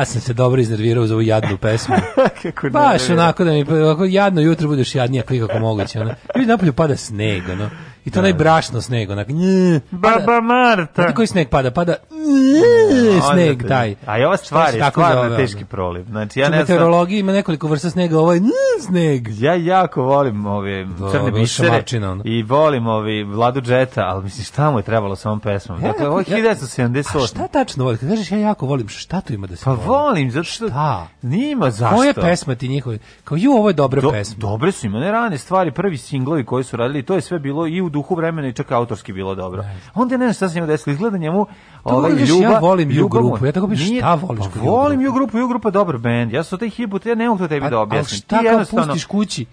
A sam se dobro iznervirao za ovu jadnu pesmu. kako ne, Baš onako da mi onako jadno jutro budeš jadnija kako moguće. Ono. Ljudi napolju pada sneg, ono. I to onaj da. brašno sneg, onak. Nj, pada, Baba Marta. Znate koji sneg pada? Pada nj, sneg taj. A i ova stvar je stvarno teški proliv. Znači, ja ne znam... meteorologiji ima nekoliko vrsta snega, ovo je sneg. Ja jako volim ove da, crne bisere i volim ovi Vladu Džeta, ali mislim šta mu je trebalo sa ovom pesmom? Ja, dakle, ovo je 1978. A šta tačno volim? Kad kažeš ja jako volim, šta tu ima da se Pa volim, zato što... Šta? Nima zašto. Koje pesma ti njihove? Kao ju, ovo je dobra Do, pesma. Dobre su ima, ne rane stvari, prvi singlovi koji su radili, to je sve bilo i u duhu vremena i čak autorski bilo dobro. Ne. Onda ne znam šta se njemu desilo, izgleda njemu ovaj ljubav, ja volim ljubav, grupu. Ja tako bi šta voliš? Pa, volim ju grupu, ju grupa je dobar bend. Ja sam taj hibut, ja ne mogu to tebi da objasnim. Ti jednostavno pustiš kući.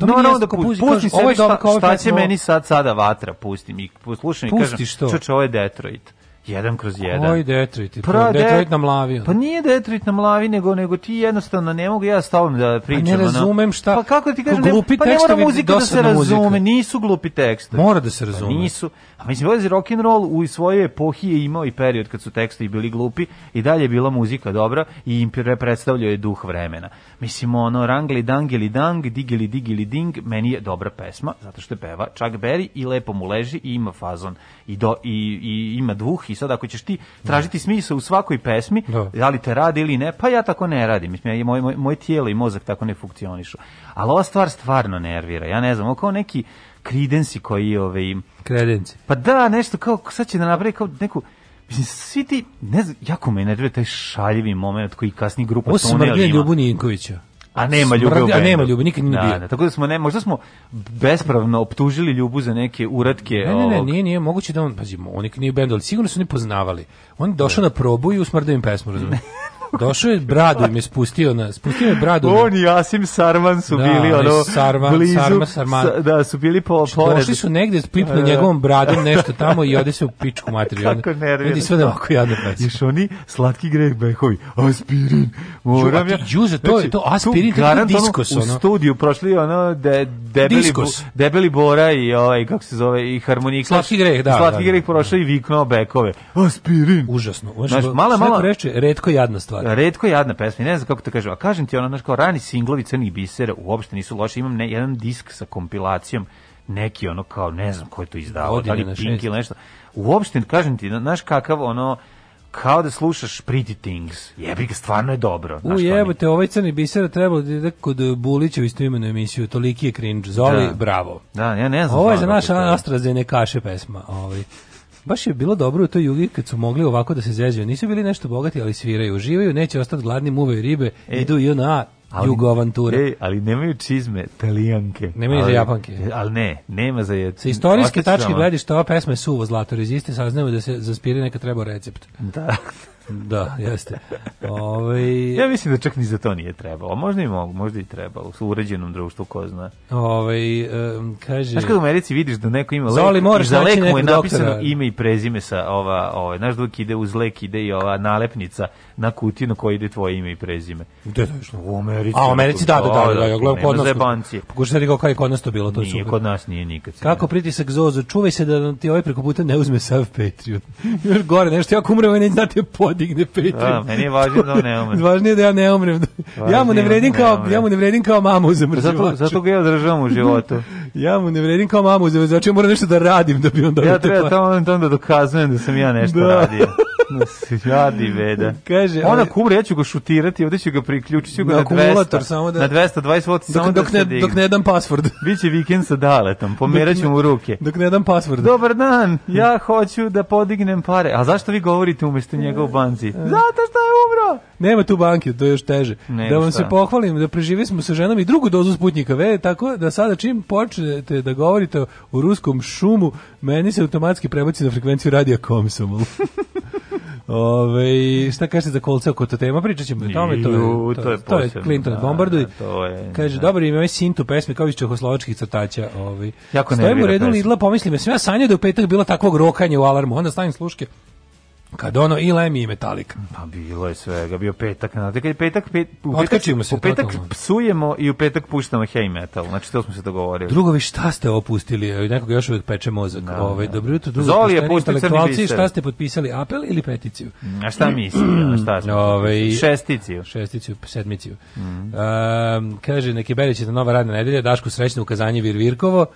To no, no, da pusti, pusti, ovo je dobro, šta, šta će meni sad sada vatra, pustim i poslušam i kažem, čoče, ovo je Detroit. Jedan kroz jedan. Koji Detroit? Pro Detroit na mlavi. Pa nije Detroit na mlavi, nego, nego ti jednostavno ne mogu ja s tobom da pričam. Pa ne razumem šta. Pa kako ti kažem, glupi ne, pa ne mora muzika da se razume, muzika. nisu glupi tekstovi. Mora da se pa razume. Pa nisu. A mislim, vezi rock and roll u svojoj epohi je imao i period kad su tekstovi bili glupi i dalje je bila muzika dobra i im predstavljao je duh vremena. Mislim, ono, Rangli Dangeli Dang, Digili Digili Ding, meni je dobra pesma, zato što je peva Chuck Berry i lepo mu leži i ima fazon i, do, i, i ima duh i sad ako ćeš ti tražiti smisao u svakoj pesmi, da. da li te radi ili ne, pa ja tako ne radim. Mislim, ja, moj, moj, moj tijelo i mozak tako ne funkcionišu. Ali ova stvar stvarno nervira. Ja ne znam, kao neki kridensi koji... Ove, ovaj, kredenci. Pa da, nešto kao, sad će da napravi kao neku... Mislim, svi ti, ne znam, jako me nervira taj šaljivi moment koji kasni grupa Tonelima. Ovo se Marija Ljubu Ninkovića. A nema ljubi ljubav. A nema ljubi, nikad nije da, bio. Da, tako da smo ne, možda smo bespravno optužili ljubu za neke uratke. Ne, ne, ne, nije, nije moguće da on, pazi, on nikad nije bend, ali sigurno su oni poznavali. On je došao da. na probu i usmrdao im pesmu, razumiješ? Došao je bradu i me spustio na spustio je bradu. On i Asim Sarman su da, bili ono Sarman, blizu, Sarma, Sarman. Sa, da su bili po znači, pored. Došli su negde pipnu da, da. njegovom bradu nešto tamo i ode se u pičku materiju. Kako nervira. Vidi sve da oko jadno praći. Još oni slatki greh behovi, aspirin. Moram ja. Juže to je znači, to aspirin to diskos ono. U studiju prošli ono de, debeli bo, debeli bora i ovaj kako se zove i harmonika. Slatki greh, da. Slatki da, greh prošao i viknuo bekove. Aspirin. Užasno. Znaš, mala mala reče, retko jadna stvar stvari. Redko jadna pesma, ne znam kako to kažem, a kažem ti ona, znaš, kao rani singlovi crnih bisera uopšte nisu loši, imam ne, jedan disk sa kompilacijom, neki ono kao, ne znam ko je to izdavao, da li Pink ili nešto. Uopšte, kažem ti, znaš kakav ono, kao da slušaš Pretty Things. Jebi ga, stvarno je dobro. U te, ovaj crni biser trebalo da ide kod Bulića u istoimenu emisiju. Toliki je cringe. Zoli, da. bravo. Da, ja ne znam. Ovo je za naša AstraZeneca kaše pesma. Ovaj baš je bilo dobro u toj jugi kad su mogli ovako da se zezaju. Nisu bili nešto bogati, ali sviraju, uživaju, neće ostati gladni, muve i ribe, e, idu i na jugo avanture. E, ali nemaju čizme talijanke. Nemaju za japanke. Ali ne, nema za je. Sa istorijske tačke gledišta ova pesma je suvo zlato reziste, saznamo da se za spirine neka treba recept. Da. Da, jeste. Ove... Ovaj, ja mislim da čak ni za to nije trebalo. Možda i mogu, možda i trebalo. U uređenom društvu, ko zna. Ove, ovaj, um, kaže... Znaš kada u Americi vidiš da neko ima Zoli, lek, i za lek mu je napisano doktora. ime i prezime sa ova, ova, znaš dok ide uz lek, ide i ova nalepnica na kutiju na kojoj ide tvoje ime i prezime. Gde da, da, to išlo? U Americi. A, u Americi, da, da, da, da, ja da, gledam kod nas. Pokušajte ga kao je kod nas to bilo, to je super. kod nas, nije nikad. Kako pritisak Zozo, čuvaj se da ti ovaj preko puta ne uzme sav Patreon. Još gore, nešto, ja ako umrem, ovaj neće da te podigne Patreon. Da, meni je važno da ne umrem. Važnije da ja ne umrem. ja mu ne vredim kao, ja mu ne vredim kao mamu u zamrzivaču. Zato, zato ga ja održavam u životu. ja mu ne vredim kao mamu u zamrzivaču, ja moram nešto da radim da bi on onda... Ja treba tamo, tamo da dokazujem da sam ja nešto radio. Sjadi veda. Kaže, ona ovaj- kumra, ja ću ga šutirati, ovde ću ga priključiti, ću ga na, na 200, samo da, na 220 V, samo dok, dok, da ne, dok ne dam password. Biće vikend sa daletom, pomerat ću mu ruke. Dok ne dam password. Dobar dan, ja hoću da podignem pare. A zašto vi govorite umesto njega u banci? Zato što je umro! Nema tu banke, to je još teže. Nema da vam šta. se pohvalim, da preživi smo sa ženom i drugu dozu sputnika V, tako da sada čim počnete da govorite o ruskom šumu, meni se automatski prebaci na frekvenciju radija Komsomol. Ove, šta kažete za kolce oko to tema? Pričat ćemo o tome. To je, to, to je, to je Clinton da, bombarduj. Da, to je, Kaže, da. dobro ime je ovaj Sintu pesme kao iz čehoslovačkih crtača. Ove. Ovaj. Jako Stojim u redu pesme. Lidla, pomislim, ja sam ja sanjao da u petak bilo takvog rokanja u alarmu. Onda stavim sluške Kad ono i Lem i Metallica. Pa bilo je svega, bio petak, znate, kad je petak, pet, u petak, se, u petak totalno. psujemo i u petak puštamo hey metal, znači to smo se dogovorili. Drugovi, šta ste opustili, e, nekog još uvijek peče mozak, da, ovaj, da. dobro jutro, drugo, Zoli je intelektualci, šta ste potpisali, apel ili peticiju? A šta misli, a šta smo Ove, šesticiju? Šesticiju, sedmiciju. Mm -hmm. um, kaže, neki Berić je na nova radna nedelja, Dašku srećno ukazanje Virvirkovo,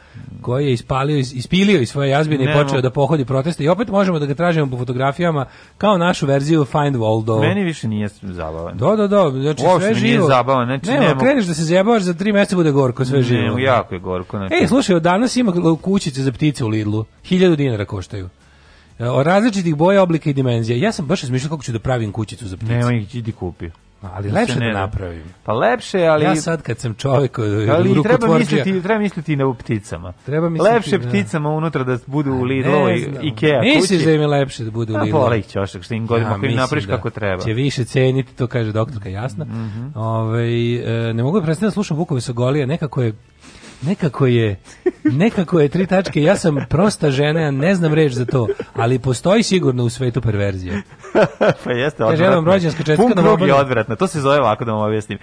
koji je ispalio, ispilio iz svoje jazbine i počeo da pohodi proteste i opet možemo da ga tražimo po fotografijama kao našu verziju Find Waldo. Meni više nije zabavan. Do, da, do, da, do, da, znači Uopšte sve živo. Nije zabavan, znači nema, nema. kreneš da se zajebavaš za 3 mjeseca bude gorko, sve živo. Nemo, jako je gorko, znači. Ej, slušaj, od danas ima kućice za ptice u Lidlu, 1000 dinara koštaju e, o različitih boja, oblika i dimenzija. Ja sam baš razmišljao kako ću da pravim kućicu za ptice. Nema ih, ti kupi. Ali da lepše da napravim. Pa lepše, ali... Ja sad kad sam čovjek e, ali treba misliti, treba misliti na pticama. Treba misliti, lepše da. pticama unutra da budu u Lidlo i Ikea kući. Misliš da im je lepše da budu u Lidlo? Pa ih ćošak, što im godima ja, napraviš da kako treba. Će više ceniti, to kaže doktorka, jasna. Mm -hmm. Ove, ovaj, ne mogu da prestati da slušam Vukove Sogolija, nekako je nekako je, nekako je tri tačke, ja sam prosta žena, ja ne znam reč za to, ali postoji sigurno u svetu perverzije pa jeste, odvratno. Kažem vam rođenska čestka. Pun krug je odvratno, to se zove ovako da vam objasnim.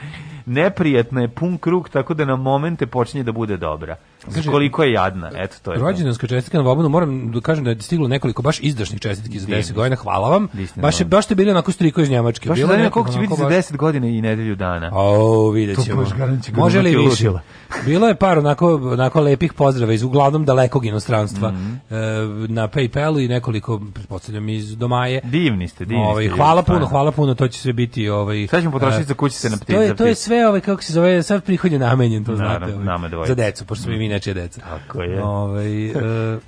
Neprijetna je pun krug, tako da na momente počinje da bude dobra. Kaže, koliko je jadna, eto to je. Rođendanska čestitka na Vobanu, moram da kažem da je stiglo nekoliko baš izdašnih čestitki za 10 godina. Hvala vam. Disney da baš je baš ste bili onako striko iz Njemačke. Baš bilo je koliko će biti za 10 godina i nedelju dana. O, videćemo. Može li više? bilo je par onako, onako lepih pozdrava iz uglavnom dalekog inostranstva mm -hmm. na PayPalu i nekoliko pretpostavljam iz domaje. Divni ste, divni ovaj, ste. Hvala puno, hvala puno, to će sve biti ovaj Sad ćemo potrošiti eh, za kućice na ptice. To je to je sve ovaj kako se zove, sad prihod je namenjen, to znate. Ovaj, za decu, pošto mi mi mhm nečije deca. Tako je. Ove, ovaj, e,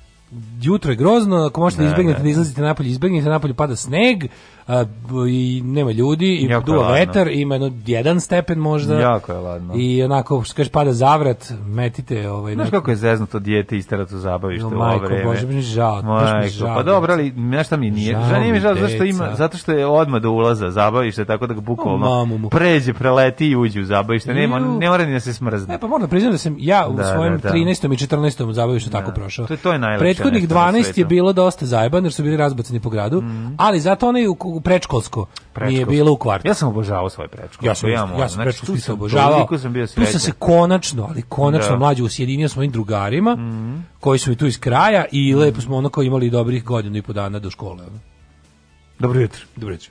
jutro je grozno, ako možete da izbegnete, da, da izlazite napolje, izbegnite napolje, pada sneg, a, i nema ljudi i jako duva vetar, ima jedno, jedan stepen možda. Jako je ladno. I onako, što kažeš, pada zavrat, metite. Ovaj, Znaš kako je zezno to dijete isterat u zabavište no, u ovo vreme? Bože, mi žao, majko, žao. Pa dobro, ali nešta mi nije. Žao, žao mi žao, zašto ima, zato što je odmah do ulaza zabavište, tako da ga bukvalno no, pređe, preleti i uđe u zabavište. Nema, ne mora ni da se smrzne. E, pa moram da priznam da sam ja u da, svojem da, da. 13. i 14. zabavištu da. tako prošao. To, to je najlepše. Prethodnih 12 je bilo dosta zajebano, jer su bili razbacani po gradu, mhm. ali zato onaj u u predškolsko nije bilo u kvartu. Ja sam obožavao svoje predškolsko. Ja sam, ja, ja sam znači, predškolski sam obožavao. Sam bio tu sam se konačno, ali konačno da. mlađe usjedinio s mojim drugarima, mm -hmm. koji su mi tu iz kraja i mm -hmm. lepo smo onako imali dobrih godina i po dana do škole. Ono. Dobro jutro. Dobro jutro.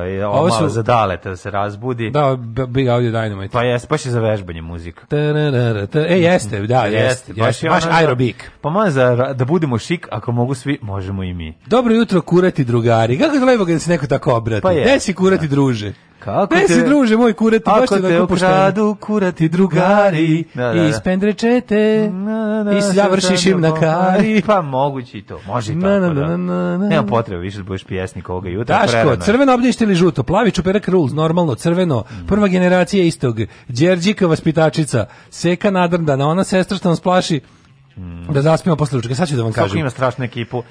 ovaj, ovo, ovo su, malo za daleta da se razbudi. Da, Big Audio Dynamite. Pa jeste, baš je za vežbanje muzika. E, jeste, da, jeste. Baš, jeste baš da- aerobik. Pa malo za, da budemo šik, ako mogu svi, možemo i mi. Dobro jutro, kurati drugari. Kako je lepo kada se neko tako obrati? Pa je. Deci kurati da. druže. Kako ne te... si druže moj kurati baš te onako pošteno. Ako te kurati drugari da, da, da. i spendrečete na, da, i završiš im na kari. Pa mogući to, može i tako. Na, na, da. na, na, Nema potrebe više da budeš pjesnik ovoga jutra. Daško, prerano. crveno obdješte ili žuto, plavi čuperak rules, normalno, crveno, prva generacija istog, Đerđika vaspitačica, seka nadrndana, ona sestra što nas plaši, Mm. Da zaspimo posle ručka, sad ću da vam Svako kažem. Kako ima strašnu ekipu.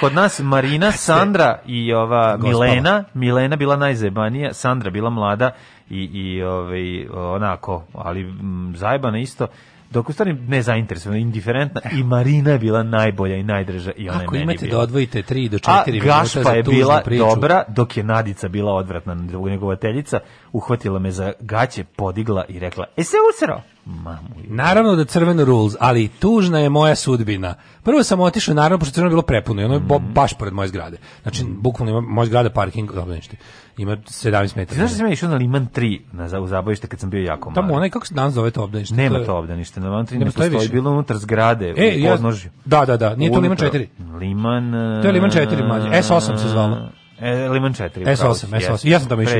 Kod nas Marina, Sandra i ova Milena, Milena bila najzebanija, Sandra bila mlada i, i ovaj, onako, ali m, mm, zajebana isto dok u stvari ne zainteresovana, indiferentna i Marina je bila najbolja i najdrža i ona Ako je imate da odvojite 3 do 4 minuta za priču. Gašpa je bila dobra, dok je Nadica bila odvratna njegovateljica, uhvatila me za gaće, podigla i rekla, e se usero! Naravno da crveno rules, ali tužna je moja sudbina. Prvo sam otišao, naravno, pošto crveno bilo prepuno i ono je bo, mhm. baš pored moje zgrade. Znači, mhm. bukvalno ima moja zgrada parking, dobro nešto. Ima 17 metara. Ti znaš da sam ja išao na Liman 3 na, u zabavište kad sam bio jako malo. Tamo onaj, kako se danas zove to obdanište? Nema to obdanište, na Liman 3 ne, ne postoji, više. bilo unutar zgrade, e, u podnožju. Ja, da, da, da, nije to Liman 4. Liman... To je Liman 4, e, mlađe. S8 se zvalo. E, Liman 4. S8, S8. Ja sam tamo išao.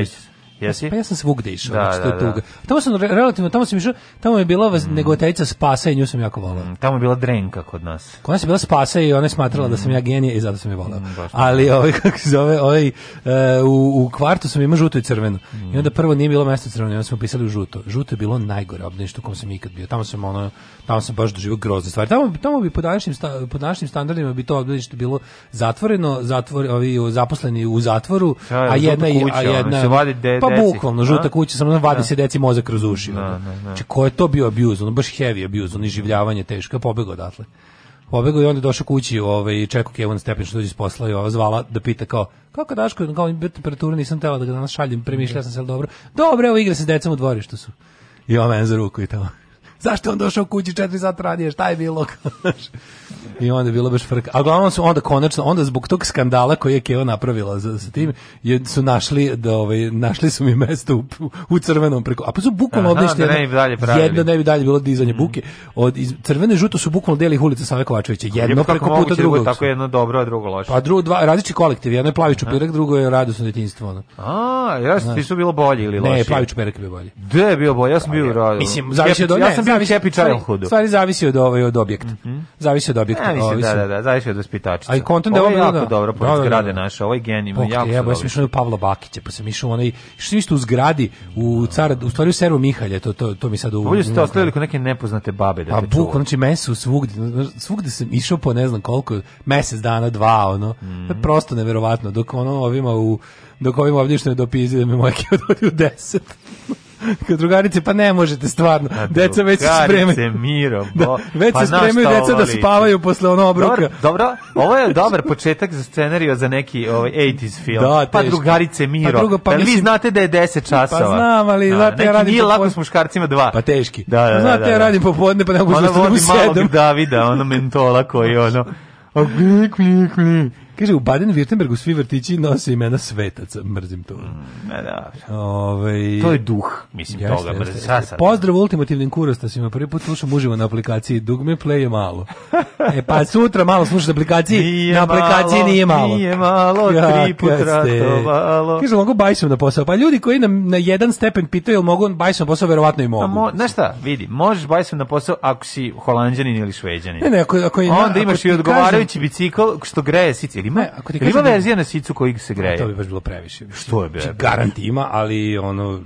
Jesi? Pa ja sam svugde išao, da, znači, to je da, tuga. Da. Tamo sam relativno, tamo sam išao, tamo je bila mm. negotajica Spasa i nju sam jako volao. Mm, tamo je bila Drenka kod nas. Kod nas je bila Spasa i ona je smatrala mm. da sam ja mm. genija i zato sam je volao. Mm, Ali ovaj, kako se zove, ovaj, uh, u, u kvartu sam imao žuto i crveno. I mm. onda prvo nije bilo mesto crveno, onda smo pisali u žuto. Žuto je bilo najgore obdanište u kom sam ikad bio. Tamo sam ono, tamo sam baš doživio grozne stvari. Tamo, tamo bi po današnjim, sta, po današnjim standardima bi to obdanište bilo zatvoreno, zatvor, ovi zaposleni u zatvoru, a jedna, i, a jedna, pa deci. bukvalno, žuta kuća, samo vadi da. se deci mozak kroz uši. Da, da, da, Znači, ko je to bio abuse, ono baš heavy abuse, ono življavanje teško, pobegao odatle. Pobegao i onda došao kući, ovaj čekao Kevin Stepin što dođe s posla i ova zvala da pita kao kako Daško, kao im temperatura nisam tela da ga danas šaljem, premišljao sam se dobro. Dobro, evo igra se s decom u dvorištu su. I on za ruku i tamo zašto je on došao kući 4 sata ranije, šta je bilo? I onda je bilo baš frka. A glavno su onda konačno, onda zbog tog skandala koji je Keo napravila sa, sa tim, je, su našli, da, ovaj, našli su mi mesto u, u crvenom preko. A pa su bukvalno obišli da jedno, ne bi dalje jedno ne bi dalje bilo dizanje mm. buke. Od, iz, crvene i žuto su bukvalno delih ulica Save Kovačevića. Jedno preko puta drugog. Tako jedno dobro, a drugo loše. Pa drugo, dva, različiti kolektiv. Jedno je plavi čupirak, drugo je radosno detinjstvo. Ono. A, ja ti su bilo bolji ili loši? Ne, plavi čupirak je bio bolji. Gde je bio bolji? Ja sam pa bio u Mislim, zavisi ja, do, ja sam zavisi happy childhoodu. Stvari zavisi od ovaj od objekta. Mm -hmm. Zavisi od objekta. Ja, mislim, da, da, da, zavisi od vaspitačica. Aj konten da ovo je jako da- dobro pored da, da, zgrade naše, ovaj gen ima jako. Ja, ja sam išao Pavla Bakića, pa sam išao onaj što isto u zgradi u car u stvari u Mihalje, to to to mi sad u. Bolje ste ostavili kod neke nepoznate babe da. A pa, buk, znači mesu svugde, svugde se išao po ne znam koliko, mesec dana, dva, ono. Mhm. Prosto neverovatno, dok ono ovima u dok ovim ovdje što je dopizi da me moja kio u deset. Kad drugarice, pa ne možete stvarno. Pa deca već se spremaju. Miro, da, bo, da, već pa se spremaju deca da spavaju posle onog obroka. Dobro, dobro, ovo je dobar početak za scenarijo za neki ovaj 80s film. Da, pa drugarice pa Miro. Pa drugo, pa mislim, vi znate da je 10 pa časova. Pa znam, ali da, znate ja radim. Nije lako s muškarcima dva. Pa teški. Da, da, da, znate da, ja da. radim popodne, pa ne mogu da Ona vodi malog Davida, ono mentola koji ono. A klik, klik, klik. Kaže, u Baden-Württembergu svi vrtići nose imena svetaca, mrzim to. Mm, da, Ove, ovaj, to je duh, mislim, jeste, toga mrzim. Jeste, jeste. Pozdrav ultimativnim kurostasima, prvi put slušam uživo na aplikaciji, dugme play malo. e pa sutra malo slušate aplikaciji, nije na aplikaciji malo, nije malo. Nije malo, tri put ratovalo. Kaže, mogu bajsom na posao, pa ljudi koji nam na jedan stepen pitaju, jel mogu bajsom na posao, verovatno i mogu. Mo, znaš šta, vidi, možeš bajsom na posao ako si holanđanin ili šveđanin. Ne, ne, ako, ako je, Onda ako imaš i odgovarajući kažem, bicikl što greje sici ima, ne, ako ti ima da verzija na sicu kojih se greje? To bi baš bilo previše. Što je? Garanti ima, ali ono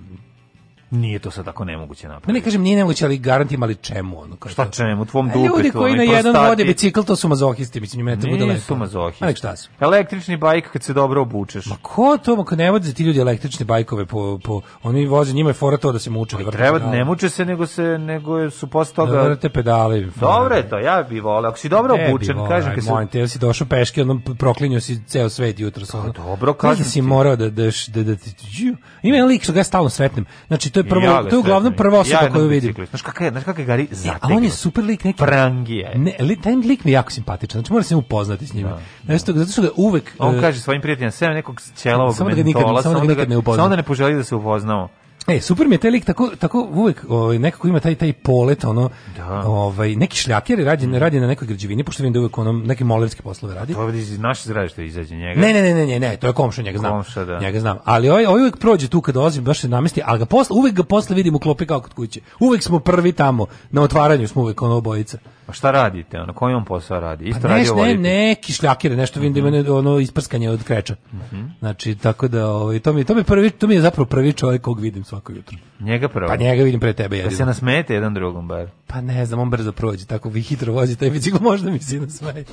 Nije to sad tako nemoguće napraviti. Ne, ne kažem nije nemoguće, ali garantim, ali čemu ono? Kao šta čemu? Tvom e, dupetu. Ljudi koji na prostati. jedan vode bicikl, to su mazohisti, mislim, ne to bude da lepo. Nisu mazohisti. Nek šta su? Električni bajk kad se dobro obučeš. Ma ko to, ako ne voze ti ljudi električne bajkove po, po oni voze, njima je fora to da se muče. Da treba, pedale. ne muče se, nego se, nego su posle toga... Da vrate pedale. Dobro je to, ja bi volao. Ako si dobro ne obučen, vola, kažem... Aj, se... molim te, ja si došao peške, ono proklinio si ceo svet jutro. Pa, dobro, kažem ti. si morao da, da, da, da, da, da, da, da, da, da, da, da, da, da, je prvo, ja to je uglavnom prva osoba koju vidim. Znaš kakav je, znaš kakav je Gari zategnu. A on je super lik neki. Prangije. Ne, li, taj lik mi je jako simpatičan, znači moram se upoznati s njima. Da, da. zato što ga uvek... On e, kaže svojim prijateljima, sve nekog ćelovog mentola, samo da ga nikad da ne upoznao. Samo da ne poželi da se upoznao. E, super mi je taj lik, tako, tako uvek ovaj, nekako ima taj, taj polet, ono, da. ovaj, neki šljaker radi, mm. radi na nekoj građevini, pošto vidim da uvek onom, neke molerske poslove radi. To je iz naše zgrade što izađe njega. Ne, ne, ne, ne, ne, ne, to je komša, njega znam. Komša, da. Njega znam. Ali ovaj, ovaj uvek prođe tu kada ozim, baš se namesti, ali ga posle, uvek ga posle vidim u klopi kao kod kuće. Uvek smo prvi tamo, na otvaranju smo uvek ono obojica. Pa šta radite? Ono, kojim on posao radi? Isto pa radi neš, ne, neki šljakire, nešto vidim da ima mhm. ono isprskanje od kreča. Mm Znači, tako da, ovaj, to, mi, to, mi prvi, to mi je zapravo prvi čovjek kog vidim svako jutro. Njega prvo? Pa njega vidim pre tebe. jel? Da se nasmete jedan drugom bar? Pa ne znam, on brzo prođe, tako vi hitro vozi taj bicikl, možda mi se nasmeje.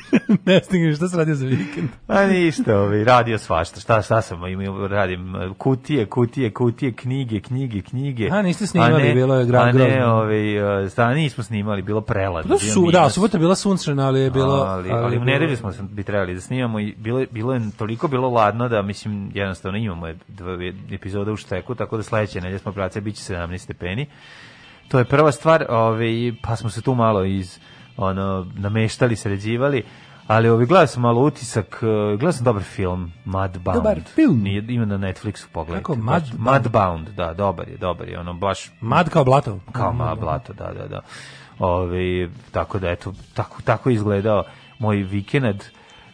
ne stigne, šta se radi za vikend? Pa ništa, ovaj, radio svašta, šta, šta sam, im, ovaj, radim kutije, kutije, kutije, knjige, knjige, knjige. A niste snimali, ne, bilo je grad A ne, ovaj, sta, nismo snimali, bilo prelad Bila su, da, subota bila sunčana, ali je bilo... Ali, ali, ali u nedelju smo bi trebali da snimamo i bilo, bilo je toliko bilo ladno da, mislim, jednostavno imamo epizoda u šteku, tako da sledeće nedelje smo prace, bit će 17 stepeni. To je prva stvar, ove, ovaj, pa smo se tu malo iz ono, nameštali, sređivali, ali ovi ovaj, gledao sam malo utisak, eh, gledao sam dobar film, Mudbound. Dobar film? Nije, ima na Netflixu, pogledajte. Kako, Mudbound? Mudbound, da, dobar je, dobar je, ono, baš... Mad kao blato? Kao mm. ma, blato, da, da, da. Ove, tako da, eto, tako, tako izgledao moj vikend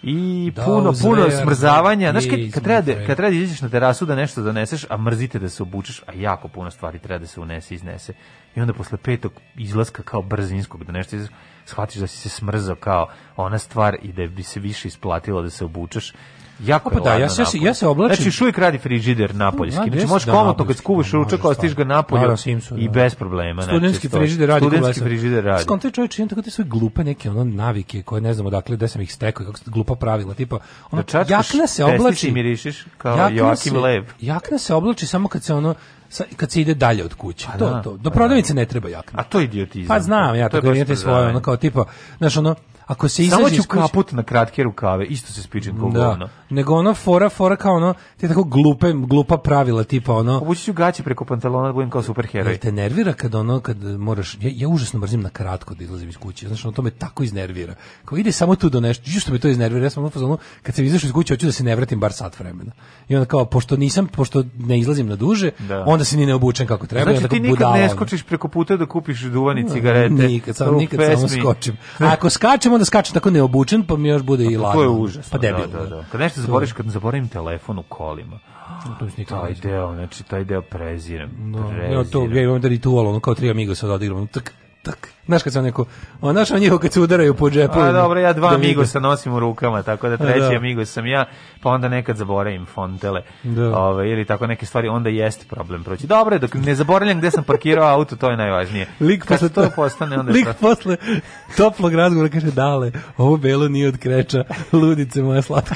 i da, puno puno smrzavanja. Znaš kad kad treba da, kad treba da izađeš na terasu da nešto zaneseš, a mrzite da se obučeš, a jako puno stvari treba da se unese iznese. I onda posle petog izlaska kao brzinskog da nešto izlaska, shvatiš da si se smrzao kao ona stvar i da bi se više isplatilo da se obučeš Jako pa da, ja se ja se oblačim. Znači šuvik radi frižider napoljski. Znači, znači možeš da komotno kad skuvaš ručak, stiš ga napolje da, Simpson, i da. bez problema. Znači, studentski znači, frižider radi. Studentski frižider radi. Skontaj čovjek imam tako te svoje glupe neke ono navike koje ne znam odakle da sam ih stekao, kako se glupa pravila, tipa ono da jakna se oblači i mirišiš kao Joakim Lev. Jakna se oblači samo kad se ono kad se ide dalje od kuće. Pa to, da, to. Pa Do prodavnice ne treba jakna. A to idiotizam. Pa znam, ja to, to je svoje, ono kao tipa, znaš ono, ako se izađe iz kuće... kaput na kratke rukave, isto se spičem kao da. Ono. Nego ono fora, fora kao ono, te tako glupe, glupa pravila, tipa ono... Obući ću gaće preko pantalona da budem kao superheroj. Jel te nervira kad ono, kad moraš... Ja, ja užasno mrzim na kratko da izlazim iz kuće, znaš, ono to me tako iznervira. Kao ide samo tu do nešto, što me to iznervira, ja sam ono, kad sam izašao iz kuće, hoću da se ne vratim bar sat vremena. I onda kao, pošto nisam, pošto ne izlazim na duže, da. onda se ni ne obučem kako treba. Znači ti nikad budala, ne skočiš preko puta da kupiš duvan i cigarete. Nikad, sam, nikad samo skočim. A ako skačem, njemu da skače tako neobučen, pa mi još bude i lagano. Pa to je užasno. Pa debil. Da, da, da. da. Kad nešto zaboriš, kad zaboravim telefon u kolima. To Taj deo, znači taj deo prezirem. prezirem. No, ja to ja imam da ritual, ono kao tri amigo sad odigram, tak, tak, Znaš kad sam neko, znaš on njihovo kad se udaraju po džepu. A dobro, ja dva da Amigosa nosim u rukama, tako da treći da. Amigos sam ja, pa onda nekad zaboravim fontele. Da. Ove, ovaj, ili tako neke stvari, onda jeste problem proći. Dobro, dok ne zaboravljam gde sam parkirao auto, to je najvažnije. Lik posle to postane onda Lik prosto... posle toplog razgovora kaže dale, ovo belo nije od kreča, ludice moja slatka.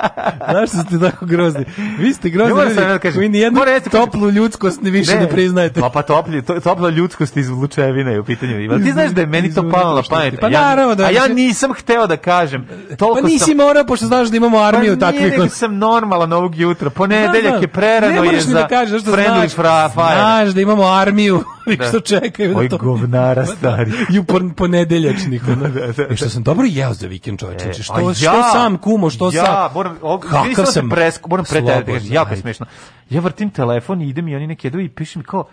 Znaš što ste tako grozni? Vi ste grozni ljudi, da kažem, vi nijednu da toplu ljudskost ne više ne, ne priznajete. Pa pa toplju, to, topla ljudskost iz Lučevine je u pitanju. Ima ti znaš da je meni to palo na pamet. Pa naravno da. A ja nisam hteo da kažem. Pa toliko pa nisi sam... morao, pošto znaš da imamo pa armiju pa takvih. Pa sam normalan ovog jutra. Ponedeljak da, je da. prerano je za da kažeš, što da friendly fire. Znaš da imamo armiju da. što čekaju Oj, da to. govnara stari. Ju ponedeljačnih. da, da, da. I e, što sam dobro jeo za vikend, čoveče. E, što, ja, što sam kumo, što ja, sam. Ja, moram, ovog, kakav sam. Presk, moram preterati, jako smešno. Ja vrtim telefon i idem i oni neki jedu i piše mi kao,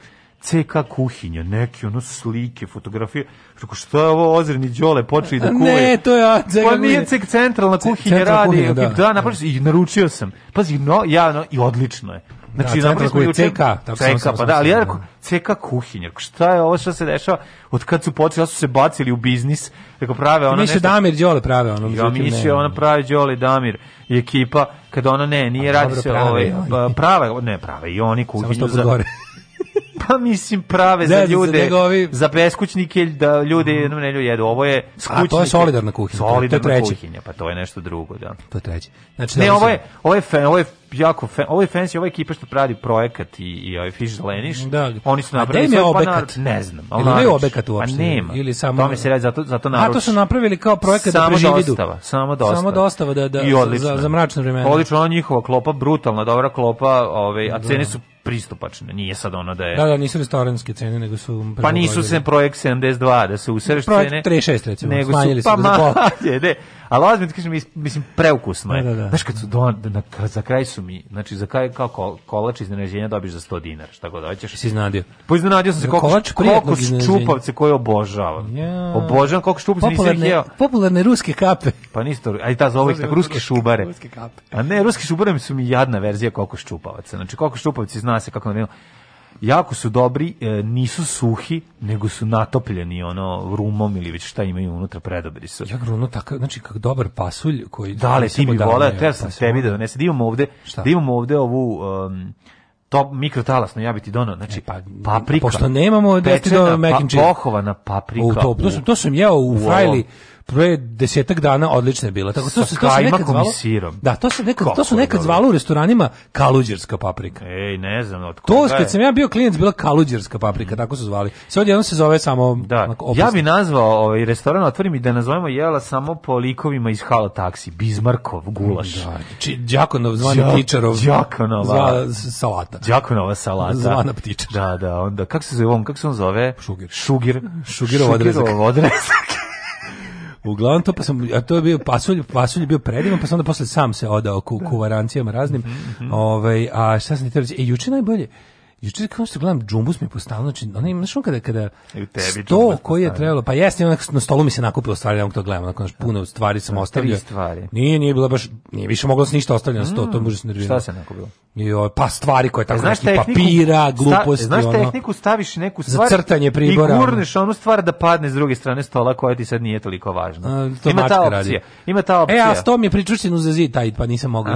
CK kuhinja, neki ono slike, fotografije. Rekao, šta je ovo ozirni đole počeli da kuve? Ne, to je CK Pa nije CK centralna kuhinja radi. Kuhinja, da, da, da napraviš, i naručio sam. Pazi, no, ja, no, i odlično je. Znači, da, napravili smo juče CK, CK, sam pa da, ali ja rekao, da. CK kuhinja, šta je ovo, što se dešava, od kad su počeli, ja su se bacili u biznis, rekao, prave ono nešto. Damir Đole prave ono. Ja, Miše, ona pravi Đole, Damir i ekipa, kada ona ne, nije radi se, ovaj, pa, prava, ne, prave, i oni kuhinju za... pa mislim prave za ljude, negovi... za beskućnike, da ljudi mhm. jednom nelju jedu. Ovo je skućnike. A to je solidarna kuhinja. Solidarna to je treće. kuhinja, pa to je nešto drugo, da. To je treće. Znači, ne, ovo je, ovo je, fan, ovo je jako fan, ovo je fancy, ovo je ekipa što pravi projekat i, i ovaj Fish Zeleniš. Da. Oni su napravili svoj pa obekat? Pa ne znam. Ili ne obekat uopšte? Pa nema. Ili samo... To mi se radi, zato, zato naruč. A to su napravili kao projekat da samo da preživi dostava, Samo dostava. Samo dostava da, da, I odlično. za, za mračne vremena. Odlično, ona njihova klopa, brutalna dobra klopa, ovaj, a cene su pristupačne. Nije sad ono da je... Da, da, nisu restoranske cene, nego su... Pa nisu se projekt 72, da se usereš projekt cene... Projekt 36, recimo, nego smanjili su, pa manje, ne. Ali ozbiljno ti kažem, mislim, preukusno je. Da, da, da. Znaš, kad su do, na, za kraj su mi, znači, za kraj kao kol, kolač iznenađenja dobiješ za 100 dinara, šta god hoćeš. Si iznenadio. Pa iznenadio sam se koliko, koliko čupavce koje obožavam. Ja. Obožavam koliko čupavce nisam jeo. Popularne ruske kape. Pa nisto, a i ta zove tako, ruske šubare. Ruske kape. A ne, ruske šubare su mi jadna verzija kokos čupavaca. Znači, kokos čupavci zna se kako ne jako su dobri, e, nisu suhi, nego su natopljeni ono rumom ili već šta imaju unutra predobri su. Ja gruno tako, znači kak dobar pasulj koji Dale, ti bi voleo, ja sam tebi da donese. Da imamo ovde, šta? da imamo ovde ovu um, to mikrotalasno ja biti dono znači e, pa, paprika pošto nemamo da ti do mac and pa cheese pohovana paprika u, to, to, sam, to sam jeo u, u frajli pre desetak dana odlična je bila. Tako to se to se nekad zvalo. Sirom. Da, to se nekad Kako to su nekad zvalo u restoranima kaluđerska paprika. Ej, ne znam od koga. To je. kad sam ja bio klijent bila kaluđerska paprika, mm. tako su zvali. Sve odjednom se zove samo da. Ja bih nazvao ovaj restoran otvorim i da nazovemo jela samo po likovima iz Halo taksi, Bizmarkov gulaš. Da, či, znači, Đakonov zvani Đak, Ptičarov. Đakonova zva, salata. Đakonova salata. Zvana Ptičar. Da, da, onda kako se zove on, kako se on zove? Šugir. Šugir. Šugirov odrezak. Šugirov odrezak. Uglavnom to pa sam, a to je bio pasulj, pasulj je bio predivan, pa sam onda posle sam se odao ku, da. kuvarancijama raznim. Mm -hmm. Ove, ovaj, a šta sam ti reći? E, juče najbolje, Juče kao što gledam džumbus mi postao, znači ona ima što kada kada tebi to koji je trebalo, pa jeste onak na stolu mi se nakupilo stvari, ja to da gledam, nakon što puno stvari sam ostavio. stvari. Nije, nije bilo baš, nije više moglo da se ništa ostavljeno na sto, to mm, može se nervirati. Šta se nakupilo? Jo, pa stvari koje tako e, znaš neki papira, gluposti, znaš ono. Znaš tehniku staviš neku stvar za crtanje pribora. I gurneš onu stvar da padne s druge strane stola koja ti sad nije toliko važna. A, to ima ta opcija. Radi. Ima ta opcija. E, a sto mi je pričušćen uz zid taj, pa nisam mogao.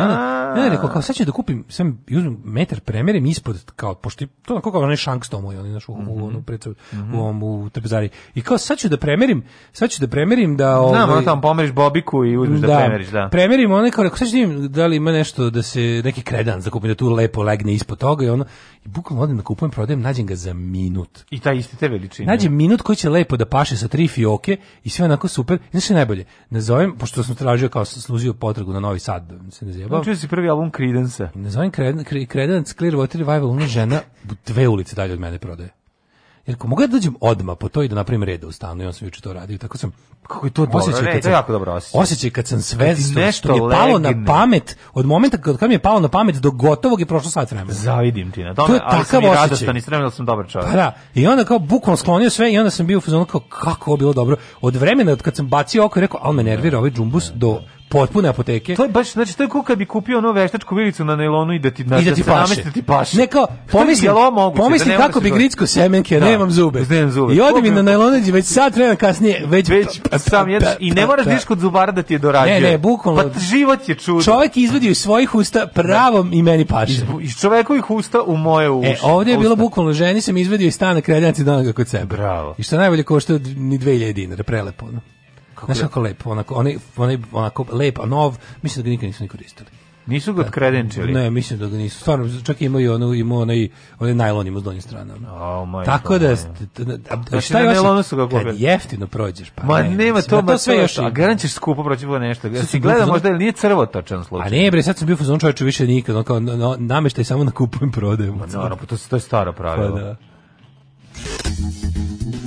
Ne, rekao kao sad ću da kupim, sam uzmem metar premerim ispod kao ti to onako kao onaj šank s tomoj, oni znaš, u, u, mhm. onu precu, u, mhm. ovom, u trpezari. I kao, sad ću da premerim, sad ću da premerim da... Znam, ovaj, ono tamo pomeriš bobiku i uđeš da, da premeriš, da. Premerim, onaj kao, rekao, sad ću da im, da li ima nešto da se, neki kredan zakupim, da tu lepo legne ispod toga i ono, i bukvalno odem da kupujem, prodajem, nađem ga za minut. I taj isti te veličine. Nađem minut koji će lepo da paše sa tri fioke i sve onako super. Znaš najbolje? Nazovem, pošto sam tražio kao služio potragu na Novi Sad, da se ne zjebao. Čuo si prvi album Creedence. Nazovem Creedence Clearwater Revival, ona žena dve ulice dalje od mene prodaje. Jer ko mogu ja da dođem odmah po to i da napravim reda u stanu, i on sam juče to radio, tako sam, kako je to dobro, osjećaj, re, kad, sam, jako dobro osjećaj. osjećaj kad sam svesno, što mi je palo legne. na pamet, od momenta kad, kad mi je palo na pamet do gotovog je prošlo sat vremena. Zavidim ti na tome, to je ali sam i radostan i sremen, sam dobar čovjek. Pa da, i onda kao bukvalno sklonio sve i onda sam bio u fazonu kao kako ovo bilo dobro. Od vremena od kad sam bacio oko i rekao, ali me nervira ovaj džumbus, do potpune apoteke. To je baš znači to je kako bi kupio onu veštačku vilicu na nailonu i da ti znači, da, da ti paše. Da ti paše. Ne kao pomisli, moguće, pomisli da kako bi da gricko semenke, da, nemam zube. Nemam zube. I odi mi na nailonu već sad vremena kasnije već već pa- pa sam pa- jedeš i ne moraš diš kod zubara da ti je dorađuje. Ne, ne, bukvalno. Pa život je čudo. Čovek izvadio iz svojih usta pravom i meni paše. Iz, iz čovekovih usta u moje uši. E, ovdje je bilo bukvalno ženi se mi izvadio iz stana kraljanci dana kod sebe. Bravo. I što najbolje košta ni 2000 dinara, prelepo. No. Kako Znaš da- kako lep, onako, onaj, onaj, onako lep, a nov, mislim da ga nikad nisu ni koristili. Nisu ga da. kredenčili. Ne, mislim da ga nisu. Stvarno, čak imaju ono, ima onaj, onaj najlon ima s donje strane. Oh my Tako da, šta je ono Kad jeftino prođeš, pa Ma, nema to, to sve još. A garant ćeš skupo proći bilo nešto. Ja si gledao možda, nije crvo točan slučaj. A ne, bre, sad sam bio fuzon čovječe više nikad, on kao nameštaj samo na kupujem prodajem. Ma, pa naravno, pa to, to je staro pravilo. Pa da.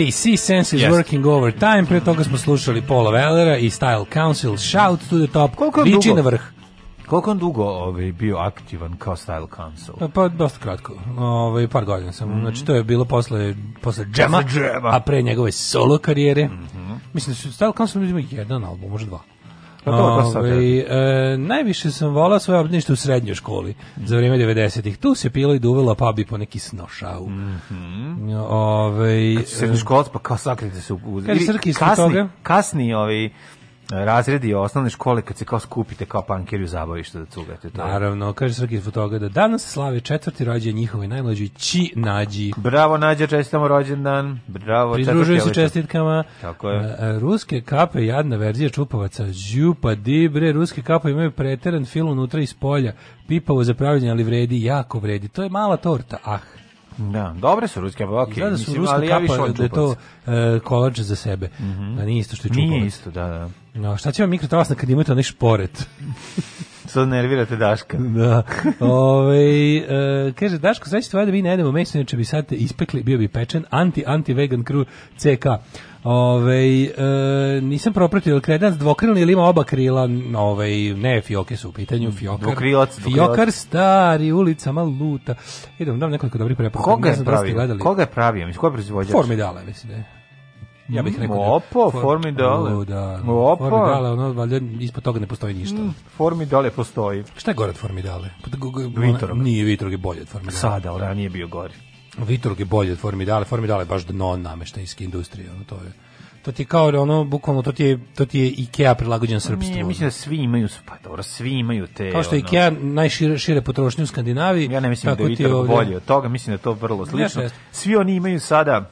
STC Sense is yes. working overtime. Pre toga smo slušali Paula Wellera i Style Council Shout to the Top. Koliko je dugo? na vrh. Koliko on dugo ovaj, bio aktivan kao Style Council? Pa, pa dosta kratko. Ovaj, par godina sam. Mm -hmm. Znači, to je bilo posle, posle džema, a pre njegove solo karijere. Mm -hmm. Mislim Style Council ima jedan album, možda dva. Pa pa Ove, ovaj, e, najviše sam volao svoje obdanište u srednjoj školi mm. za vrijeme 90-ih. Tu se pilo i duvela pabi po neki snošau. Mm -hmm. Ove, ovaj, Kad su srednjoškolci, pa kao sakrite da se u... Kad kasni, kasni ovi ovaj, razredi osnovne škole kad se kao skupite kao pankeri u zabavištu da cugate. To Naravno, kaže Srki Fotoga da danas slavi četvrti rođendan njihovoj najmlađoj Či Nađi. Bravo Nađa, čestitamo rođendan. Bravo. Pridružuju se čestitkama. Tako je. E, ruske kape jadna verzija čupavaca. Župa dibre, ruske kape imaju preteran fil unutra iz polja. Pipavo za pravljenje, ali vredi, jako vredi. To je mala torta. Ah. Da, dobre su ruske kebabke. Da su Mislim, ruska ali ja kapa, da je to uh, kolač za sebe. Mm -hmm. Da nije isto što je čupac. Nije isto, da, da. No, šta će vam mikrotalasna kad imate onaj šporet? Sad nervirate Daška. Da. Ove, e, kaže, Daško, sveći tvoje da mi ne jedemo meso, inače bi sad ispekli, bio bi pečen anti-anti-vegan crew CK. Ove, e, nisam propratio, ili kredac dvokrilni ili ima oba krila, ovaj, ne, fioke su u pitanju, mm, fiokar. Dvokrilac, dvokrilac. Fiokar stari, ulicama luta. Idem, dam nekoliko dobrih preporuka. Koga je da pravio? Koga je pravio? Mislim, koja je proizvođač? Formidale, mislim da je. Ja bih rekao da Opo, for, Formidale. da, Opo. Formidale, ono, valjda ispod toga ne postoji ništa. Mm, formidale postoji. Šta je gore od Formidale? Vitorog. Nije Vitrog, je bolje od Formidale. Sada, ali ranije bio gori. Vitorg je bolje od Formidale, Formidale je baš dno nameštajske industrije, ono to je. To ti kao ono bukvalno to ti je to ti je IKEA prilagođen srpstvu. Ne, mislim da svi imaju pa dobro, svi imaju te. Kao što ono, IKEA najšire šire potrošnje u Skandinaviji. Ja ne mislim da je Vitorg ovdje... bolje od toga, mislim da je to vrlo slično. Svi oni imaju sada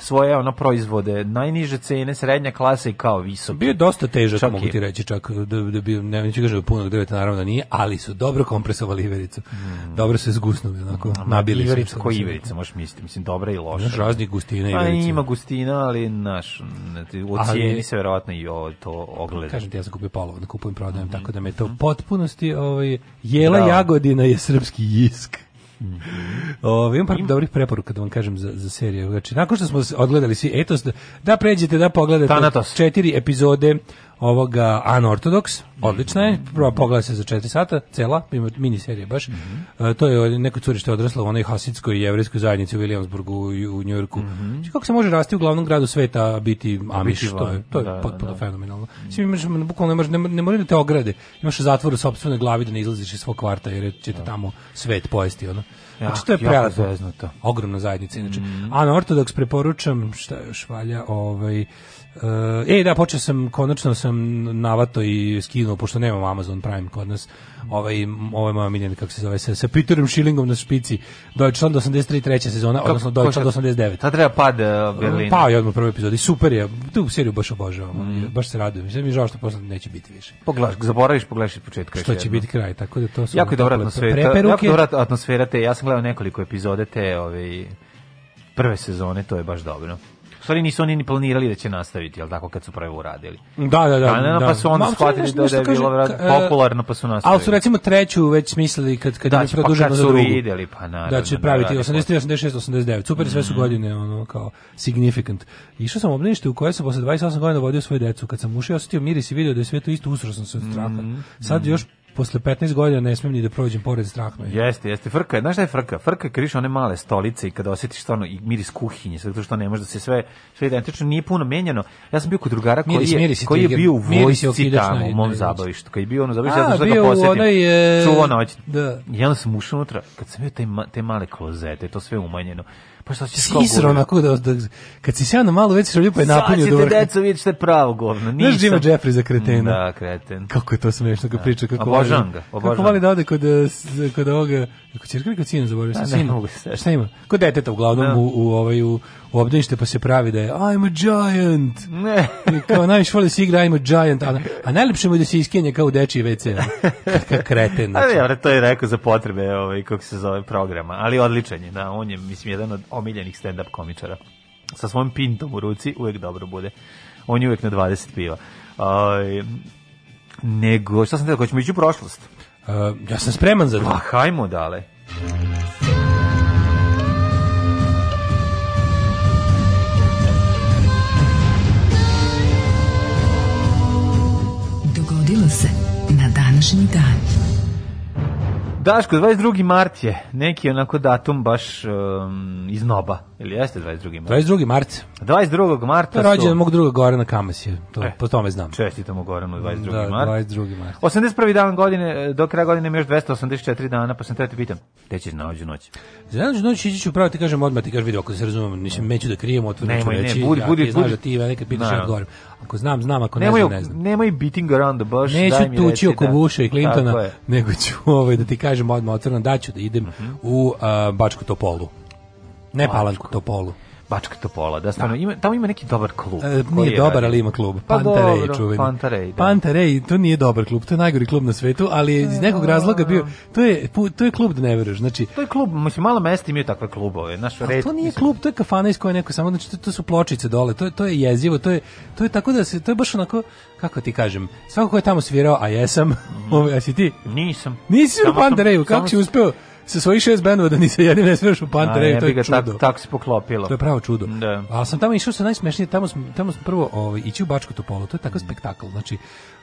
svoje ono proizvode, najniže cene, srednja klasa i kao visoko. Bio dosta težak, čak mogu je. ti reći, čak da, da bio, ne neću kažem da punog drveta, naravno nije, ali su dobro kompresovali ivericu. Mm. Dobro se zgusnuli, onako, mm. nabili iverica, su. Ko iverica, možeš misliti, mislim, dobra i loša. Znaš, raznih gustina pa iverica. Pa ima gustina, ali, naš, u cijeni se verovatno i ovo to ogleda. Kažem ti, ja sam kupio palovo, da kupujem, prodajem, mm. tako da me to potpunosti, ovaj, jela da. jagodina je srpski jisk. Mm -hmm. imam par dobrih preporuka da vam kažem za, za seriju. Znači, nakon što smo odgledali svi Etos, da, da pređete, da pogledate Thanatos. četiri epizode ovoga Unorthodox, mhm. odlična je, prva mhm. pogleda se za 4 sata, cela, ima mini serija baš. Mm -hmm. uh, to je neko curište odraslo u onoj hasidskoj i jevrejskoj zajednici u Williamsburgu u, u Njujorku. Mm -hmm. Kako se može rasti u glavnom gradu sveta biti amiš, biti to je, to je da, da, potpuno da. fenomenalno. Mm -hmm. Svi imaš, bukvalno ne, može, ne, ne može da te ograde, imaš zatvor u sobstvenoj glavi da ne izlaziš iz svog kvarta jer ćete te da. tamo svet pojesti, ono znači, to je prelazno. Zeznuto. Ogromna zajednica. Znači, mm. na Ortodoks preporučam, šta još valja, ovaj, e, e, da, počeo sam, konačno sam navato i skinuo, pošto nemam Amazon Prime kod nas, ovaj ovaj moja omiljen kako se zove sa, sa Peterom Schillingom na špici Deutschland 83 treća sezona Kako, odnosno Deutschland 89. Ta treba pad uh, e, Berlin pa, pa je odmah u prvoj epizodi. Super je. Tu seriju baš obožavam. Mm. Baš se radujem. Sve mi žao što posle neće biti više. Pogledaš, zaboraviš, pogledaš iz početka. Što će jedno. biti kraj, tako da to su Jako dobra atmosfera. Jako dobra atmosfera te. Ja sam gledao nekoliko epizode te ove ovaj, prve sezone, to je baš dobro stvari nisu oni ni planirali da će nastaviti, jel tako, kad su prvo uradili. Da, da, da. Pa da, da. Pa su onda Ma, shvatili nešto, nešto da, da je bilo kaže, e, popularno, pa su nastavili. Ali su recimo treću već mislili kad, kad da, je pa produženo pa za drugu. Vidjeli, pa naravno, da će da, praviti da, 83, 86, 89. Super, mm sve su mhm. godine, ono, kao significant. Išao sam u obdanište u kojoj sam posle 28 godina vodio svoje decu. Kad sam ušao, osetio miris i video da je sve to isto usro sam se od straha. Mhm. Sad mhm. još posle 15 godina ne smijem ni da prođem pored strahno. Jeste, jeste. Frka znaš šta je frka? Frka je kriš one male stolice i kada osjetiš stvarno i miris kuhinje, zato što ne može da se sve, sve identično, nije puno menjano. Ja sam bio kod drugara koji miris, je, miris koji je bio u vojsci tamo, u mom zabavištu. koji je bio ono zabavištu, ja sam što ga posjetim. Onaj, e... Čuva noć. Da. I sam ušao unutra, kad sam bio te, te male klozete, to sve umanjeno Pa šta si Sisro onako da, da, kad si sjao na malo već se ljupa je napunio do vrha. Sad ćete deco vidjeti što je pravo govno. Nisam. Znaš Jima Jeffrey za kretena? Da, kreten. Kako je to smiješno kad da. priča. Kako obožavam vali, ga. Obožavam. Kako vali da ode kod, kod ovoga, kod ćerka ili kod sina zaboravio? Šta, da, ne, mogu se. Šta ima? Kod deteta uglavnom da. u, u, ovaj, u, u obdanište pa se pravi da je I'm a giant. Ne. kao najviše voli da se igra I'm a giant. A, a najlepše mu je da se iskenje kao u dečiji WC. Kakav kreten. Znači. Ali, to je rekao za potrebe ovaj, kako se zove programa. Ali odličan je, da. On je, mislim, jedan od omiljenih stand-up komičara. Sa svojim pintom u ruci uvek dobro bude. On je uvek na 20 piva. Aj, nego, šta sam te da ćemo ići u prošlost? Uh, ja sam spreman za to. Pa, hajmo dale. Dogodilo se na današnji dan. Daško, 22. mart je, neki onako datum baš um, iz noba. Ili jeste 22. mart? 22. mart. 22. marta. Rođen mog druga Gorana Kamasija, to e, po tome znam. Čestitamo Goranu 22. Da, mart. 22. mart. 81. dan godine, e, do kraja godine ima još 284 dana, pa sam te pitam, gde ćeš na ođu noć? Za noć noć ići ću pravo ti kažem odmah, ti kažem vidi ako se razumemo, nisam meću mm. da krijemo, otvorno ću reći. Ne, budi, budi, ja, budi. da ti nekad pitaš ja odgovorim. Da. Ako znam, znam, ako nemoj, ne znam, ne znam. Nemoj beating around the bush, Neću daj mi tući reci, oko da. Busha i Clintona, nego ću ovaj, da ti kažem odmah otvorno da ću da idem uh mhm. -huh. u uh, Bačku Topolu. Ne Palanku, Topolu. Bačka Topola, da stvarno da. ima tamo ima neki dobar klub. E, nije dobar, radi. ali ima klub. Pa Pantarej dobro, čuveni. Pantarej, da. Pantarej, to nije dobar klub, to je najgori klub na svetu, ali e, iz nekog razloga bio to je to je klub da ne veruješ. Znači, to je klub, mislim malo mesta imaju takve klubove, naš red. To nije klub, to je kafana iz koje neko samo znači to, to, su pločice dole, to to je jezivo, to je to je tako da se to je baš onako kako ti kažem, svako ko je tamo svirao, a jesam, mm. a si ti? Nisam. Nisi u Pantareju, kako si uspeo? sa svojih šest bendova da ni sa jednim ne smeš u Pantere, to je čudo. Tako, tako se poklopilo. To je pravo čudo. Da. Ali sam tamo išao sa najsmešnije, tamo, tamo prvo ovaj, ići u Bačku Topolu, to je takav mm. spektakl. Znači,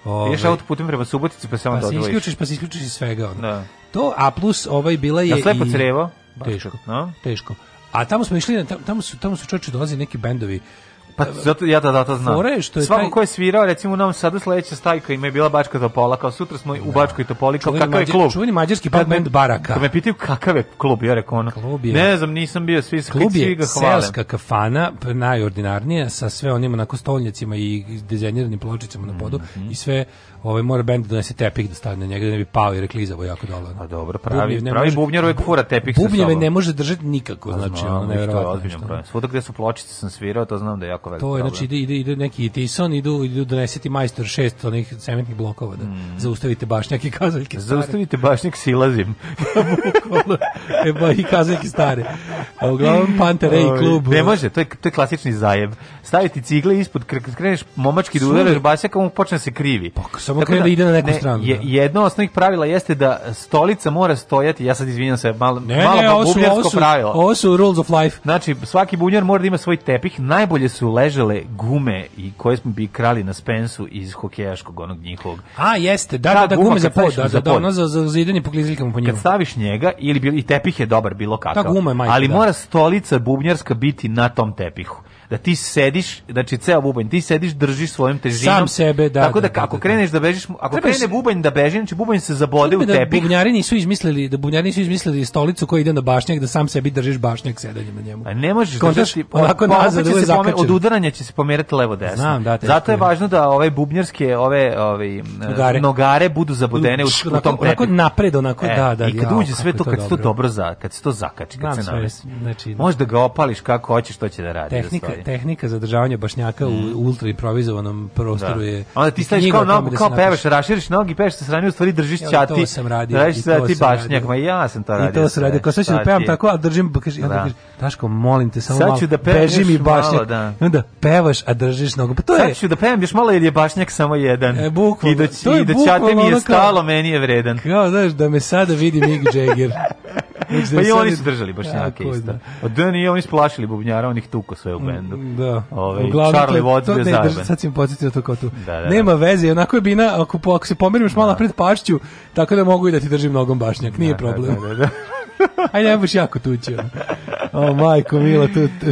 ovaj, Ideš autoputem prema Subotici pa se samo pa se isključiš, pa se isključiš iz svega. Onda. Da. To, a plus ovaj bila je... Na da, slepo crevo? Teško, no? teško. A tamo smo išli, tamo su, tamo su čoče dolazi neki bendovi, Pa da, da. zato ja da zato znam. Fore što je Svako taj... ko je svirao recimo u Novom Sadu sledeća stajka ima je bila Bačka Topola, kao sutra smo u da. Bačkoj Topoli, kao kakav je klub. Čuveni mađarski pa, band Baraka. Kad me pitaju kakav je klub, ja rekao ono. Klub je, ne znam, nisam bio svi klub je ga selska kafana najordinarnija sa sve onim onako stolnjacima i dizajniranim pločicama mm -hmm. na podu mhm. i sve ovaj mora bend donese tepih da stavne njega da ne bi pao i rekli reklizavo jako dole. Pa dobro, pravi, bubnjev pravi može, bubnjar uvek fura tepih sa sobom. Bubnjeve ne može držati nikako, pa znači ono nevjerovatno. Svuda gde su pločice sam svirao, to znam da je jako jako veliki To je, znači, ide, ide ide neki Tison, idu, idu 10. majstor šest onih cementnih blokova da mm. zaustavite bašnjak i kazaljke stare. Zaustavite bašnjak, silazim. e, ba, I kazaljke stare. A uglavnom Panther i klub. Ne može, to je, to je klasični zajeb. Staviti cigle ispod, kreneš momački da udaraš basjaka, on počne da se krivi. Pa, samo krene da, da ide na neku ne, stranu. Je, da. jedno od osnovnih pravila jeste da stolica mora stojati, ja sad izvinjam se, malo, ne, malo ne, ovo su, ovo su, pravilo. Ovo su rules of life. Znači, svaki bunjer mora da ima svoj tepih, najbolje su ležale gume i koje smo bi krali na Spensu iz hokejaškog onog njihovog. A jeste, da, da, da, gume za pod, da, da, da, za, za zidanje po glizljkama po njemu. Kad staviš njega, ili, i tepih je dobar bilo kakav, ta guma je majka, ali da. mora stolica bubnjarska biti na tom tepihu da ti sediš, znači ceo bubanj, ti sediš, držiš svojom težinom. Sam sebe, da. Tako da, da, da ako da, da, kreneš da bežiš, ako krene bubanj da beži, znači bubanj se zabode u tebi. Da bubnjari nisu izmislili, da bubnjari nisu izmislili stolicu koja ide na bašnjak da sam sebi držiš bašnjak sedanjem na njemu. A pa ne možeš držati, onako nazad, da se pome, od udaranja će se pomerati levo desno. Znam, da, teško, Zato je važno da ove bubnjarske, ove, ove nogare. nogare budu zabodene u, u tom tepi. Onako napred, onako, e, da, da. I kad uđe sve to, kad se to dobro, kad se to zakači, kad se navesi. Znači- možeš da ga opališ kako hoćeš, što će da radi. Tehnika te, tehnika zadržavanja bašnjaka mm. u ultra improvizovanom prostoru da. je. Onda ti staviš kao nogu, da kao da pevaš, raširiš noge i peveš sa da strane, u stvari držiš ja, čati. To sam radio. Držiš se ti bašnjak, ma ja sam to radio. I to se radi. Kao sad ću da pevam tako, a držim, pa kaže, da. kaže, Daško, molim te, samo malo, da beži mi bašnjak. Da. I onda pevaš, a držiš nogu. Pa to je. Sad ću da pevam još malo jer je bašnjak samo jedan. E, bukvalno. I da, i da čati mi je stalo, meni je vredan. Kao, znaš, da me sada vidi Mick Jagger. Pa i oni su držali bašnjake isto. Da. Od Dani oni splašili bubnjara, on ih tuko sve u mm. bend. Islandu. Da. Ove, ovaj, Uglavnom, Charlie Watts bio zajeban. Sad si mi podsjetio to kao tu. Da, da, da. Nema veze, onako je bina, ako, ako se pomeriš malo da. pred pašću, tako da mogu i da ti držim nogom bašnjak, nije da, da problem. Da, da, da. Ajde, ne buš jako tući. O, majko, mila, tu, tu, tu.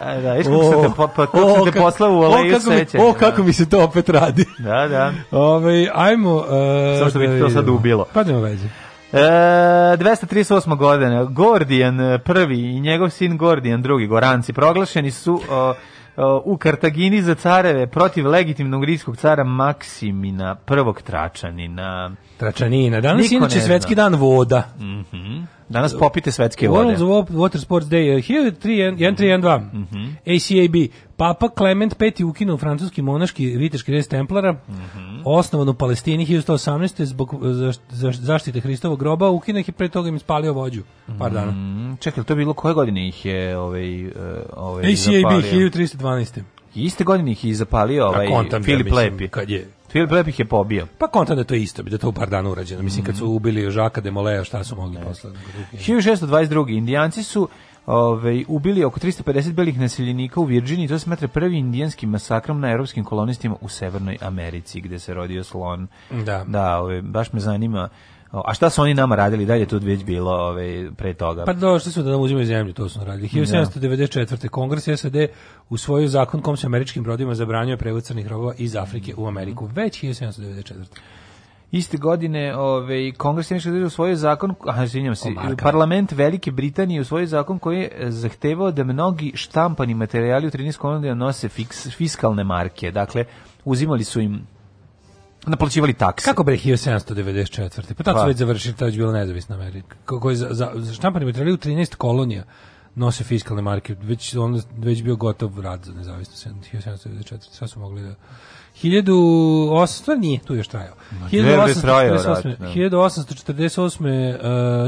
A, da, iskako te, po, po, pa, o, te poslao u Aleju o, sećanja. O, kako da. mi se to opet radi. Da, da. Ove, ovaj, ajmo... Uh, Samo što bi to sad ubilo. Pa nema veze. E, 238. godine Gordijan e, prvi i njegov sin Gordijan drugi, Goranci, proglašeni su o, o, u Kartagini za careve protiv legitimnog gričkog cara Maksimina, prvog tračanina. Tračanina. Danas Niko inače svetski dan voda. Mm -hmm. Danas popite svetske vode. World Water Sports Day, 1312, mm -hmm. ACAB, Papa Clement V ukinuo francuski monaški viteški res Templara, mm -hmm. osnovan u Palestini 1118. zbog eh, zaštite Hristovog groba, Ukinak je pre toga im spalio vođu par dana. Mm -hmm. Čekaj, to je bilo koje godine ih je ovaj, eh, ovaj ACAB zapalio? 1312. Iste godine ih je zapalio ovaj Filip Lepi. Kad je Filip Lepih je pobio. Pa konta da to da je isto, da to u par dana urađeno. Mislim, kad su mhm. ubili Žaka de Molea, šta su mogli poslati? 1622. Indijanci su Ove, ovaj, ubili oko 350 belih naseljenika u Virđini, to se smatra prvi indijanski masakrom na europskim kolonistima u Severnoj Americi, gde se rodio slon. Da. Da, ove, ovaj, baš me zanima A šta su oni nama radili? Dalje tu već bilo ovaj pre toga. Pa došli su da nam uzimaju zemlju, to su radili. 1794. Da. Kongres SAD usvojio zakon kom se američkim brodovima zabranjuje prevoz crnih robova iz Afrike u Ameriku već 1794. Iste godine ovaj Kongres je nešto usvojio zakon, a izvinjavam se, parlament Velike Britanije u usvojio zakon koji je e, zahtevao da mnogi štampani materijali u 13 kolonija nose fiks, fiskalne marke. Dakle, uzimali su im naplaćivali takse. Kako bre 1794. Pa tad su već završili, tad je bila nezavisna Amerika. Kako je za, za, za štampani materijal 13 kolonija nose fiskalne marke. Već, on, već bio gotov rad za nezavisnost 1794. Sad su mogli da... 1800 nije tu još trajao. 1848. 1848 uh,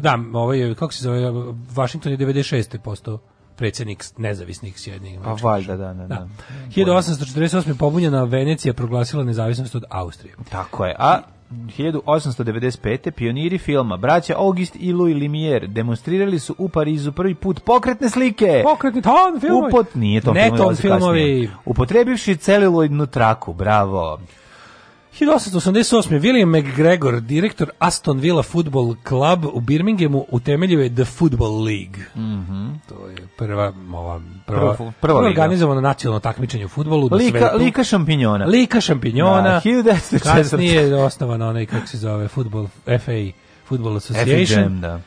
da, ovaj je kako se zove Washington je 96. postao predsjednik nezavisnih Sjedinjenih Pa valjda, da, da, da. 1848. Da. pobunjena Venecija proglasila nezavisnost od Austrije. Tako je. A 1895. pioniri filma braća August i Louis Lumière demonstrirali su u Parizu prvi put pokretne slike. Pokretni ton filmovi. Upot, nije to ne ton filmovi. Upotrebivši celuloidnu traku, bravo. 1888. William McGregor, direktor Aston Villa Football Club u Birminghamu, utemeljio je The Football League. Mm -hmm. To je prva, ova, prva, prva, prva organizovana nacionalno takmičenje u futbolu. Lika, lika šampinjona. Lika šampinjona. Da, kasnije je osnovano onaj, kako se zove, Football FA, Football Association. FGM, da.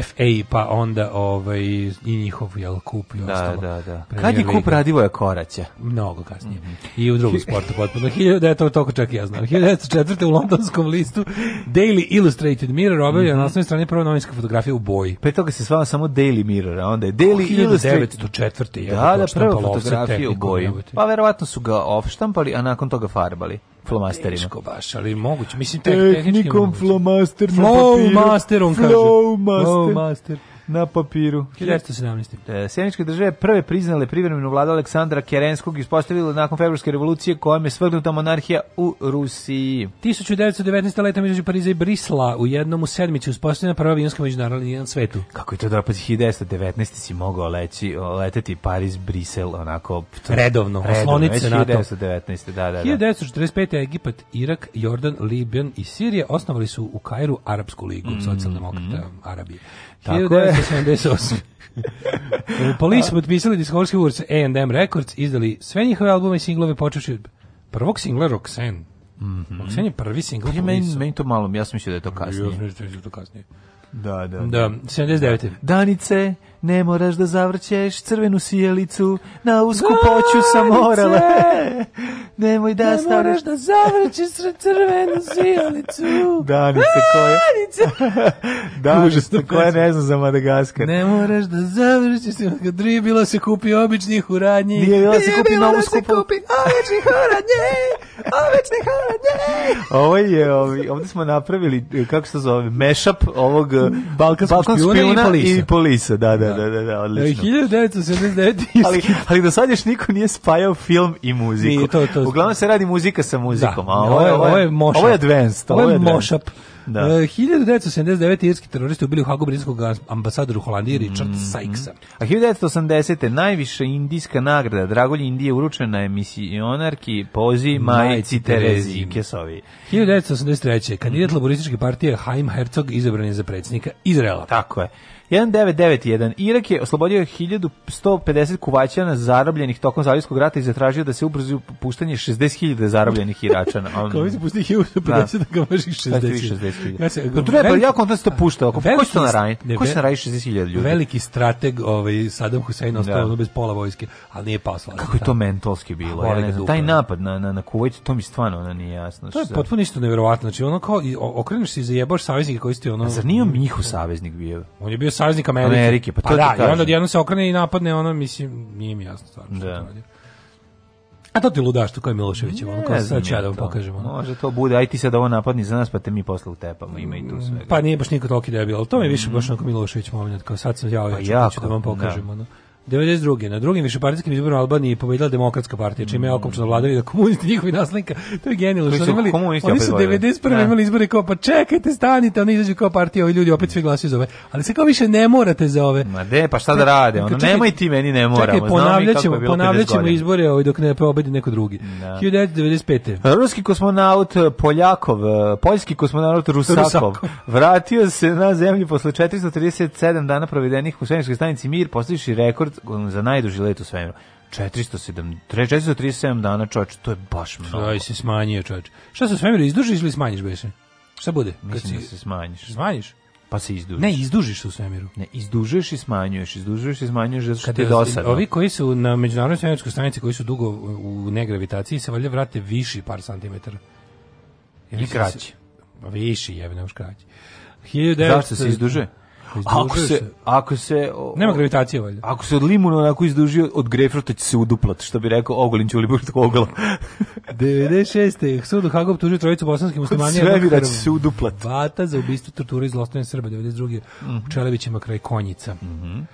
FA, pa onda ovaj, i njihov jel, kup i da, ostalo. Da, da. Kad je kup Radivoja Koraća? Mnogo kasnije. Mm -hmm. I u drugom sportu potpuno. 1900, to toliko čak i ja znam. 1904. u londonskom listu Daily Illustrated Mirror objavljena mm -hmm. na osnovnoj strani prva novinska fotografija u boji. Pre toga se svala samo Daily Mirror, a onda je Daily oh, Illustrated. 1904. Da, da, prva fotografija u boji. Pa verovatno su ga ofštampali, a nakon toga farbali flomasterima. Teško baš, ali moguće. Mislim, tehnički Tehnikom moguće. flomaster na papiru. Flow masterom, kaže. Flow master. Flow master na papiru. 1917. E, Sjeničke države prve priznale privremenu vladu Aleksandra Kerenskog ispostavila nakon februarske revolucije kojom je svrgnuta monarhija u Rusiji. 1919. leta između Pariza i Brisla u jednom u sedmici uspostavljena prva avionska međunarodna linija na svetu. Kako je to da pa 1919. si mogao leći, leteti Pariz, Brisel, onako... Redovno, redovno se na to. 1919. Da, da, da. 1945. Egipat, Irak, Jordan, Liban i Sirije osnovali su u Kairu Arapsku ligu mm -hmm. socijaldemokrata mm. Arabije. Tako je. 1978. Police su potpisali diskorski urs A&M Records, izdali sve njihove albume i singlove, počeši od prvog singla Roxanne. Mm -hmm. Roxanne je prvi singl. Ja, meni, meni to malo, ja sam mislio da je to kasnije. Ja sam mislio da je to kasnije. Da, da. Da, 79. Da. Danice, ne moraš da zavrćeš crvenu sjelicu, na usku poću sa morala. Nemoj da ne moraš da zavrćeš crvenu sjelicu. Danica koja... Danica koje ne znam za Madagaskar. Ne moraš da zavrćeš Kad nije bilo se kupi običnih u radnji. Nije bilo se kupi novu da skupu. kupi običnih u radnji. Običnih u radnji. Ovo je, ovdje smo napravili, kako se zove, mashup ovog Balkanskog, Balkanskog i polisa. I polisa, da, da. da da, da, da, da, odlično. 1979. E, ali, ali do sad još niko nije spajao film i muziku. Nije, to, to, Uglavnom se radi muzika sa muzikom, da. a ovo je, ovo je, mošap. ovo je advanced. Ovo je, mošap. Da. 1979. E, irski teroristi ubili u Hagu britanskog ambasadora u Holandiji Richard mm -hmm. Sykesa. A 1980. najviša indijska nagrada Dragolje Indije uručena je misionarki Pozi Majici Terezi Kesovi. 1983. kandidat mhm. laborističke partije Haim Herzog izabran je za predsjednika Izrela. Tako je. 1991. Irak je oslobodio 1150 kuvaćana zarobljenih tokom Zalijskog rata i zatražio da se ubrzi puštanje 60.000 zarobljenih Iračana. Kao se pušti 1150, da ga možeš 60.000. To treba, jako kontam se to puštao. Ko će to naranji? Ko će naranji 60.000 ljudi? Veliki strateg ovaj, Saddam Hussein da. ostao da. bez pola vojske, ali nije pao slavno. Kako je to mentolski bilo? ja ne znam, taj napad na, na, na Kuvajt, to mi stvarno ono nije jasno. To je potpuno isto nevjerovatno. Znači, ono kao, okreneš se i zajebaš saveznike koji ste ono... Zar nije on Mihu saveznik bio? On je bio saveznik Amerike. Amerike, pa to pa da, kažem. i onda jedno se okrene i napadne ono, mislim, nije mi jasno stvarno da. to radi. A to ti ludaš, to kao je Miloševićev, ono, kao sad ću ja da vam pokažem. Ono. Može to bude, aj ti sad ovo napadni za nas, pa te mi posle utepamo, ima i tu mm, svega. Pa nije baš niko toliko debil, ali to mi je više mm. baš mhm. onako Milošević moment, kao sad sam ja, pa ja ću, da vam da. pokažem, da. ono. 92. Na drugim višepartijskim izborima Albanije je pobedila demokratska partija, čime je okomčena vladavina komunisti njihovi naslenika. To je genijalno. Što su imali, oni su 91. Ne. Da. imali izbore kao, pa čekajte, stanite, oni izađu kao partija, ovi ljudi opet svi glasuju za ove. Ali se kao više ne morate za ove. Ma de, pa šta da rade? Ono, čekaj, nemoj ti meni ne moramo. Čekaj, ponavljaćemo, ponavljaćemo izbore ovaj dok ne pobedi neko drugi. Da. 1995. Ruski kosmonaut eh, Poljakov, eh, poljski kosmonaut Rusakov, Rusakov. vratio se na zemlju posle 437 dana provedenih u svemirskoj stanici Mir, postavivši rekord rekord za najduži let u svemiru. 407, 437 dana, čovječ, to je baš mnogo. Aj se smanjio, čovječ. Šta se svemiru, izdužiš ili smanjiš, beše? Šta bude? Mislim si... da se smanjiš. Smanjiš? Pa se izdužiš. Ne, izdužiš se u svemiru. Ne, izdužuješ i smanjuješ, izdužuješ i smanjuješ zato što ti je dosadno. Ovi koji su na međunarodnoj svemirskoj stanici, koji su dugo u negravitaciji, se valjda vrate viši par santimetara. Ili kraći. Se... Pa viši, jebeno, još kraći. 1900... Zašto se izduže? Ako se, ako se o, nema gravitacije valjda. Ako se od limuna onako izdužio od grejpfruta će se uduplat, što bi rekao Ogolin tako ogla. 96. Sud u Hagu optužio trojicu bosanskih muslimana sve bi da se uduplat. Vata za ubistvo tortura i zlostavljanje Srba 92. Mm -hmm. u mhm. Čelebićima kraj Konjica. Mm -hmm.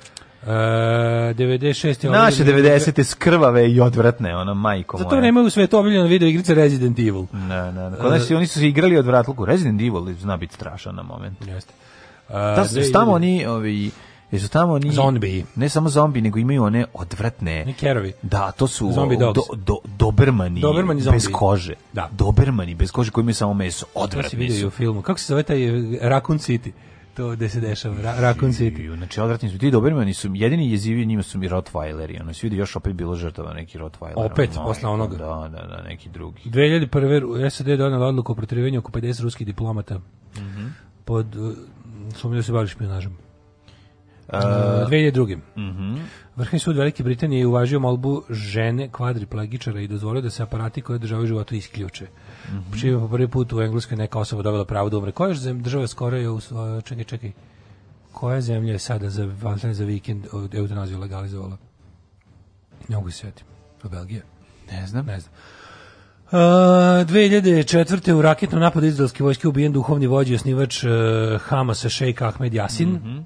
Uh, 96. Naše 90. skrvave i odvratne, ono, majko Zato moja. Zato nemaju u svetu obiljeno video igrice Resident Evil. Ne, ne, ne. E, Kod uh, oni su se igrali odvratluku. Resident Evil zna biti strašan na moment. Jeste. Da su ne, tamo oni, ovi, jesu tamo ni zombi. Ne samo zombi, nego imaju one odvratne. Ne kerovi. Da, to su zombi dogs. Do, do, dobermani, dobermani zombi. bez kože. Da. Dobermani bez kože koji imaju samo meso. Odvratni to se su. u filmu. Kako se zove taj eh, Raccoon City? to gde se dešava Ra Raccoon City. Znači odvratni su ti Dobermani su jedini jezivi njima su mi Rottweileri. Ono vidi još opet bilo žrtava neki Rottweiler. Opet ono, posle onoga. Da, da, da, neki drugi. 2001. SAD donela odluku o protjerivanju oko 50 ruskih diplomata. Mhm. Mm pod eh, sumnju da se bavi špionažom. Uh, 2002. Mm -hmm. Vrhovni sud Velike Britanije je uvažio molbu žene kvadriplagičara i dozvolio da se aparati koje državaju životu isključe. Mm -hmm. Čime po prvi put u Engleskoj neka osoba dobila pravo da umre. Koja je država skoro je... U, čekaj, čekaj. Koja zemlja je sada za, za vikend eutanaziju legalizovala? Ne mogu se sjetiti. Belgije? Ne znam. Ne znam. Uh, 2004. u raketnom napadu izraelske vojske ubijen duhovni vođi i osnivač uh, Hamasa Sheikh Ahmed Yasin. Mm -hmm.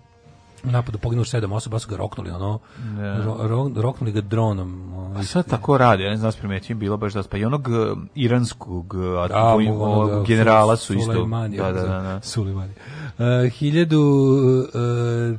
U napadu poginulo sedam osoba, su ga roknuli, ono, yeah. Da. ro, ro, roknuli ga dronom. Ono, ovaj, A sad tako radi, ja ne znam da primetio, bilo baš da pa i onog e, iranskog e, da, onog, da, generala su isto. Sulejmani, da, da, da, da. Sulejmani. Uh, hiljadu... Uh,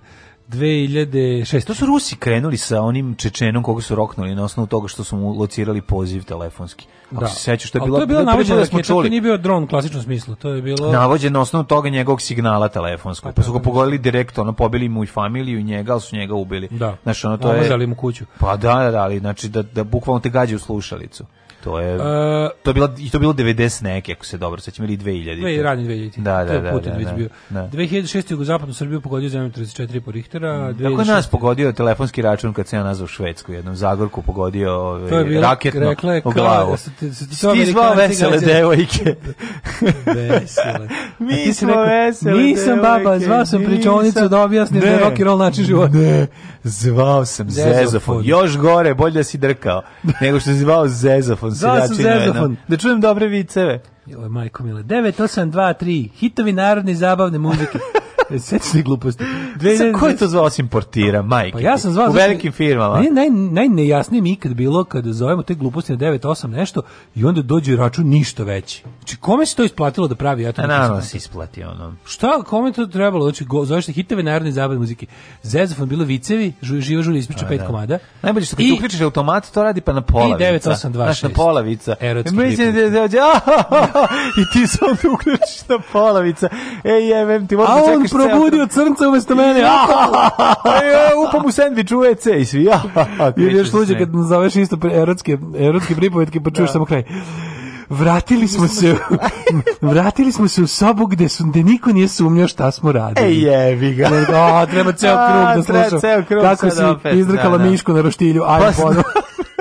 2006. To su Rusi krenuli sa onim Čečenom koga su roknuli na osnovu toga što su mu locirali poziv telefonski. Ako da. se sećaš, to je bilo... to je bilo navođeno da smo čuli. To nije bio dron u klasičnom smislu, to je bilo... Navođeno na osnovu toga njegovog signala telefonskog. Pa, pa su da, ga da, pogodili direktno, ono, pobili mu i familiju i njega, ali su njega ubili. Da. Znači, ono, to Omazali je... mu kuću. Pa da, da, ali znači da, da bukvalno te gađaju slušalicu. To je uh, to je bilo i to je bilo 90 neke ako se dobro sećam ili 2000. Ne, ranije 2000. Da, da, da. Putin da, već da, bio. Da. 2006 jugozapadnu Srbiju pogodio zemljom 34 po Richtera, Tako mm. je nas pogodio telefonski račun kad se ja nazvao Švedsku, jednom Zagorku pogodio ovaj raketno rekla je, u glavu. Ti zvao vesele devojke. vesele. Mi smo vesele. Nisam baba, zvao sam pričonicu da objasnim da rock and roll način života. Ne. Zvao sam Zezofon. Još gore, bolje da si drkao nego što si zvao Zezofon Zezdafon se Zosam Zezdafon, da čujem dobre viceve. Jo, majko mile, 9823, hitovi narodne zabavne muzike. E, sećaš gluposti. Dve, Sa, ko je to zvao osim portira, pa majke? Pa ja sam zvao... U velikim firmama. Ne, naj, najnejasnije mi ikad bilo kada zovemo te gluposti na 98 nešto i onda dođe račun ništa veći. Znači, kome se to isplatilo da pravi? Ja to e, naravno da se isplati ono. Šta, kome to trebalo? Znači, go, zoveš se hitove narodne zabave muzike. Zezofon bilo vicevi, živa žulje ispriča pet da. komada. Najbolje što kad tu uključiš automat, to radi pa na polavica. I 9826. Znaš, na polavica. Erotski e, Mislim da dođe, i ti sam uključiš na polavica. Ej, jebem ti, možda čekaš probudio crnca umesto mene. Upam u sandvič e, e, u WC i svi. I još sluđe kad nazoveš isto erotske, erotske pripovetke pa čuješ da. samo kraj vratili smo se vratili smo se u sobu gde su gde niko nije sumnjao šta smo radili. Ej jevi ga. O, da, treba ceo krug da slušam. Treba ceo krug. Kako si opet, izdrkala da, da. mišku na roštilju, aj pa,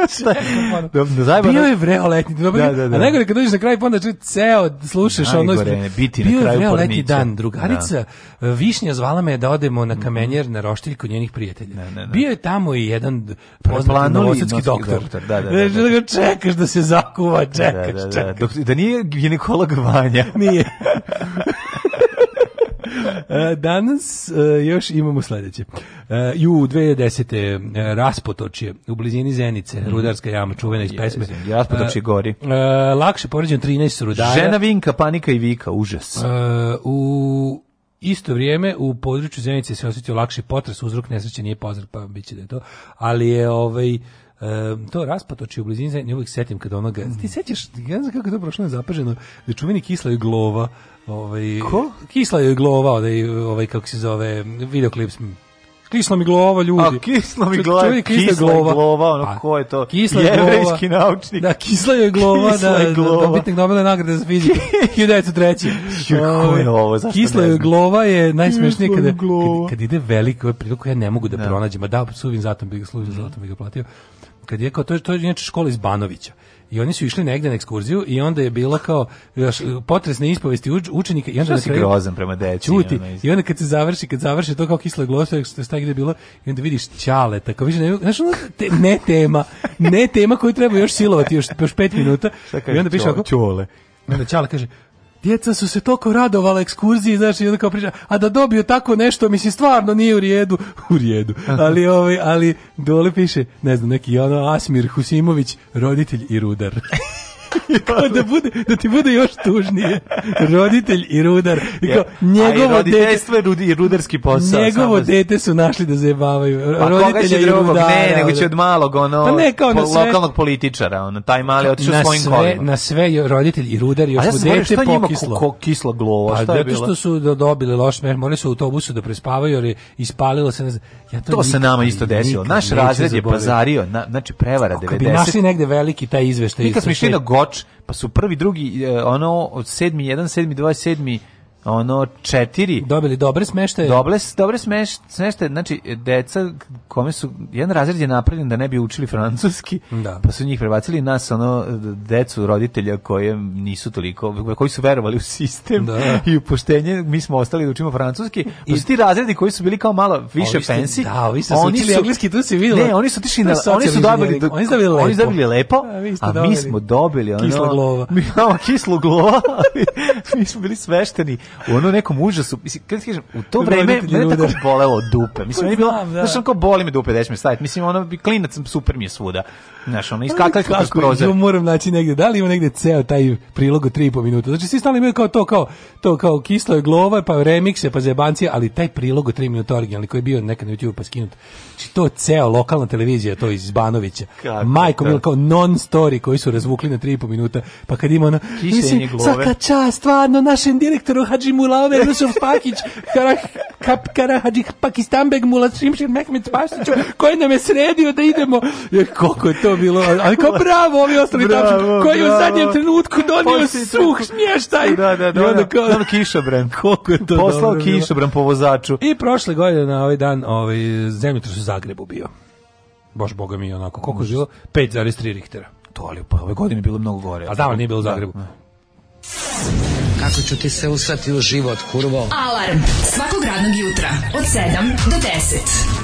Šta je? Da Bio je vreo letnji. Dobro, da, da, da. A najgore kad dođeš na kraj, pa onda čuješ ceo slušaš najgore, ono ispred. biti Bio na kraju vreo letnji dan. Da. Drugarica da. Višnja zvala me da odemo na kamenjer, na roštilj kod njenih prijatelja. Ne, ne, ne. Bio je tamo i jedan poznati novosadski doktor. doktor. Da, da, da, da. Čekaš da se zakuva, čekaš, da, da, da. čekaš. Da, da, da. da nije ginekolog Vanja. nije. E, danas e, još imamo sledeće. E, ju, 2010. Raspotočje, u blizini Zenice, mhm. rudarska jama, čuvena iz pesme. Raspotočje gori. Lakše poređen 13 rudara. Žena vinka, panika i vika, užas. U isto vrijeme u području Zenice se osjetio lakši potres, uzrok nesreće nije poznat, pa biće da je to, ali je ovaj Um, to raspatoči u blizini ne uvijek setim kad onoga, ti sećaš, ja ne znam kako je to prošlo nezapaženo, da čuveni kisla je glova, ovaj, Ko? kisla je glova, ovaj, ovaj, kako se zove, videoklips, Kisla mi glava, ljudi. A, kisla mi glava, Čovjek, kisla, kisla glava. glava, ono, ko je to? Kisla je glava. Jevrejski naučnik. Da, kisla je glava, kisla da, je glava. da, da dobitnik Nobelove nagrade za fiziku, 1903. ko je ovo, zašto Kisla je glava je najsmešnije kada, kad, kad ide veliko, priliku ja ne mogu da ne. Da. pronađem, a da, suvim zatom bi ga služio, zatom bi ga platio kad je kao to to je inače škola iz Banovića i oni su išli negde na ekskurziju i onda je bilo kao još potresne ispovesti uč, učenika i onda se grozan prema deci čuti i onda kad se završi kad završi to kao kislo glosa što sta gde bilo i onda vidiš ćale tako više ne znaš te, ne tema ne tema koju treba još silovati još još 5 minuta i onda piše ovako čole onda ćale kaže djeca su se toliko radovala ekskurziji, znaš, i onda kao priča, a da dobio tako nešto, mislim, stvarno nije u rijedu, u rijedu, ali, ovaj, ali dole piše, ne znam, neki ono Asmir Husimović, roditelj i rudar. kao da, bude, da ti bude još tužnije. Roditelj i rudar. I kao, njegovo A i roditeljstvo dete, rudi, rudarski posao. Njegovo dete su našli da zajebavaju. Pa Roditelja koga će drugog? Rudara, ne, nego će od malog ono, pa ne, kao po, sve, lokalnog političara. Ono, taj mali otišao svojim sve, Na sve roditelj i rudar još ja mu dete pokislo. Njima što ko, kisla glova? Pa, šta je bilo? što su dobili loš smeh, morali su u autobusu da prespavaju jer je ispalilo se. Ne znam. Ja to, to nikad, se nama isto desilo. Naš razred je pazario, na, znači prevara 90. Ako bi našli negde veliki taj izveštaj. Nikad smo išli na Watch, pa su prvi, drugi, e, ono, sedmi, jedan, sedmi, dva, sedmi, ono četiri dobili dobre smeštaje dobre dobre smeš, smeštaje znači deca kome su jedan razred je napravljen da ne bi učili francuski da. pa su njih prebacili nas ono decu roditelja koje nisu toliko koji su verovali u sistem da. i u mi smo ostali da učimo francuski pa su ti razredi koji su bili kao malo više ovi fancy da, ovi su oni su engleski tu se videlo ne oni su tišli na oni su dobili do, oni su dobili lepo, oni su dobili lepo a, vi a mi smo dobili ono kisla glova mi kislu glova mi smo bili svešteni u ono nekom užasu. Mislim, kad kažem, u to vreme mene tako bolelo dupe. Mislim, meni bilo, da. znaš, kao boli me dupe, da ćeš me staviti. Mislim, ono, klinac super mi je svuda. Znaš, ono, iskakali kroz prozor. Ja moram naći negde, da li ima negde ceo taj prilog od 3,5 minuta? Znači, svi stali imaju kao to, kao, to, kao kislo je glova, pa remikse, pa zebancije, ali taj prilog od 3 minuta originalni koji je bio nekad na YouTube pa skinut. Znači, to ceo, lokalna televizija, to iz Banovića. Majko, mil, kao non-story koji su razvukli na 3,5 minuta, pa kad ima ono, mislim, svaka čast, stvarno, našem direktoru Hadži Mulave Rusov Pakić, Karah, Kap, Karahadži Pakistanbeg Mulat Šimšir Mehmet Pašiću, koji nam je sredio da idemo. Jer koliko je to bilo, ali kao bravo ovi ostali tapšu, koji je u zadnjem trenutku donio suh smještaj. Da, da, da, I onda da. kao... Ono kišobran. Koliko je to Poslao dobro kišobran po vozaču. I prošle godine na ovaj dan ovaj, zemljotres u Zagrebu bio. Boš boga mi onako, koliko je bilo? 5,3 riktera to, ali pa ove godine bilo mnogo gore. A da, nije bilo u da, Zagrebu. Da, Kako ću ti se usati u život, kurvo? Alarm svakog radnog jutra od 7 do 10.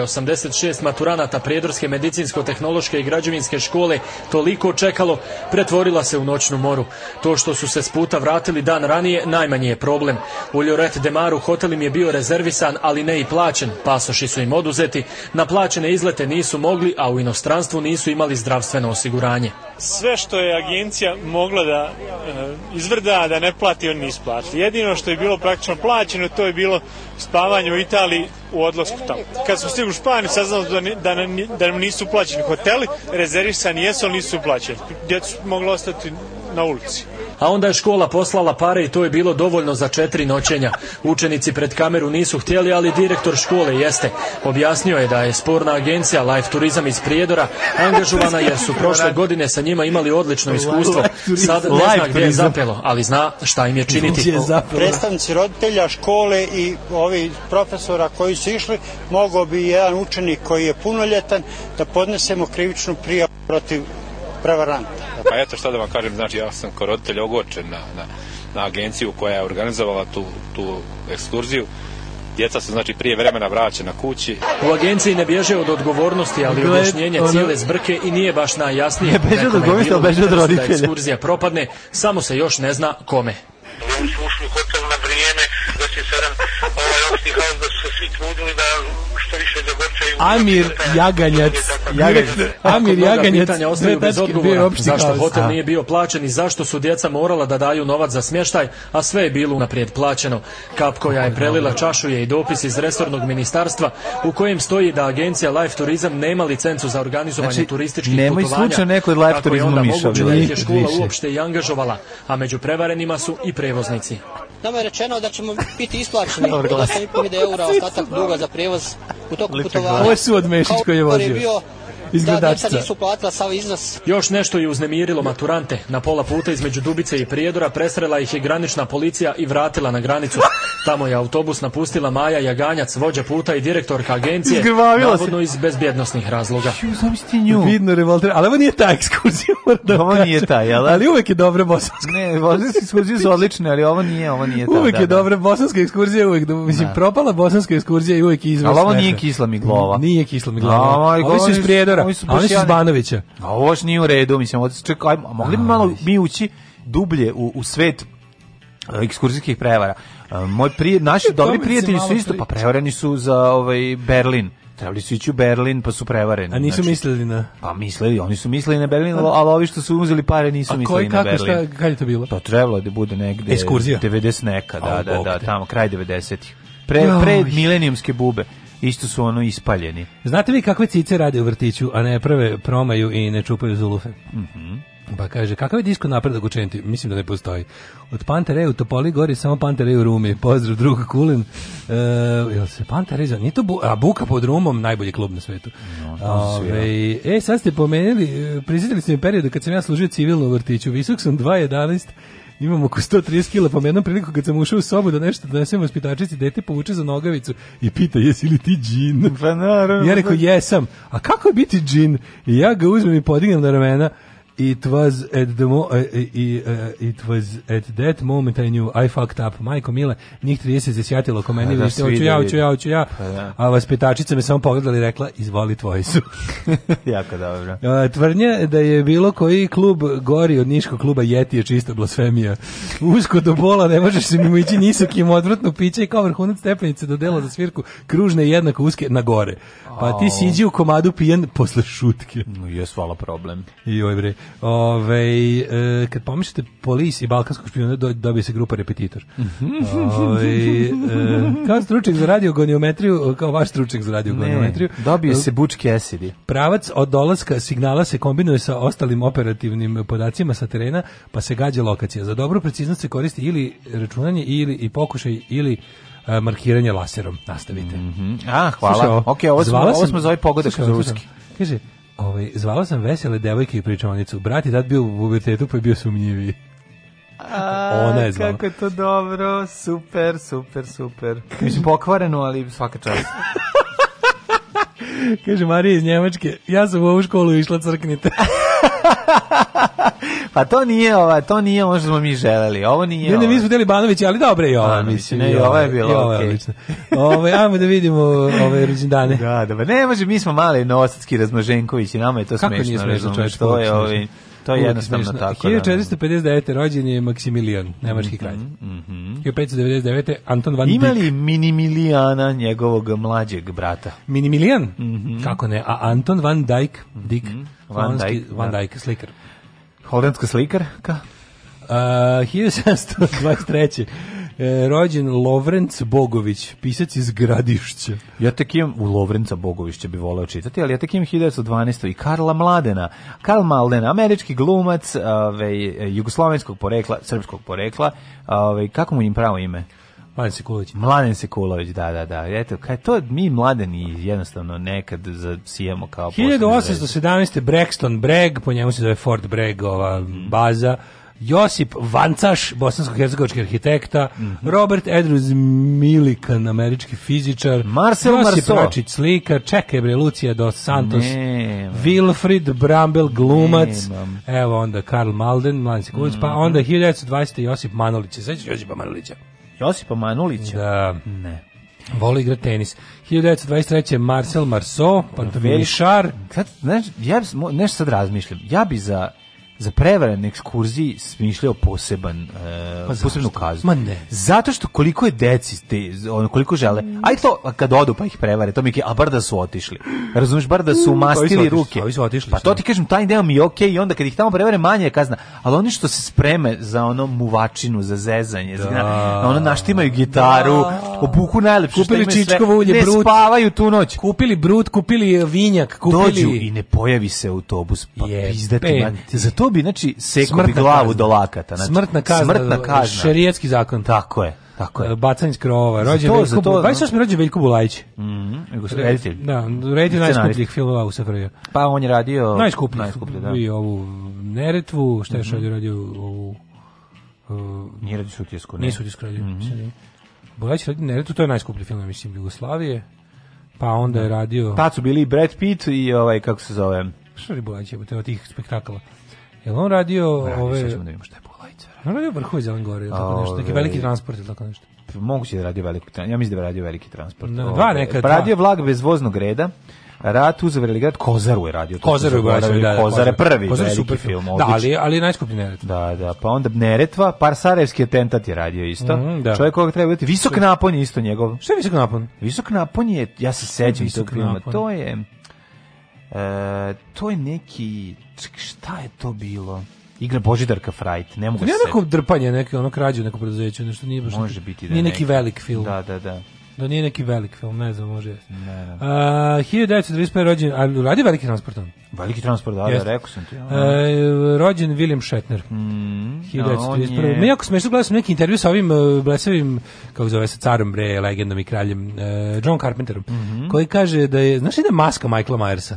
roditelja 86 maturanata Prijedorske medicinsko-tehnološke i građevinske škole toliko čekalo, pretvorila se u noćnu moru. To što su se s puta vratili dan ranije, najmanji je problem. U Ljoret Demaru hotel im je bio rezervisan, ali ne i plaćen. Pasoši su im oduzeti. Na plaćene izlete nisu mogli, a u inostranstvu nisu imali zdravstveno osiguranje. Sve što je agencija mogla da e, izvrda, da ne plati, on nisu plati. Jedino što je bilo praktično plaćeno, to je bilo spavanje u Italiji u odlasku tamo. Kad smo stigli u Španiji saznao da, da, nam, da nam nisu plaćeni hoteli, rezervisani jesu, ali nisu plaćeni. Djecu moglo ostati na ulici a onda je škola poslala pare i to je bilo dovoljno za četiri noćenja. Učenici pred kameru nisu htjeli, ali direktor škole jeste. Objasnio je da je sporna agencija Life Turizam iz Prijedora angažovana jer su prošle godine sa njima imali odlično iskustvo. Sad ne zna gdje je zapelo, ali zna šta im je činiti. Predstavnici roditelja, škole i ovi profesora koji su išli, mogao bi jedan učenik koji je punoljetan da podnesemo krivičnu prijavu protiv prevaranta. Pa eto šta da vam kažem, znači ja sam kao roditelj ogorčen na, na, na agenciju koja je organizovala tu, tu ekskurziju. Djeca su znači prije vremena vraćena kući. U agenciji ne bježe od odgovornosti, ali Gled, objašnjenje ono... cijele zbrke i nije baš najjasnije. Ne beže od odgovornosti, ali beže od da roditelja. Da ekskurzija propadne, samo se još ne zna kome. Ljudi su ušli u hotel na vrijeme, da će sada ovaj opšti da su svi trudili da što više zagorčaju. Amir Jaganjac. Jaganjac. Amir Jaganjac. Pitanja ostaju bez odgovora. Zašto hotel da. nije bio plaćen i zašto su djeca morala da daju novac za smještaj, a sve je bilo naprijed plaćeno. Kap koja je prelila čašu je i dopis iz resornog ministarstva u kojem stoji da agencija Life Tourism nema licencu za organizovanje znači, turističkih nemoj putovanja. Nemoj slučaj neko od Life Turizmu mišao. Tako je onda moguće da je škola uopšte i angažovala, a među prevarenima su i prevoznici. Nama je rečeno da ćemo biti isplaćeni 8,5 eura ostatak duga za prevoz u toku putovanja. Ovo je su od Mešić koji je vozio. Kao je bio izgledačica. Da, deca nisu platila sav iznos. Još nešto je uznemirilo maturante. Na pola puta između Dubice i Prijedora presrela ih je granična policija i vratila na granicu. Tamo je autobus napustila Maja Jaganjac, vođa puta i direktorka agencije, Izglavila navodno iz bezbjednostnih razloga. Ču, zamisli nju. Vidno revoltera, ali ovo nije ta ekskurzija. Da ovo nije ta, jel? Da? Ali uvek je dobra bosanska. Ne, bosanske ekskurzije su odlične, ali ovo nije, ovo nije ta. Uvek da, je da, dobra bosanska ekskurzija, uvek, da, mislim, da. propala bosanska ekskurzija i uvek izvrsna. Ali ovo nije kisla mi glava. Nije kisla mi miglova. Ovi su iz Prijedora Bora, oni a oni su iz Banovića. A ovo još nije u redu, mislim, čekaj, mogli bi malo mi ući dublje u, u svet e, ekskurzijskih prevara. E, moj prije, naši e, dobri prijatelji su isto, pa prevareni su za ovaj Berlin trebali su ići u Berlin pa su prevareni. A nisu znači, mislili na... Pa mislili, oni su mislili na Berlin, pa- ali, ovi što su uzeli pare nisu mislili na Berlin. A koji kako, šta, je to bilo? To pa trebalo da bude negde... Ekskurzija? 90 neka, da, da, da, tamo, kraj 90-ih. Pre, pre milenijumske bube isto su ono ispaljeni. Znate vi kakve cice rade u vrtiću, a ne prve promaju i ne čupaju zulufe? Mhm. Mm pa kaže, kakav je disko napredak učeniti? Mislim da ne postoji. Od Pantere u Topoli gori samo Pantere u Rumi. Pozdrav druga Kulin. E, jel se Pantere zove? Nije to bu, a Buka pod Rumom najbolji klub na svetu. No, da. Ove, e, sad ste pomenuli, e, prisjetili ste mi periodu kad sam ja služio civilno u vrtiću. Visok sam 2.11 imam oko 130 kila, pa me jednom priliku kad sam ušao u sobu da nešto donesem vaspitačici, dete povuče za nogavicu i pita jesi li ti džin? Pa naravno. Ja rekao da. jesam. A kako je biti džin? I ja ga uzmem i podignem na ramena It was at the mo uh, uh, it was at that moment I knew I fucked up. Majko Mile, njih 30 zasjatilo ko meni, da vi ste hoću ja, hoću ja, hoću ja. Pa da. A vas me samo pogledala i rekla izvoli tvoji su. jako dobro. Uh, tvrnje da je bilo koji klub gori od niškog kluba Jeti je čista blasfemija. Usko do bola, ne možeš se mimo ići nisokim odvrtno piće i kao vrhunac stepenice do dela za svirku kružne i jednako uske na gore. Pa ti siđi u komadu pijen posle šutke. No, jes, hvala problem. I oj bre. Ove, e, kad pomislite polis i balkanskog špijuna, do, dobije se grupa repetitor. Ove, e, kao stručnjak za radiogoniometriju, kao vaš stručnjak za radiogoniometriju. Ne, dobije se bučki esidi. Pravac od dolaska signala se kombinuje sa ostalim operativnim podacima sa terena, pa se gađa lokacija. Za dobru preciznost se koristi ili računanje, ili i pokušaj, ili e, markiranje laserom. Nastavite. Mm -hmm. A, hvala. Slušaj, ovo, ok, ovo smo, zvala sam, ovo smo za ovaj pogodak za ruski. Kaže, Ovaj, zvala sam vesele devojke i pričovnicu. Brat je tad bio u pubertetu pa je bio sumnjiviji. A, Ona je zvala. Kako je to dobro, super, super, super. Mislim, pokvareno, ali svaka čast. Kaže Marija iz Njemačke, ja sam u ovu školu išla crknite. pa to nije ova, to nije ono što smo mi želeli. Ovo nije. Ne, ne, mi smo deli Banović, ali dobro je ovo, mislim. Ne, i ovo je bilo ovo je ajmo da vidimo ove rođendane. Da, da, pa ne može, mi smo mali Novosadski i nama je to Kako smešno. Kako nije smešno, čovječ, to je ovaj to je jednostavno smešno. tako. 1459. Da. rođen je Maksimilijan, nemački mm -hmm, kralj. Mm -hmm. 1599. Anton van Dyck. Imali Minimilijana njegovog mlađeg brata? Minimilijan? Mm -hmm. Kako ne? A Anton van Dijk, Dijk, mm -hmm. van, Dijk van Dyck, da. slikar. Holandska slikarka? Uh, 1723. E, rođen Lovrenc Bogović, pisac iz Gradišća. Ja tek imam, u Lovrenca Bogovića bi voleo čitati, ali ja tek imam 1912. i Karla Mladena. Karl Malden, američki glumac, ove, ovaj, jugoslovenskog porekla, srpskog porekla. Ove, ovaj, kako mu im pravo ime? Mladen Sekulović. Mladen Sekulović, da, da, da. Eto, kaj to mi mladeni jednostavno nekad zasijamo kao... 1817. Brexton Breg, po njemu se zove Fort Breg, ova mhm. baza. Josip Vancaš, bosansko-hercegovački arhitekta, mm -hmm. Robert Andrews Milikan, američki fizičar, Marcel Josip Marceau. Račić slika, čekaj bre, Lucija dos Santos, ne, Wilfried Brambel glumac, ne, evo onda Karl Malden, Mladen Sekulović, mm -hmm. pa mhm. onda 1920. Josip Manolić, sećaš Josipa Manolića? Josipa Manulića? Da. Ne. Voli igra tenis. 1923. Marcel Marceau, Pantomimišar. Sad, znaš, ja, nešto sad razmišljam. Ja bi za za prevaren ekskurziji smišljao poseban uh, pa posebnu kaznu. Ma ne. Zato što koliko je deci ste, ono, koliko žele. Mm. Aj to kad odu pa ih prevare, to mi je a bar da su otišli. Razumeš bar da su mm, mastili ruke. Ovi su otišli. Pa to da. ti kažem taj deo mi je okej okay, i onda kad ih tamo prevare manje je kazna, ali oni što se spreme za ono muvačinu, za zezanje, da. za na, ono naštimaju da. gitaru, da. obuku najlepšu kupili što čičkovo ulje, ne brut. spavaju tu noć. Kupili brut, kupili vinjak, kupili Dođu i ne pojavi se autobus. Pa je, pizdati, man. Za to bi znači seko bi glavu do lakata, znači smrtna kazna, smrtna e, kazna. šerijetski zakon. Tako je. Tako je. E, bacanje iz krova. Rođen Veljko, za to, 28. Da. rođen Veljko Bulajić. Mhm. Mm reditelj. Da, redi najskupljih filmova u Safraju. Pa on je radio najskupljih, najskuplji, da. I ovu Neretvu, šta mhm. je mm radio ovu uh, Nije radio Sutjesku, ne. Nije Sutjesku mhm. Bulajić radi Neretvu, to je najskuplji film, mislim, Jugoslavije. Pa onda da. je radio... Tad su bili Brad Pitt i ovaj, kako se zove... Šta je Bulajić, je od tih spektakala. Jel on radio Radi, ove... Sad ćemo da vidimo šta je Bulajcer. On radio vrhovi Zelen Gore, ili tako nešto, neki pa da veliki transport ili tako nešto. Moguće da je radio veliki transport, ja mislim da radio veliki transport. No, dva neka, pa dva. Radio vlak bez voznog reda. Rat uzavreli grad Kozaru je radio. Kozaru je radio, da, da, Kozare prvi Kozar veliki super film. Odlič. Da, ali, ali najskuplji Neretva. Da, da, pa onda Neretva, Parsarevski atentat je radio isto. Mm, da. Čovjek koga treba biti. Visok napon je isto njegov. Šta je visok napon? Visok napon je, ja se sećam tog filma, to je... E, to je neki... Ček, šta je to bilo? igra Božidarka Frajt, ne mogu se. Nije neko drpanje, neki ono krađu neko preduzeće, nešto nije baš. Može biti da. Nije neki, neki velik film. Da, da, da. Da nije neki velik film, ne znam, može jesti. Ne, ne. Uh, 1925. rođen, ali radi veliki transport on? Veliki transport, da, da, rekao sam ti. Uh, rođen William Shatner. Mm, 1931. No, je... Me jako smešno gledao sam neki intervju sa ovim uh, blesavim, kako zove se, carom, bre, legendom i kraljem, uh, John Carpenterom, mm -hmm. koji kaže da je, znaš li da maska Michaela Myersa?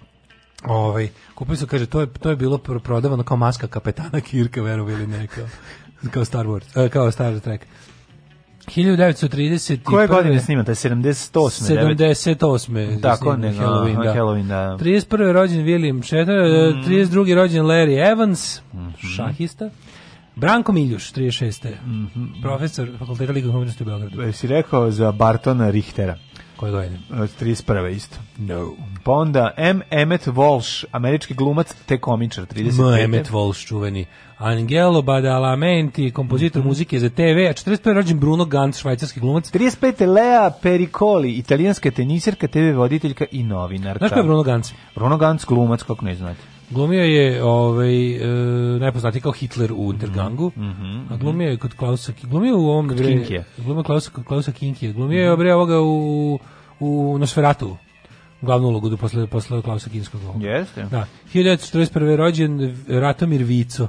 Ovaj, kupili su, kaže, to je, to je bilo prodavano kao maska kapetana Kirka, verovi ili ne, kao, kao Star Wars, e, kao Star Trek. 1930 Koje godine snima? To je 78. 78. Tako, ne, Halloween, no, da. Halloween, da. 31. rođen William Shatner, e, mm. 32. rođen Larry Evans, mm -hmm. šahista. Branko Miljuš, 36. Mm -hmm. Profesor fakulteta Liga u Beogradu. E, si rekao za Bartona Richtera. Koje godine? 31. E, isto. No. Pa onda M. Emmet Walsh, američki glumac te komičar, 35. M. Emmet Walsh, čuveni. Angelo Badalamenti, kompozitor mm -hmm. muzike za TV, a 45. rođen Bruno Gantz, švajcarski glumac. 35. Lea Pericoli, italijanska tenisirka, TV voditeljka i novinarka. Znaš ko je Bruno Gantz? Bruno Gantz, glumac, kako ne znate. Glumio je ovaj e, najpoznatiji kao Hitler u Untergangu. Mm -hmm, a glumio je kod Klausa, glumio u ovom bre. Kinkije. Glumio Klausa kod Klausa Kinkije. Glumio je bre ovoga u u Nosferatu glavnu ulogu do posle posle Klausa Kinskog. Jeste. Da. 1941. rođen Ratomir Vico,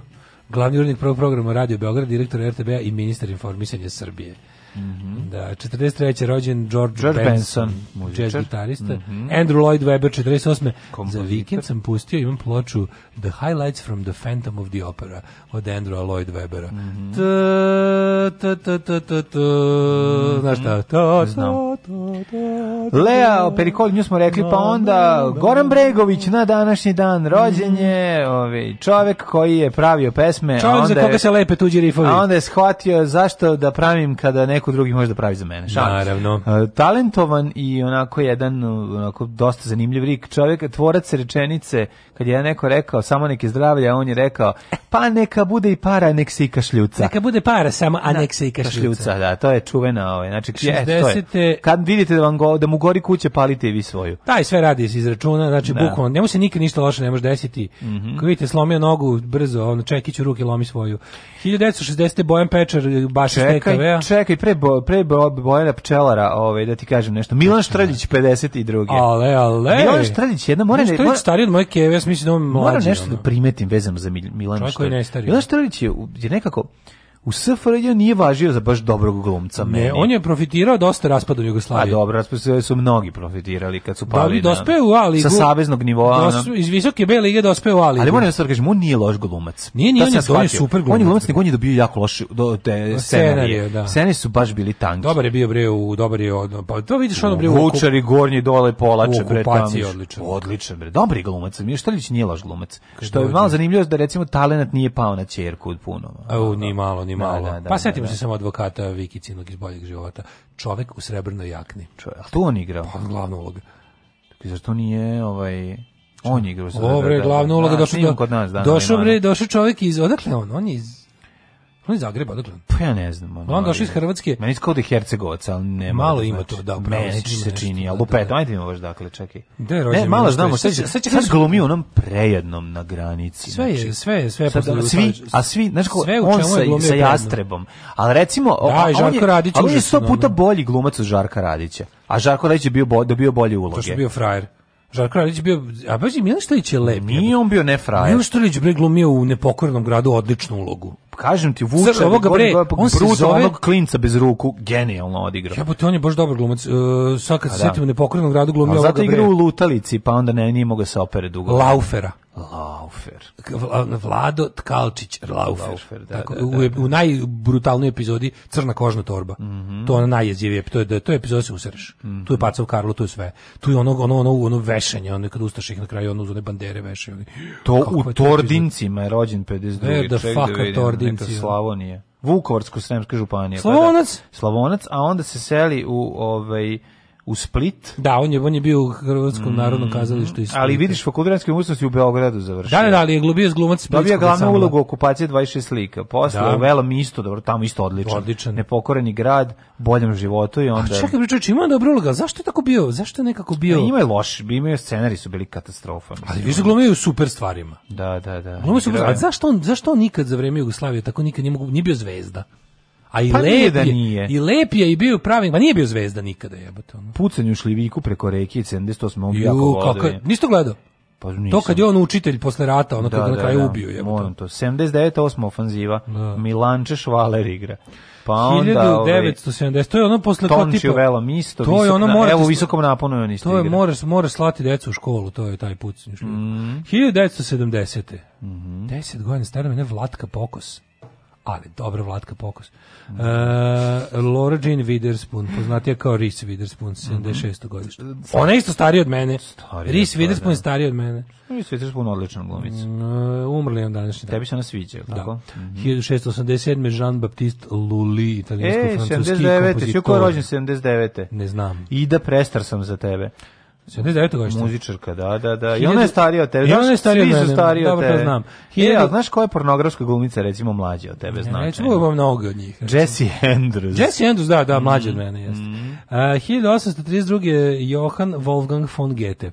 glavni urednik prvog programa Radio Beograd, direktor RTB-a i ministar informisanja Srbije. Mm -hmm. da, 43. rođen George, George Benson, Benson jazz gitarista. Mm -hmm. Andrew Lloyd Webber, 48. Kompozitor. Za vikend sam pustio, imam ploču The Highlights from the Phantom of the Opera od Andrew Lloyd Webbera. Mm -hmm. ta, ta, ta, ta, ta, Znaš šta? Ta, ta, ta, Lea, o Perikoli, nju smo rekli, pa onda Goran Bregović na današnji dan rođen je, mhm. ovaj, čovek koji je pravio pesme. Čovek za koga se lepe tuđi rifovi. A onda je shvatio zašto da pravim kada neko neko drugi može da pravi za mene. Šal. Naravno. Uh, talentovan i onako jedan onako dosta zanimljiv lik čovjek, tvorac rečenice, kad je neko rekao samo neke zdravlja, on je rekao pa neka bude i para, nek se i kašljuca. Neka bude para samo, a nek se i kašljuca. da, to je čuvena, ovaj. Znači, 60... to je. Kad vidite da vam go, da mu gori kuće, palite i vi svoju. Taj sve radi iz izračuna, znači da. bukvalno, njemu se nikad ništa loše ne može desiti. Mm -hmm. Kad vidite slomio nogu, brzo, on čekić u ruke lomi svoju. 1960. Bojan Pečar baš iz TKV-a. Čekaj, pre pre, bo, pre Bojana Pčelara, ovaj, da ti kažem nešto, Milan Štrljić 52. Ale, ale. Milan Štrljić, jedna mora... nešto Štrljić stariji od moje keve, ja mislim da on mlađi. Moram nešto ono. da primetim vezano za Milana Štrljić. Milan Štrljić je, je nekako u SFRJ nije važio za baš dobrog glumca. Ne, meni. on je profitirao dosta raspada Jugoslavije. A dobro, raspada su mnogi profitirali kad su da pali da, dospe u A ligu. Sa saveznog nivoa. Dos, iz visoke B lige dospe u A ligu. Ali moram da sad kažem, on nije loš glumac. Nije, nije, da on, je, on je super glumac. On je glumac, nego on je dobio jako loše do, te pa scenarije. Da. Scene su baš bili tanki. Dobar je bio bre u, dobar je, od, pa to vidiš ono bre u... Vučari, okup... gornji, dole, polače, bre, tamo. odličan. Odličan, bre. Dobri glumac. Mištalić nije loš glumac. Što je malo zanimljivo da recimo talenat nije pao na ćerku od puno. Au, ni malo, ni malo. Da, da, da, pa setimo da, se da. samo advokata Vikicinog iz boljeg života. Čovek u srebrnoj jakni. Čovek. A tu on igrao? Pa, glavnu glavna uloga. Zašto nije ovaj... On je igrao. Ovo je glavna uloga. Došao, kod nas, da, došao, bre, došao čovjek iz... Odakle on? On je iz On je Zagreba, odakle? Pa ja ne znam. Ono, on došao iz Hrvatske. Meni skod je Hercegovaca, ali ne Malo da ima znači. to, da, upravo. Meni se čini, ali lupet, da, da. da. ajde mi baš dakle, čekaj. Da, je rođen. Ne, malo znamo, sve će, sve će sad glumi onom prejednom na granici. Sve je, znači. sve je, sve je. Sad, svi, a svi, znaš ko, on sa, sa jastrebom. Ali recimo, da, on, je, Radić on je sto puta bolji glumac od Žarka Radića. A Žarko Radić je bio, dobio da bolje uloge. To što je bio frajer. Žarko Radić bio, a baš je Milan Štelić je lep. Nije on bio ne frajer. Milan Štelić bre glumio u nepokornom gradu odličnu ulogu kažem ti Vuče Sr, ovoga bre, on se zove onog klinca bez ruku genijalno odigrao. Jebote, on je baš dobar glumac. Uh, sad kad se da. setim u nepokrenom gradu glumio ovoga Zato igra u lutalici, pa onda ne nije mogao da se opere dugo. Laufera. Laufer. Vlado Tkalčić Laufer. Laufer da, Tako, da, da, u, da. u najbrutalnoj epizodi Crna kožna torba. Mm -hmm. To je najjezivije, to je da, to je epizoda da se usereš. Mm -hmm. Tu je mhm. pacao Karlo, tu je sve. Tu je ono ono ono ono vešanje, ono kad ustaš ih na kraju ono uzone bandere veše oni. To Kako u Tordincima je rođen 52. Ne, e, da fuck Tordinci. Slavonije. Vukovarsko-sremska županija. Slavonac? Pa da, Slavonac, a onda se seli u ovaj u Split. Da, on je on je bio u Hrvatskom mm, narodnom kazalištu i Splita. Ali vidiš fakultetske umetnosti u Beogradu završio. Da, da, da ali je glubio glumio glumac Splitskog Dobio glavnu ulogu okupacije 26 slika. Posle da. u Velom isto, dobro, tamo isto odličan. odličan. Nepokoreni grad, boljem životu i onda. A čekaj, bre, ima dobro uloga. Zašto je tako bio? Zašto je nekako bio? Da, ima je loš, ima je scenari su bili katastrofa. Mislim. Ali više glumio super stvarima. Da, da, da. Glumio super. A zašto on zašto on nikad za vreme Jugoslavije tako nikad nije, mogu, nije bio zvezda? A i pa lep da nije. i lep je i bio pravi, ma nije bio zvezda nikada jebote. Ono. Pucanju šljiviku preko reke 78. Ju, jako kako, da niste gledao? Pa nisam. To kad je on učitelj posle rata, ono da, kad da, na kraju da, ubio je. Moram to. 79. osma ofanziva, da. Milanče Švaler igra. Pa onda 1970. To je ono posle kao tipa velo misto, to je ono na, morate, evo visokom naponu je on isto. To je moraš moraš slati decu u školu, to je taj put. Mm. 1970. Mhm. Mm mhm. 10 godina stara mene Vlatka Pokos ali dobro Vlatka Pokos. Mm. E, Laura Jean Witherspoon, poznatija kao Reese Witherspoon, 76. Mm. godište. Mhm. Ona je isto starija od mene. Starija Reese da, Witherspoon je da. starija od mene. Reese Witherspoon odlična glumica. Mm, e, umrli je on današnji Tebi se ona sviđa, da. tako? Mm -hmm. 1687. Jean-Baptiste Lully, italijansko-francuski e, kompozitor. E, 79. Ko je rođen 79. Ne znam. Ida, prestar sam za tebe. 79. godište. Muzičarka, da, da, da. I ona je starija od tebe. I ona je starija od tebe. Svi su stariji od tebe. Dobro, znam. E, hiljadu... E, a znaš koja je pornografska glumica, recimo, mlađa od tebe, znači? Recimo, imam mnogo od njih. Recimo. Jesse Andrews. Jesse Andrews, da, da, mlađa mm. od mhm. mene, jeste. Mm. Uh, 1832. Johan Wolfgang von Goethe.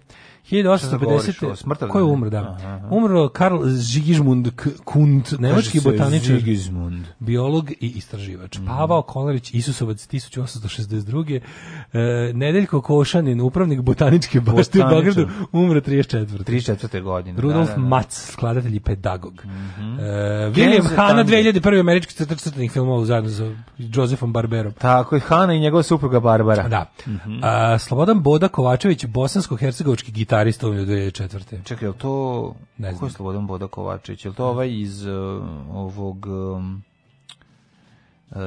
1850. Da Ko je da umro, da? Umro Karl Zigmund Kunt, nemački botaničar, Zigmund. biolog i istraživač. Mm. Pavao Kolarić, Isusovac 1862. E, Nedeljko Košanin, upravnik botaničke bašte u Beogradu, umro 34. 34. godine. Da, Rudolf da, da, da. Mac, skladatelj i pedagog. Mm -hmm. e, William Hanna, 2001. američki crtanih filmova zajedno sa Josephom Barberom. Tako je, Hanna i njegova supruga Barbara. Da. Mm -hmm. A, Slobodan Boda Kovačević, bosansko-hercegovički gitar gitarista umio 2004. Čekaj, je li to... Ne znam. Ko je Slobodan Boda Kovačić? Je li to ovaj iz uh, ovog... Um, Uh, e,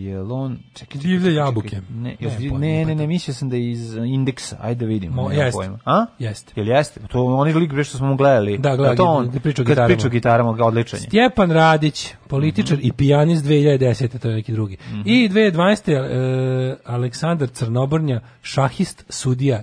je on čekaj divlje jabuke ne ne ne, ne, ne, ne mislio sam da je iz e, indeksa ajde da vidimo Mo, jeste pojma. a jeste jel jeste to oni lik bre što smo mu gledali da gleda, to on da priča gitarama priča gitarama ga odličan Stjepan Radić političar mm -hmm. i pijanist 2010 to je neki drugi mm -hmm. i 2012 uh, Aleksandar Crnobornja, šahist sudija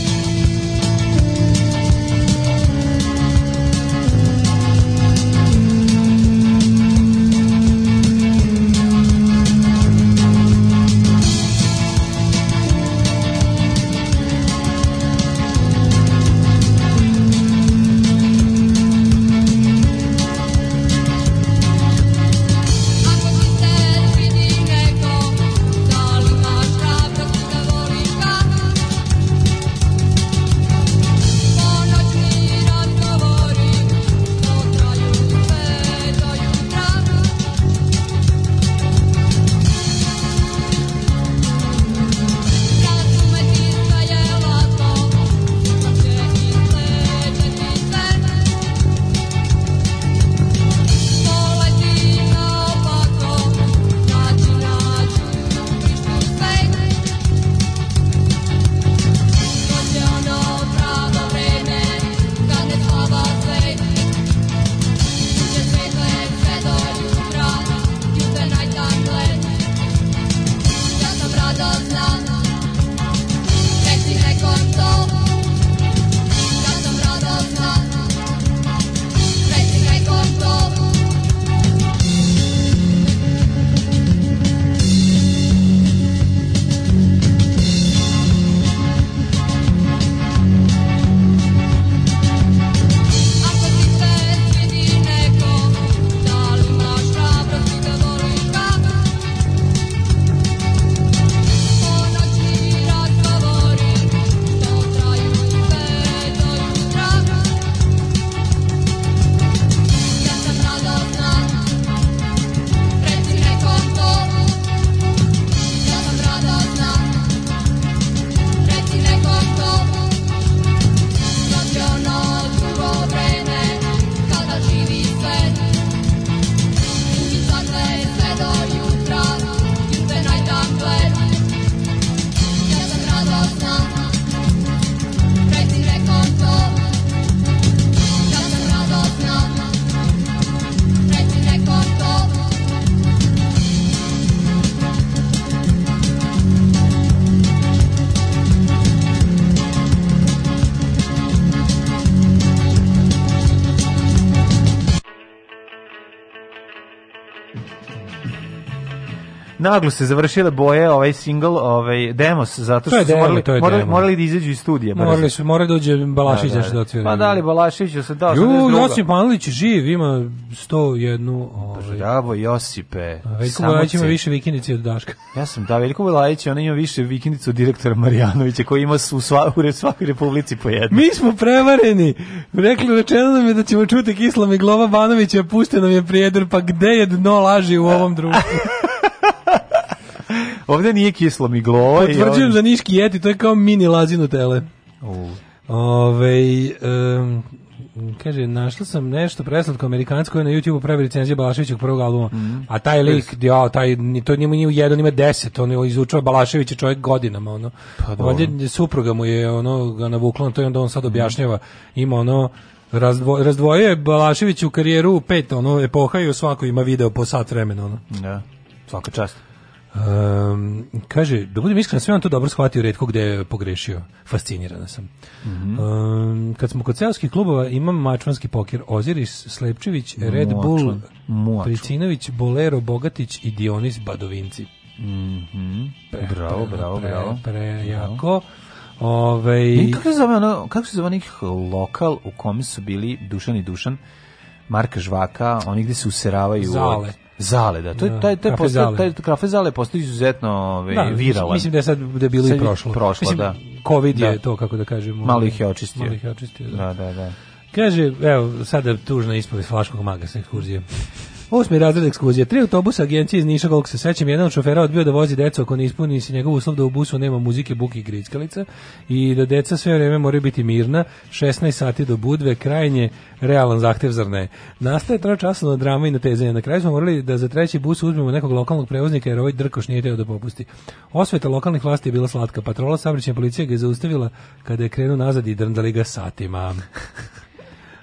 naglo se završile boje ovaj single, ovaj demos zato što su morali, demo, morali, morali da izađu iz studija. Morali su, morali da uđe Balašić da, da, da otvori. Da. Pa da li Balašić se dao. Ju, Josip Manlić živ, ima 101 ovaj. Bravo Josipe. A Veljko Balajić ima više vikendice od Daška. Ja sam da Veljko Balajić, on ima više vikendica od direktora Marjanovića koji ima u svakoj svakoj republici po jednu. Mi smo prevareni. Rekli rečeno nam je da ćemo čuti Kisla Miglova Banovića, pušten nam je prijedor, pa gde je dno laži u ovom društvu? Ovde nije kislo miglo. Ovaj, Potvrđujem ovaj... za niški jeti, to je kao mini lazino tele. Uh. Ove, um, kaže, našla sam nešto preslatko amerikansko je na YouTubeu pravi recenzije Balaševićeg prvog albuma. Mm. A taj lik, yes. ja, taj to njemu nije jedan, ima 10, on je izučava Balaševića čovjek godinama, ono. Pa, Valjda supruga mu je ono ga navukla, to i onda on sad mhm. objašnjava. Ima ono razdvo, razdvojio je Balašević u karijeru u pet ono epoha i u svakoj ima video po sat vremena ono. Da. Svaka čast. Um, kaže, da budem iskren, sve on to dobro shvatio redko gde je pogrešio. Fascinirana sam. Mm -hmm. um, kad smo kod celskih klubova, imam mačvanski pokir. Oziris, Slepčević, Red Močan. Bull, Močan. Pricinović, Bolero, Bogatić i Dionis Badovinci. Mm -hmm. pre, bravo, pre, bravo, pre, bravo. Prejako. Ove... Kako se zove, ono, kako se zove onih lokal u kome su bili Dušan i Dušan? Marka Žvaka, oni gde se useravaju... Zale. Zale, da. To je da, taj taj postaje taj kafe Zale postaje izuzetno ovaj da, viralan. Mislim da je sad da bilo sad i prošlo. prošlo mislim, da. Covid da. je to kako da kažemo. Malo ovaj, ih je očistio. Malo ih je očistio. Da, da, da. da. Kaže, evo, sada tužna ispovest Flaškog maga sa ekskurzije. Osmi razred ekskluzije. Tri autobusa agencije iz Niša, koliko se sećam, jedan od šofera odbio da vozi decu ako ne ispuni se njegov uslov da u busu nema muzike, buke i grickalica i da deca sve vreme moraju biti mirna. 16 sati do budve, krajnje realan zahtev, zar ne? Nastaje tročasovna drama i na natezanje. Na kraju smo morali da za treći bus uzmemo nekog lokalnog prevoznika jer ovaj drkoš nije teo da popusti. Osveta lokalnih vlasti je bila slatka. Patrola sabrićne policije ga je zaustavila kada je krenuo nazad i drndali ga satima.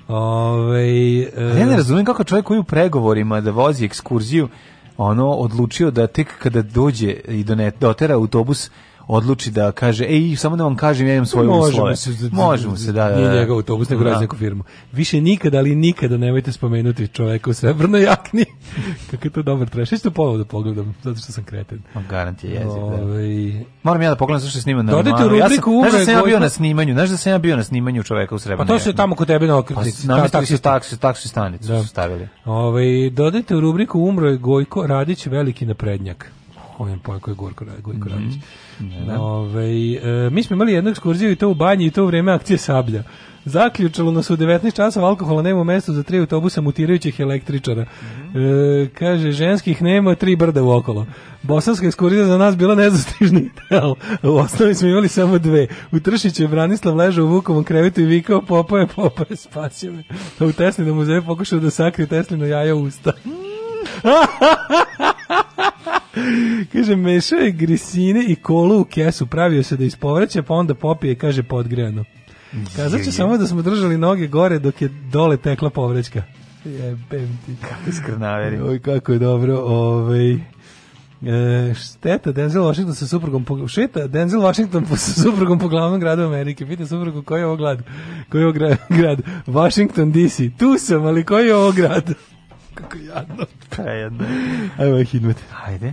Ove, e... Ja ne eh, razumijem kako čovjek koji u pregovorima da vozi ekskurziju ono odlučio da tek kada dođe i do ne, dotera da autobus odluči da kaže ej samo da vam kažem ja imam svoje uslove. Se, Možemo se da, da, da. autobus nego da. neku firmu. Više nikada ali nikada nemojte spomenuti čoveka u srebrnoj jakni. Kako je to dobar treš. Isto povod da pogledam zato što sam kreten. On garant je jezik. Da. Ove... Ovaj- Moram ja da pogledam zašto snima na. Dodajte da u rubriku ja sam, da sam ja bio na snimanju, znaš da sam ja bio na snimanju čoveka u pa srebrnoj. Pa to se tamo kod tebe na okretnici. Pa, taksi, taksi, taksi stanicu da. su stavili. Ovaj dodajte u rubriku umro je Gojko Radić veliki naprednjak ovim pojem koji je Gorko, Gojko Radić. Mm -hmm. e, mi smo imali jednu ekskurziju i to u banji i to u vrijeme akcije Sablja. Zaključalo nas u 19 časova alkohola nema u za tri autobusa mutirajućih električara. Mm -hmm. e, kaže, ženskih nema, tri brda okolo. Bosanska ekskurzija za nas bila nezastižni ideal. U osnovi smo imali samo dve. U Tršiću je Branislav ležao u Vukovom krevetu i vikao, popoje, popoje, spasio me. U u Teslinom muzeju pokušao da sakri Teslino jaja usta. Mhm kaže, mešao je grisine i kolu u kesu, pravio se da ispovraća, pa onda popije, kaže, podgrejano. Kazat ću samo da smo držali noge gore dok je dole tekla povrećka. Jebem ti. Kako skrnaveri. Oj, kako je dobro. Ovej. E, šteta Denzel Washington sa suprugom po, šeta Denzel Washington po, sa suprugom po glavnom gradu Amerike. Pita suprugu koji je ovo grad? Koji je ovo grad? Washington DC. Tu sam, ali koji je ovo grad? Kako jadno. Prejedno. Ajmo ih idmete. Hajde.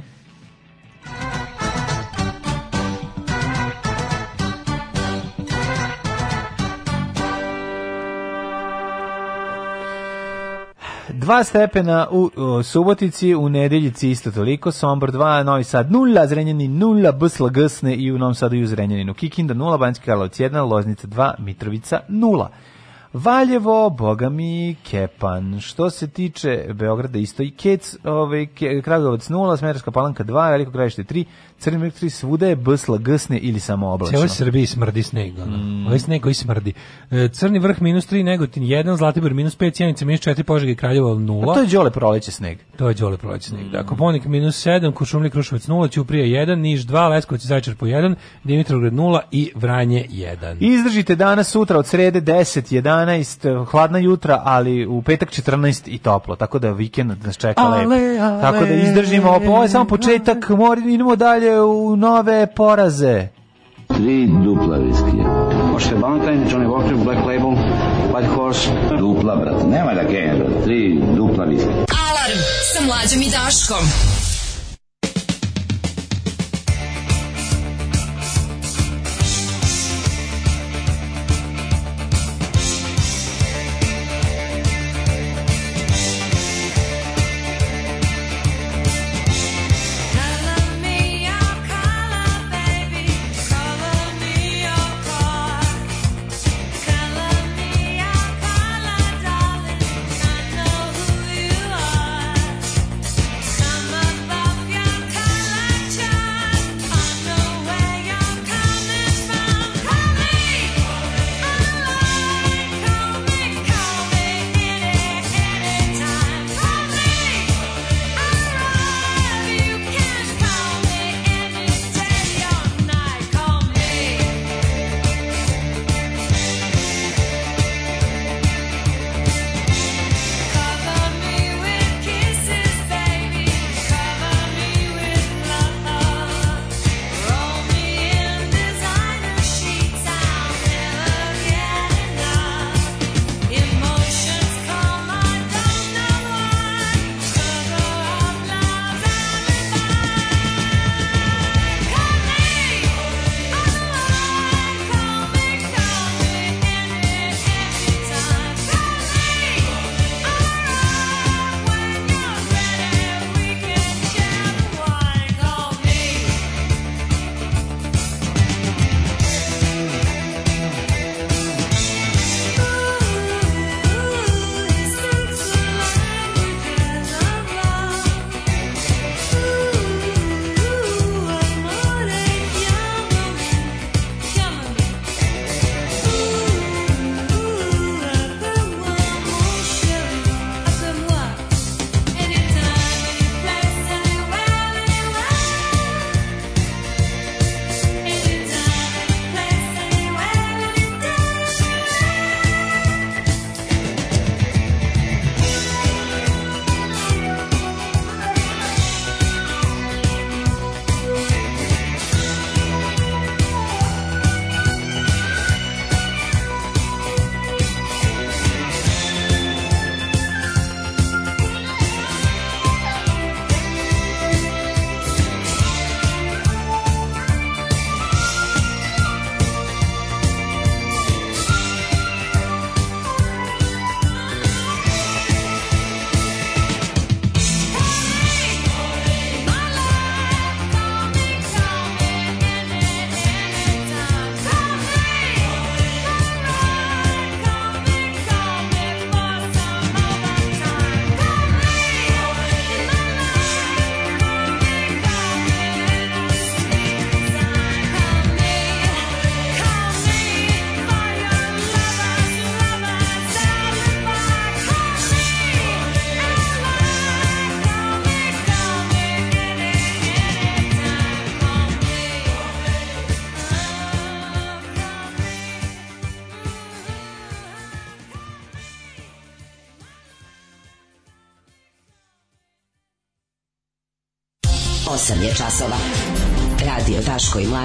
Dva stepena u, u Subotici, u Nedeljici isto toliko, Sombor 2, Novi Sad 0, Zrenjanin 0, Bsla Gsne i u Novom Sadu i u Zrenjaninu. Kikinda 0, Banjski Karlovac 1, Loznica 2, Mitrovica 0. Valjevo, boga mi, Kepan. Što se tiče Beograda, isto i Kec, ovaj, ke, Kragovac 0, Smerska palanka 2, Veliko gravište 3, Crni vrh 3, svuda je bsla, gsne ili samo oblačno. Cijelo Srbiji smrdi snega. ono. Mm. Ovo ovaj sneg koji smrdi. E, Crni vrh minus 3, Negotin 1, Zlatibor minus 5, Cijenica minus 4, Požeg i Kraljevo 0. A to je Đole proleće sneg. To je Đole proleće sneg, da. Mm. Koponik minus 7, Kušumlik Kruševac 0, Ćuprija 1, Niš 2, Leskovac i Zajčar po 1, Dimitrovgrad 0 i Vranje 1. Izdržite danas, sutra od srede 10, 11, 11, hladna jutra, ali u petak 14 i toplo, tako da vikend nas čeka ale, lepo. Ale, tako da izdržimo, ovo je samo početak, moramo idemo dalje u nove poraze. Tri dupla viskija. Možete Valentine, Johnny Walker, Black Label, White Horse. Dupla, brate, nema da kenja, tri dupla viskija. Alarm sa mlađom i Daškom.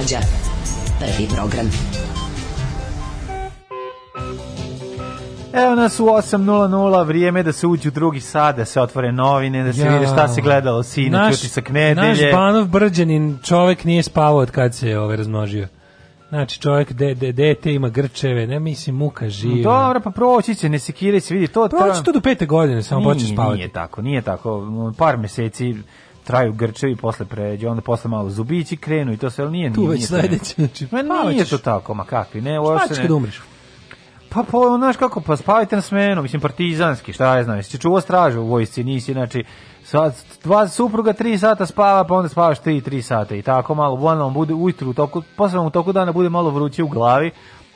mlađa. Prvi program. Evo nas u 8.00, vrijeme da se uđu u drugi sad, da se otvore novine, da se ja. vide šta se gledalo sinoć, utisak nedelje. Naš Banov Brđanin čovek nije spavao od kad se ovaj razmnožio. Znači čovjek de, de, dete ima grčeve, ne mislim muka živa. Dobro, pa proći će, ne sekiraj se, vidi to. Proći to do pete godine, samo počneš spavati. Nije tako, nije tako. Par meseci traju grčevi, posle pređe, onda posle malo zubići krenu i to sve, ali nije... Tu već sledeće, znači... Ma nije ćeš. to tako, ma kakvi, ne, ovo se ne... umriš? Pa, pa, znaš kako, pa spavajte na smenu, mislim, partizanski, šta ja znam, jesi čuo straže u vojsci, nisi, znači, sad, dva supruga tri sata spava, pa onda spavaš tri, tri sata i tako malo, uglavnom bude ujutru, u toku, posle vam u toku dana bude malo vruće u glavi,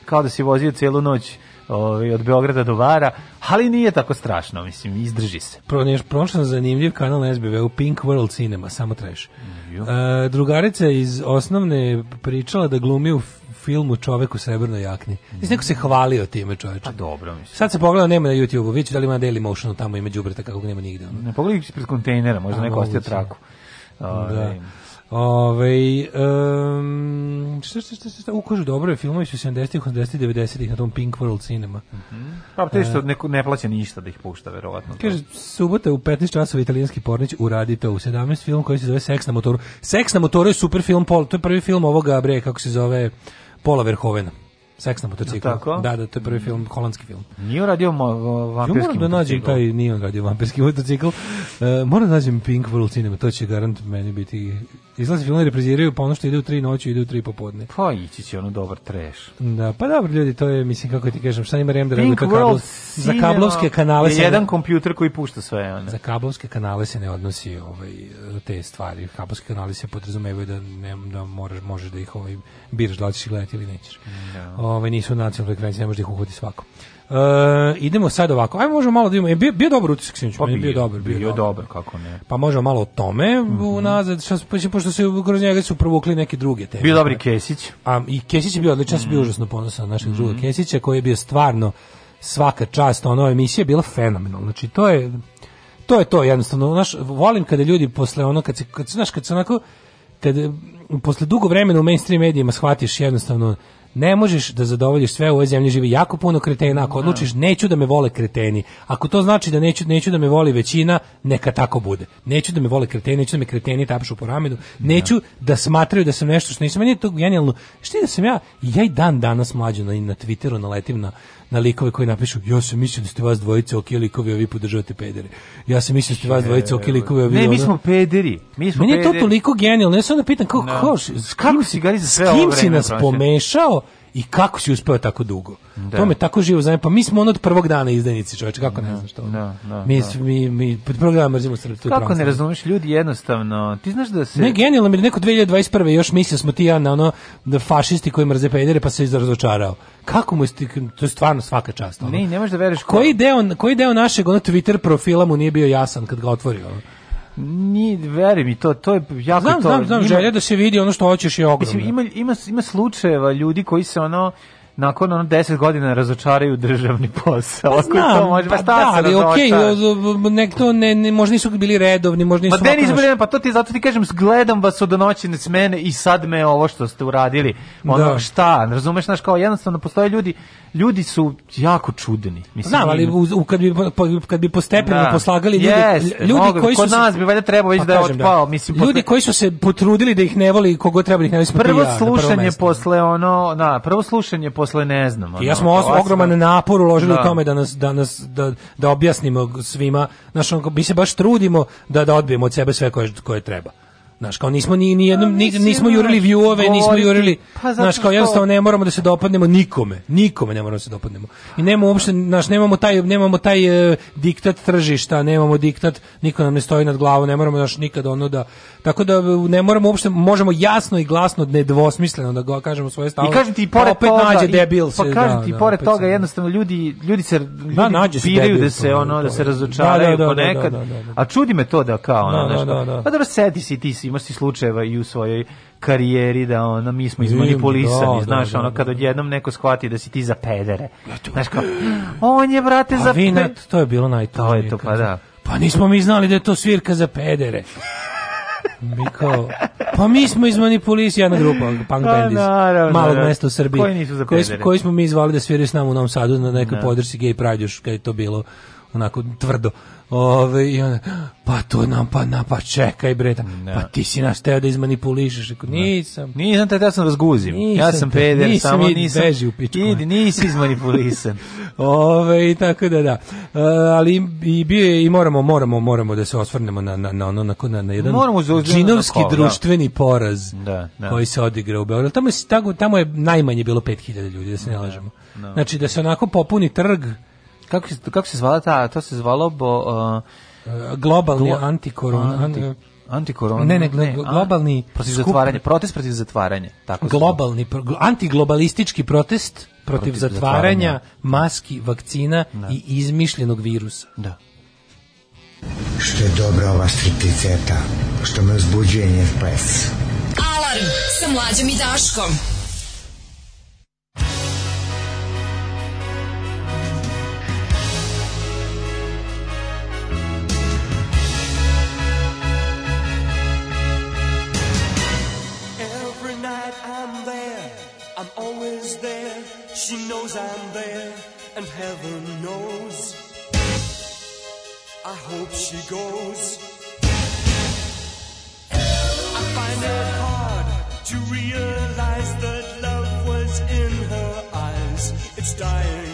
kao da si vozio celu noć ovaj, od Beograda do Vara, ali nije tako strašno, mislim, izdrži se. Pronaš, pronašao zanimljiv kanal na SBV u Pink World Cinema, samo treš. Uh, e, drugarica iz osnovne pričala da glumi u filmu Čovek u srebrnoj jakni. Mm. neko se hvalio time, čoveče. Pa dobro, mislim. Sad se pogleda, nema na YouTube-u, vidite da li ima Motion tamo ima đubreta kako nema nigde. Ono. Ne pogledaj pred kontejnera, možda A, neko ostaje traku. Da. Ovaj, Ove, um, šta, šta, šta, šta, ukožu dobro je, filmovi su 70-ih, 80-ih, 90-ih na tom Pink World Cinema. Mm Pa te što e. ne, ne plaća ništa da ih pušta, verovatno. Da. Kaže, subota u 15 časova italijanski pornić uradite u 17 film koji se zove Seks na motoru. Seks na motoru je super film, Pol, to je prvi film ovog bre, kako se zove, Pola Verhovena. Seks na motociklu. No, da, da, to je prvi film, holandski film. Nije uradio vampirski motocikl. Moram da nađem taj, nije uradio vampirski motocikl. Uh, e, moram da nađem Pink World Cinema, to će garant meni biti Izlazi film i repriziraju, pa ono što ide u tri noću, ide u tri popodne. Pa ići će ono dobar treš. Da, pa dobro ljudi, to je, mislim, kako ti kažem, šta ima rem da Pink kablo, za kablovske kanale je jedan ne, kompjuter koji pušta sve. One. Za kablovske kanale se ne odnosi ovaj, te stvari. Kablovski kanali se podrazumevaju da, ne, da moraš, možeš da ih ovaj, biraš, da li ćeš gledati ili nećeš. Da. Ovaj, nisu nacionalne frekvencije, ne možeš da ih uhvati svako. Uh, idemo sad ovako. Ajmo možemo malo da imamo. Je bio, bio dobar utisak sinoć, pa, bio, bio dobar, bio, bio dobar. kako ne. Pa možemo malo o tome mm -hmm. unazad, šta pa pošto se kroz njega su provukli neke druge teme. Bio dobri Kesić. A i Kesić je bio odličan, mm -hmm. bio mhm. užasno ponosan na našeg mm -hmm. druga Kesića koji je bio stvarno svaka čast, ona emisija je bila fenomenalna. Znači to je to je to jednostavno. Naš volim kada ljudi posle ono kad se kad znaš kad se onako kad posle dugo vremena u mainstream medijima shvatiš jednostavno ne možeš da zadovoljiš sve u ovoj zemlji živi jako puno kretena ako da. odlučiš neću da me vole kreteni ako to znači da neću neću da me voli većina neka tako bude neću da me vole kreteni neću da me kreteni tapšu po ramenu da. neću da smatraju da sam nešto što nisam meni je to genijalno Šti da sam ja ja i dan danas mlađo na, na Twitteru naletim na na likove koji napišu ja se mislim da ste vas dvojice ok likovi ovi podržavate pedere ja se mislim da ste vas dvojice ok likovi ovi ne mi smo pederi mi smo meni pederi. je to toliko genijalno ja sam onda pitam kako no. kako si, s si, s kim si nas pomešao i kako si uspeo tako dugo. Da. To me tako živo zanima. Pa mi smo ono od prvog dana izdajnici, čoveče, kako ne da, znam to? Da, da, mi, da. mi, mi pod prvog dana mrzimo Srbiju. Kako pranstvene. ne razumeš ljudi jednostavno? Ti znaš da se... Ne, genijalno mi neko 2021. još mislio smo ti ja na ono da fašisti koji mrze pedere pa se izrazočarao. Kako mu je, to je stvarno svaka čast. Ono. Ne, ne možeš da veriš. Koji deo, koji deo našeg ono Twitter profila mu nije bio jasan kad ga otvorio? Ono? Ni, veri mi, to, to je jako znam, to... Znam, znam, želja da se vidi ono što hoćeš je ogromno. Mislim, ima, ima, ima slučajeva ljudi koji se ono nakon ono 10 godina razočaraju državni posao. Ako to može, pa, pa da, ali okej, okay, nek to ne, ne, možda nisu bili redovni, možda nisu... Pa, ne nisu bili, pa to ti, zato ti kažem, gledam vas od noćne smene i sad me ovo što ste uradili. Ono, da. šta, razumeš, znaš, kao jednostavno postoje ljudi, ljudi su jako čudni. Mislim, Znam, ali u, u, kad, bi, po, kad bi postepeno da. poslagali ljudi, yes, ljudi mogu, koji su... Kod nas bi valjda trebao već pa, da je da. otpao. Da. Mislim, ljudi posle... koji su se potrudili da ih ne voli, kogo treba da ih ne voli. Da. Da, prvo slušanje posle ono, na, prvo slušanje posle posle ne znam. Ono, ja smo os, ogroman napor uložili da. u tome da nas da nas da, da objasnimo svima, znači mi se baš trudimo da da odbijemo od sebe sve koje koje treba. Znaš, kao nismo ni, ni jednom, pa, ni, nismo jurili vjuove, nismo jurili, pa znaš, kao jednostavno ne moramo da se dopadnemo nikome, nikome ne moramo da se dopadnemo. I nemamo uopšte, znaš, nemamo taj, nemamo taj e, diktat tržišta, nemamo diktat, niko nam ne stoji nad glavom, ne moramo, znaš, nikada ono da, tako da ne moramo uopšte, možemo jasno i glasno, nedvosmisleno da ga kažemo svoje stavove. I kažem ti, i pored pa opet toga, nađe debil se, pa kažem da, ti, da, pored toga, jednostavno, ljudi, ljudi se, da, ljudi da, nađe se debil, da se, ono, da se razočaraju da, ponekad, a čudi me to da kao, ono, znaš, pa dobro, sedi si, ti si, ima si slučajeva i u svojoj karijeri da ono mi smo izmanipulisani, da, znaš, da, da, ono kad da. odjednom neko shvati da si ti za pedere. Znaš kao, on je brate za vi to je bilo najtužnije. To je to, pa da. Pa nismo mi znali da je to svirka za pedere. Mi kao, pa mi smo izmanipulisani jedna grupa, punk pa band iz malog da. mesta u Srbiji. Koji nisu za pedere? Koji smo, koji smo mi izvali da sviraju s nama u Novom Sadu na nekoj da. podršci gay pride još, kad je to bilo onako tvrdo. Ove, i onda, pa to nam, pa na, pa čekaj bre, da. pa ti si nas teo da izmanipulišeš. Eko, da. nisam. Nisam te, ja sam razguzim. Nisam ja sam peder, nisam samo nisam. Beži u pičku. Idi, nisi izmanipulisan. Ove, i tako da, da. E, ali i, i, i moramo, moramo, moramo da se osvrnemo na, na, na, ono, na, na, na jedan moramo džinovski na kol, da. društveni da. poraz da, da. koji se odigra u Beogradu. Tamo, tamo, tamo je najmanje bilo 5000 ljudi, da se ne lažemo. No. Znači, da se onako popuni trg, kako, se kako se zvala ta, to se zvalo bo... Uh, globalni glo, antikoron, anti, antikorona. Ne, ne, ne, globalni... A, protiv zatvaranje protest protiv zatvaranja. Tako globalni, pro, antiglobalistički protest protiv, protiv zatvaranja, zatvaranja, maski, vakcina da. i izmišljenog virusa. Da. Što je dobra ova stripticeta, što me uzbuđuje njen pes. Alarm sa mlađom i Daškom. there, she knows I'm there, and heaven knows. I hope she goes. I find it hard to realize that love was in her eyes. It's dying.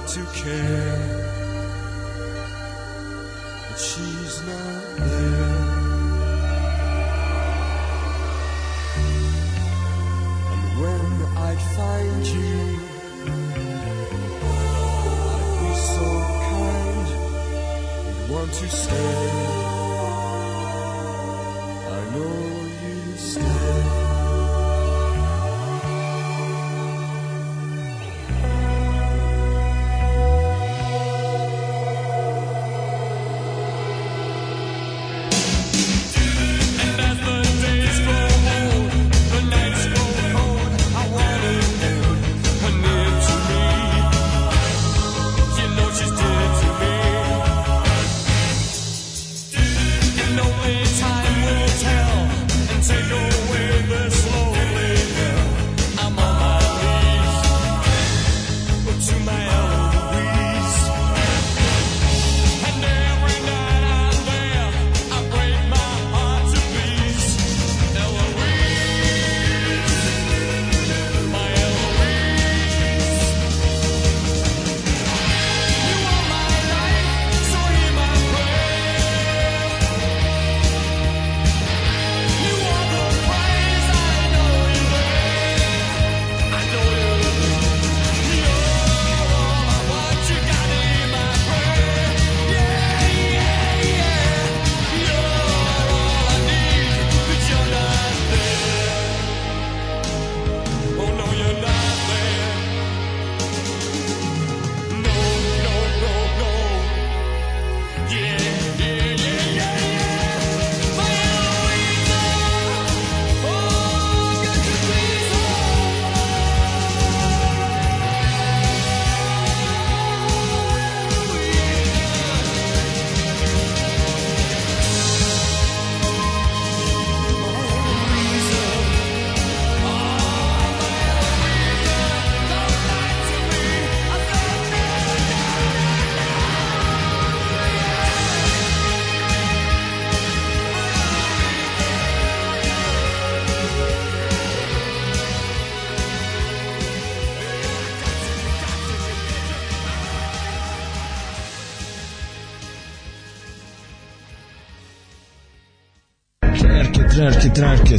like to care, but she's not there. And when I find you, I'd be so kind You'd want to stay. Time will tell and take away.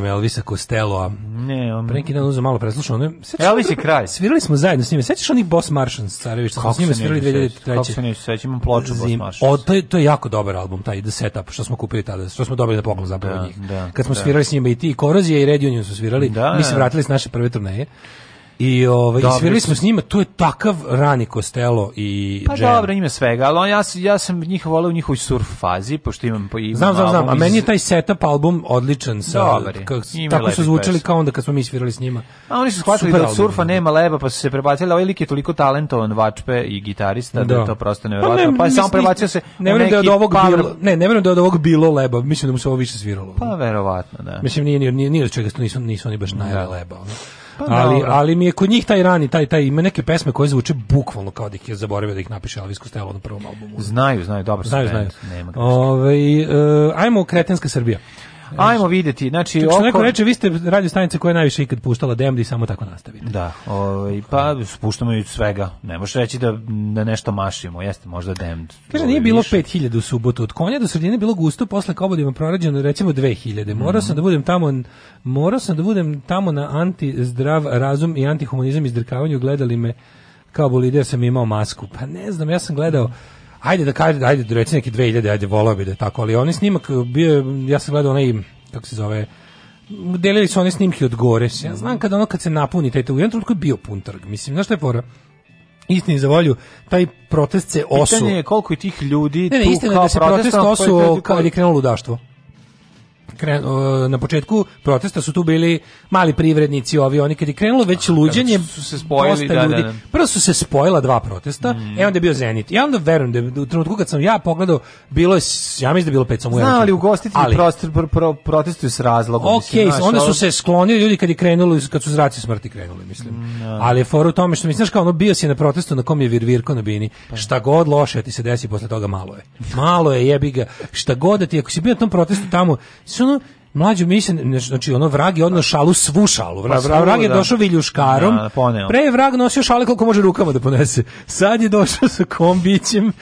volim Elvisa Costelloa. Ne, on... Pre neki dan uzeo malo preslušao. Ne, Elvis je kraj. Svirali smo zajedno s njime. Sećaš onih Boss Martians, Carević, što smo s njime svirali 2003. Kako se neću seći, imam ploču Boss Martians. O, to, je, to je jako dobar album, taj The Setup, što smo kupili tada, što smo dobili na poklon zapravo da, njih. Da, Kad smo da. svirali s njima i ti, i Korozije i Red Union su svirali, da, mi se da. vratili s naše prve turneje. I ovaj i svirali smo s njima, to je takav Rani Kostelo i Pa jam. dobro, ima svega, ali ja ja sam njih voleo u njihovoj surf fazi, pošto imam po imam Znam, znam, znam, a meni je taj setup album odličan sa Dobar, kak, tako su zvučali kao onda kad smo mi svirali s njima. A oni su shvatili da surfa nema leba, pa su se prebacili, ovaj lik je toliko talentovan vačpe i gitarista da, da je to prosto neverovatno. Pa, ne, pa je samo prebacio se ne verujem da je od ovog power... bilo, ne, ne verujem da je od ovog bilo leba, mislim da mu se ovo više sviralo. Pa verovatno, da. Mislim nije nije nije, nije od čega nisu nisu oni baš da. najleba. Da. Pa ali, ali mi je kod njih taj rani, taj, taj, ima neke pesme koje zvuče bukvalno kao da ih je zaboravio da ih napiše Elvis Costello na prvom albumu. Znaju, znaju, dobro. Znaju, znaju. Nema Ove, ovaj, uh, e, ajmo Kretenska Srbija. Ajmo videti. Znači, što oko... neko reče, vi ste radio stanica koja je najviše ikad puštala DMD, samo tako nastavite. Da, ovaj, pa spuštamo i svega. Ne možeš reći da, da nešto mašimo, jeste možda DMD. Kaže, nije bilo 5000 u subotu od konja, do sredine bilo gusto, posle kobodima prorađeno recimo 2000. Mhm. Morao sam da budem tamo, morao sam da budem tamo na anti-zdrav razum i antihumanizam izdrkavanju, gledali me kao bolider sam imao masku. Pa ne znam, ja sam gledao ajde da kaže, ajde da reci neki 2000, ajde volao bi da je tako, ali onaj snimak bio, ja sam gledao onaj, kako se zove, delili su one snimke od gore, ja znam kada ono kad se napuni taj, u jednom trenutku je bio pun trg, mislim, znaš šta je fora? istini za volju, taj protest se osu. Pitanje je koliko je tih ljudi ne, ne, tu kao da se protest osu pa kad je krenulo ludaštvo kren, o, na početku protesta su tu bili mali privrednici, ovi oni kad je krenulo već luđenje, su se spojili, da, da, ljudi. Da, da. Prvo su se spojila dva protesta, mm. e onda je bio Zenit. Ja onda verujem da u trenutku kad sam ja pogledao, bilo je ja mislim da je bilo pet samo Zna, ali ugostitelji ali, prostor, pro, pro, protestuju s razlogom. Ok, mislim, znaš, onda su se sklonili ljudi kad je krenulo, kad su zraci smrti krenuli, mislim. No. Mm, da. Ali je fora u tome što mi znaš kao ono bio si na protestu na kom je virvirko na bini. Pa. Šta god loše ti se desi posle toga malo je. Malo je jebiga. Šta god da ti ako si bio na tom protestu tamo, su Non. Mlađu mislim, znači ono vrag je odno šalu svu šalu. Vrag, pa, vrag je da. viljuškarom. Da, Pre je vrag nosio šale koliko može rukama da ponese. Sad je došao sa kombićem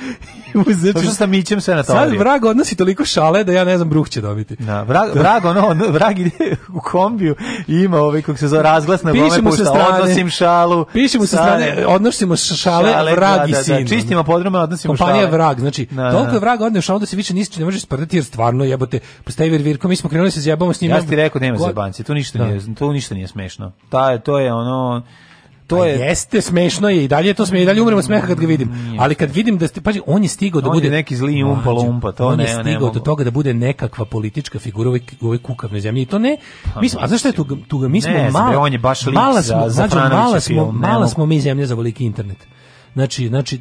Znači, sa mićem sve na to. Sad vrag odnosi toliko šale da ja ne znam bruh će dobiti. Da, vrag, vrag ono, ono, vrag ide u kombiju i ima ovaj kako se zove razglas na gome pušta. Strane, odnosim šalu. Pišemo sa strane, odnosimo šale, šale vrag da, i sin. Da, da, čistimo podrume, odnosimo Kompanija šale. Kompanija vrag, znači, da, toliko da. je vrag odneo šalu da se više ništa ne možeš sprdati jer stvarno jebote, postaje vir virko, mi smo krenuli se zjebamo s njima. Ja ti rekao nema zebanci, to ništa da. nije, to ništa nije smešno. Ta je, to je ono to pa je jeste smešno je i dalje to sme i dalje umrem od smeha kad ga vidim. Nije. Ali kad vidim da ste pazi on je stigao da on bude je neki zli umpa lumpa, to on ne, je stigao ne do toga da bude nekakva politička figura u ovoj kukavnoj zemlji. I to ne. Pa mi smo, a zašto je tu tu mi smo ne, malo on je baš lik mala smo, za, znači, mala smo, mala smo mi zemlja za veliki internet. Znači, znači e,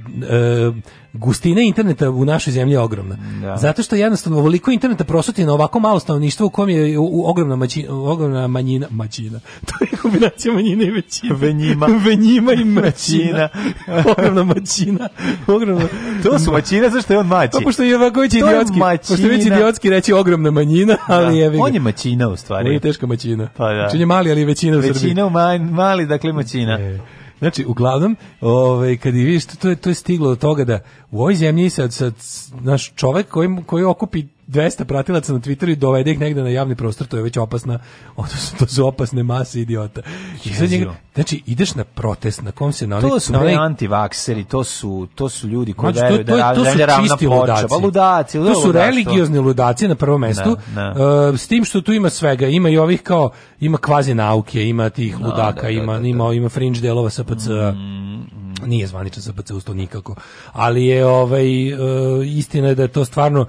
gustina interneta u našoj zemlji je ogromna. Da. Zato što jednostavno ovoliko interneta prosuti na ovako malo stanovništvo u kojem je u, u ogromna, maći, ogromna manjina, maćina. To je kombinacija manjine i većine. Venjima. Venjima i maćina. ogromna maćina. Ogromna. to su maćina zašto je on maći. Pa pošto je ovako već idiotski. Pošto već idiotski reći ogromna manjina, da. ali da. je... Vega. On je maćina u stvari. On je teška maćina. Pa da. Znači on je mali, ali je većina u Srbiji. Većina u mali, dakle maćina. E. Znači, uglavnom, ovaj, kad i vidiš, to je, to je stiglo do toga da u ovoj zemlji sad, sad naš čovek koji, koji okupi 200 pratilaca na Twitteru i dovede ih negde na javni prostor, to je već opasna, odnosno to su opasne mase idiota. I sad njega, znači, ideš na protest na kom se na onaj... To su onaj... antivakseri, to su, to su ljudi koji znači, veruju da to, to su čisti ludaci. Pa ludaci, to su da, religiozni ludaci na prvom da, mestu, ne, ne. Uh, s tim što tu ima svega, ima i ovih kao, ima kvazi nauke, ima tih no, da, ludaka, da, ima, da, da, ima, ima fringe delova SPC, mm, mm, nije zvaničan SPC usto nikako, ali je ovaj, uh, istina je da je to stvarno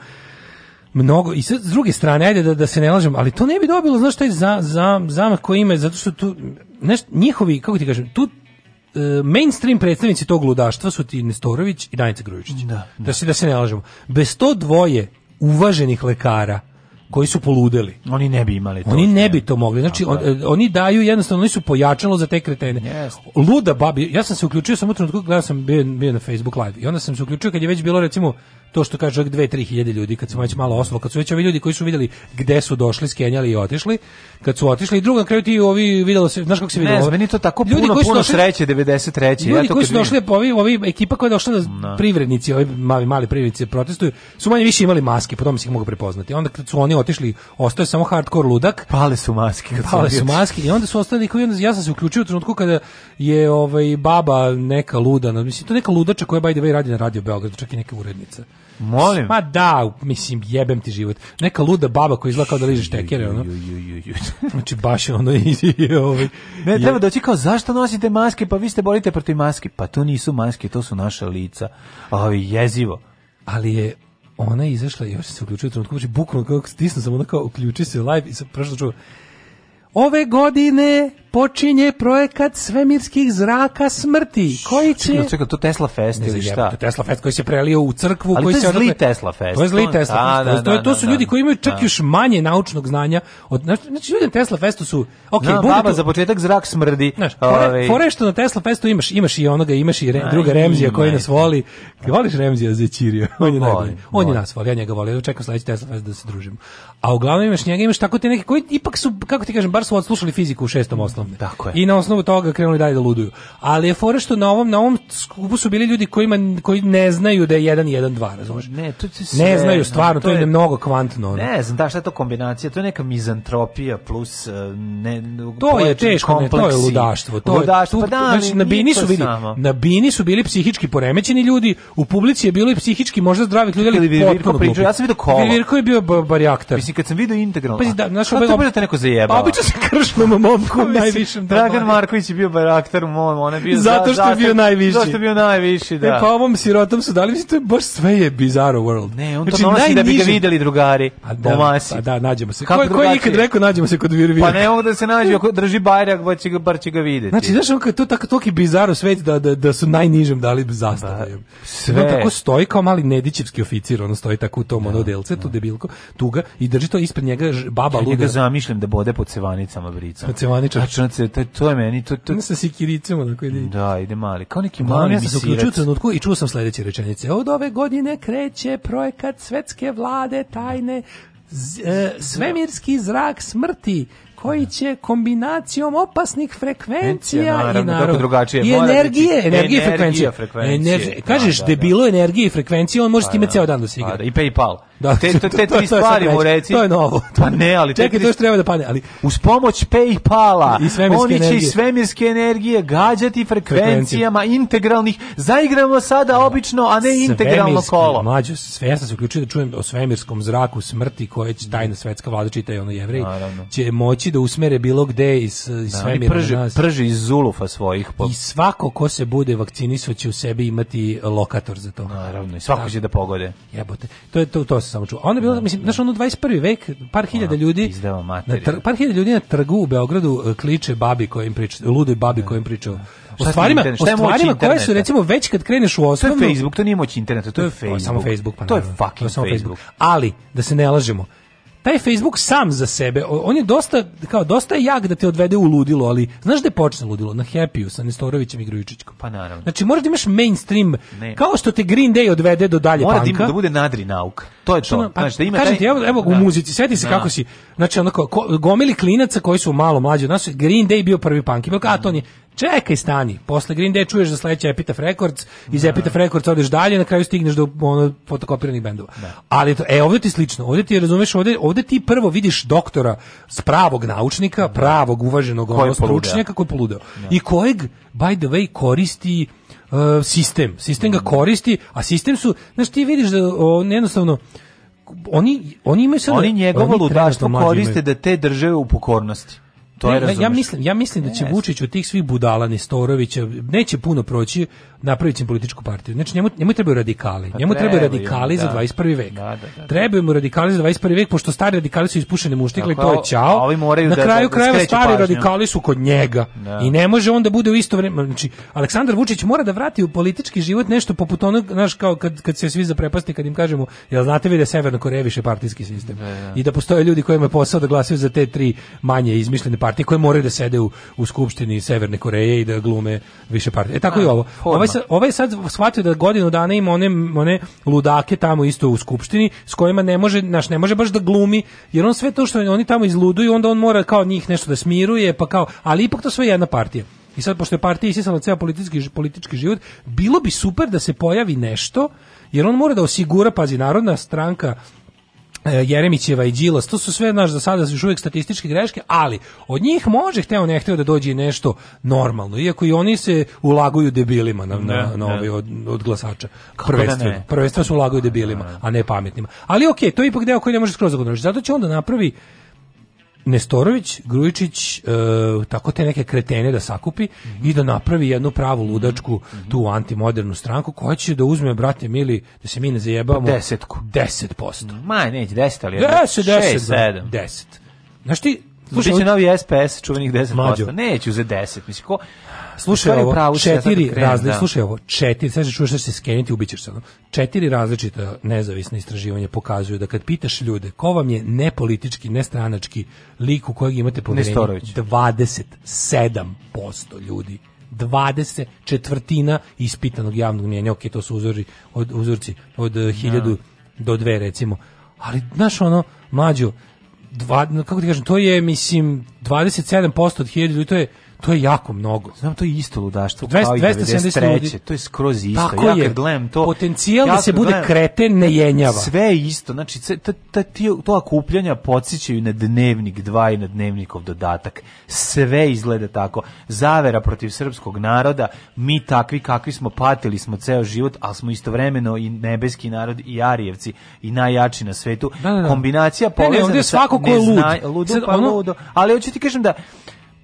mnogo i s druge strane ajde da, da se ne lažem, ali to ne bi dobilo znaš taj za za zamak koji ima zato što tu znaš, njihovi kako ti kažem, tu e, mainstream predstavnici tog ludaštva su ti Nestorović i Danica Grujičić. Da, da. da, se, da se ne lažemo. Bez to dvoje uvaženih lekara koji su poludeli. Oni ne bi imali to. Oni ne bi to mogli. Znači, on, e, oni daju jednostavno, oni su pojačalo za te kretene. Yes. Luda babi, ja sam se uključio sam u gledao sam, bio, bio na Facebook live i onda sam se uključio kad je već bilo recimo to što kaže čovjek 2 3 hiljade ljudi kad su već malo osvo kad su već ovi ljudi koji su vidjeli gde su došli skenjali i otišli kad su otišli i drugo kraju ti ovi videlo se znaš kako se videlo ne meni to tako ljudi puno koji su puno došli, sreće 93 ljudi ja to koji su došli ovi ovi ekipa koja je došla na da da. privrednici ovi mali mali privrednici da protestuju su manje više imali maske po tome se ih mogu prepoznati onda kad su oni otišli ostao je samo hardkor ludak pale su maske kad pale su maske i onda su ostali koji onda ja sam se uključio u trenutku kada je ovaj baba neka luda mislim to neka ludača koja bajde the radi na radio Beograd čak i neka urednica Molim. Ma da, mislim, jebem ti život. Neka luda baba koja izgleda da liže tekere, ono. Znači, baš je ono i ovaj. Ne, treba doći kao, zašto nosite maske, pa vi ste borite protiv maske. Pa to nisu maske, to su naša lica. Ovi, jezivo. Ali je, ona je izašla, još se uključio u trenutku, znači, bukvalno kako stisnu sam, ona kao, uključi se live i sam prošlo čuo. Ove godine počinje projekat svemirskih zraka smrti. Koji će Čekaj, čekaj, to Tesla Fest ili šta? To Tesla Fest koji se prelio u crkvu, ali koji to je se zli odakle- Tesla Fest. To je zli Tesla da, Fest. to, je- da, to da, su da, ljudi koji imaju čak da. još manje naučnog znanja. Od znači znači ljudi na Tesla Festu su okej, Na, baba to- za početak zrak smrdi. Znaš, fore, Ovaj, fore što na Tesla festu imaš, imaš i onoga, imaš i re, Aj, druga Remzija koji nas voli. Ti voliš Remzija za Ćirija? On je pa najbolji. On je nas voli, ja njega voli. čekam sledeći Tesla fest da se družimo. A uglavnom imaš njega, imaš tako te neke koji ipak su, kako ti kažem, bar su odslušali fiziku u šestom osnovnom osnovne. Tako je. I na osnovu toga krenuli dalje da luduju. Ali je fora što na ovom, na ovom skupu su bili ljudi kojima, koji ne znaju da je 1-1-2, razumeš? Ne, to se ne znaju, stvarno, to, je, to je mnogo kvantno. Ono. Ne znam, da, šta je to kombinacija? To je neka mizantropija plus e, ne, to je teško, ne, to je ludaštvo. To ludaštvo, je, tu, pa da, znači, na Bini su bili, samo. na Bini su bili psihički poremećeni ljudi, u publici je bilo i psihički možda zdravih ljudi, ali potpuno glupi. Ja sam vidio kolo. Virko je bio barjaktar. Mislim, kad sam vidio integralno. Pa, da, znaš, pa, ovaj to te neko zajebao. Pa, obično se kršnom momku pišem Dragan Marković je bio baraktar u mom, on je bio zato što je bio najviši. Zato što je bio najviši, e, da. E pa ovom sirotom su dali, mislim to baš sve je bizarro world. Ne, on to znači, da bi ga videli drugari. A pa da, Pa da, nađemo se. Kako ko, ko je ikad rekao nađemo se kod Virvira? Pa ne mogu da se nađe, ako drži bajrak, bar pa će ga bar će ga videti. Znači, znaš, on to tako toki bizarro svet da, da da su najnižem dali zastavu. Pa, sve znači, on tako stoji kao mali Nedićevski oficir, on stoji tako u tom da. ono delce, tu da. debilko, tuga i drži to ispred njega baba luda. Ja zamišlim da bode pod cevanicama brica. Pod cevanicama crnac, to, to je meni, to, to... Ja sa sikiricama, onako ide. Da, ide mali, kao neki mali Glavno, ja sam se trenutku i čuo sam sledeće rečenice. Od ove godine kreće projekat svetske vlade tajne Z, e, svemirski zrak smrti koji će kombinacijom opasnih frekvencija Encija, naravno, i naravno, drugačije, i energije, energije, energije frekvencije. frekvencije. Energi, kažeš da, da, debilo energije i frekvencije, on može s pa time da. ceo dan da se igra. Pa da, I PayPal. Da, te, te, te tri stvari mu reci. To je novo. Pa ne, ali čekaj, to još treba da pane, ali uz pomoć PayPala i svemirske oni će i svemirske energije gađati frekvencijama integralnih. Zaigramo sada da. obično, a ne integralno kolo. Mađo, sve ja sam se uključio da čujem o svemirskom zraku smrti koje će mm. tajna svetska vlada čita i ono jevrej će moći da usmere bilo gde iz, da. iz da, svemira. Prži, nas. prži iz zulufa svojih. I svako ko se bude vakcinisao će u sebi imati lokator za to. Naravno, i svako da. će da pogode. Jebote. To je to, to sam samo čuo. Onda je bilo, da, mislim, znaš, ono 21. vek, par hiljada ljudi, na tr, par hiljada ljudi na trgu u Beogradu e, kliče babi kojim priča, ludoj babi kojim priča. O da, da. stvarima, o stvarima koje su recimo već kad kreneš u osnovnu... To je Facebook, to nije moć interneta, to, to je, Samo Facebook, pa To je fucking to je samo Facebook. Facebook. Ali, da se ne lažemo, taj Facebook sam za sebe, on je dosta, kao, dosta je jak da te odvede u ludilo, ali znaš gde da počne ludilo? Na Happy-u sa Nestorovićem i Grujičićkom. Pa naravno. Znači mora da imaš mainstream, ne. kao što te Green Day odvede do dalje mora da panka. da bude nadri nauk. To je to. Znači, znači da ima kažem taj... ti, evo, evo da. u muzici, sjeti se da. kako si, znači onako, ko, gomili klinaca koji su malo mlađi od nas, Green Day bio prvi punk. Ima, a to nije, Čekaj, stani. Posle Green Day čuješ za sledeće Epitaph Records, iz da. Epitaph Records odeš dalje, na kraju stigneš do ono fotokopiranih bendova. Da. Ali to, e, ovde ti slično. ovde ti razumeš, ovde, ovde ti prvo vidiš doktora s pravog naučnika, da. pravog uvaženog ono stručnjaka koji je poludeo. Da. I kojeg by the way koristi uh, sistem. Sistem ga mhm. koristi, a sistem su, znaš, ti vidiš da on jednostavno oni oni imaju sad, oni njegovo ludaštvo da koriste da te drže u pokornosti. To je ja, ja mislim, ja mislim da će yes. Vučić od tih svih budala Nestorovića neće puno proći napraviti političku partiju. Znači njemu njemu trebaju radikali. Pa njemu trebaju radikali da. za 21. vek. Da da, da, da, trebaju mu radikali za 21. vek pošto stari radikali su ispušene muštikle i to je čao. Ovi moraju Na da- kraju krajeva stari pažnju. radikali su kod njega i ne može on da bude u isto vreme, Znači Aleksandar Vučić mora da vrati u politički život nešto poput onog, znaš, kao kad kad se svi zaprepasti kad im kažemo, jel znate vi da Severna Koreja više partijski sistem i da postoje ljudi kojima je posao da glasaju za te tri manje izmišljene partije koje moraju da sede u, u skupštini Severne Koreje i da glume više partije. E tako A, i ovo. Ovaj sad, ovaj sad shvatio da godinu dana ima one, one ludake tamo isto u skupštini s kojima ne može, naš, ne može baš da glumi, jer on sve to što oni tamo izluduju, onda on mora kao njih nešto da smiruje, pa kao, ali ipak to sve je jedna partija. I sad, pošto je partija isisala ceo politički, politički život, bilo bi super da se pojavi nešto, jer on mora da osigura, pazi, narodna stranka E, Jeremićeva i Đilas, to su sve naš za sada još uvijek statističke greške, ali od njih može hteo ne hteo da dođe nešto normalno, iako i oni se ulaguju debilima na, na, ne, na ove od, od glasača. Da Prvenstveno. Prvenstveno se ulaguju debilima, a ne pametnima. Ali okej, okay, to je ipak deo koji ne može skroz zagodnoći. Da zato će onda napravi Nestorović, Grujičić, e, tako te neke kretene da sakupi mm -hmm. i da napravi jednu pravu ludačku mm -hmm. tu antimodernu stranku koja će da uzme, brate mili, da se mi ne zajebamo... Desetku. Deset posto. Ma, neće deset, ali... Deset, deset. Šest, sedam. Deset. Znaš ti, Slušaj, biće novi SPS čuvenih 10%. Mađo. Neću za 10, mislim ko. Slušaj ovo, pravu da četiri ja različite, da. slušaj ovo, četiri, sad čuješ da se skeniti ubićeš se. Četiri različita nezavisna istraživanja pokazuju da kad pitaš ljude ko vam je nepolitički, nestranački lik u kojeg imate poverenje, 27% ljudi 20 četvrtina ispitanog javnog mnjenja, ok, to su uzori, od, uzorci od 1000 eh, no. Da. do 2 recimo, ali znaš ono, mlađo, dva, kako ti kažem, to je, mislim, 27% od 1000 ljudi, to je To je jako mnogo. Znam, to je isto ludaštvo 273. To je skroz isto. Tako ja je. Gledam to, Potencijal da ja se bude gledam, kreten ne jenjava. Sve je isto. Znači, ta, ta, to okupljanja podsjećaju na dnevnik 2 i na dnevnikov dodatak. Sve izgleda tako. Zavera protiv srpskog naroda, mi takvi kakvi smo patili smo ceo život, ali smo istovremeno i nebeski narod i Arijevci i najjači na svetu. Da, da, da. Kombinacija povezana ne, ne, ovdje je svako ko je lud. Lud, pa ono, ludo. Ali hoću ti kažem da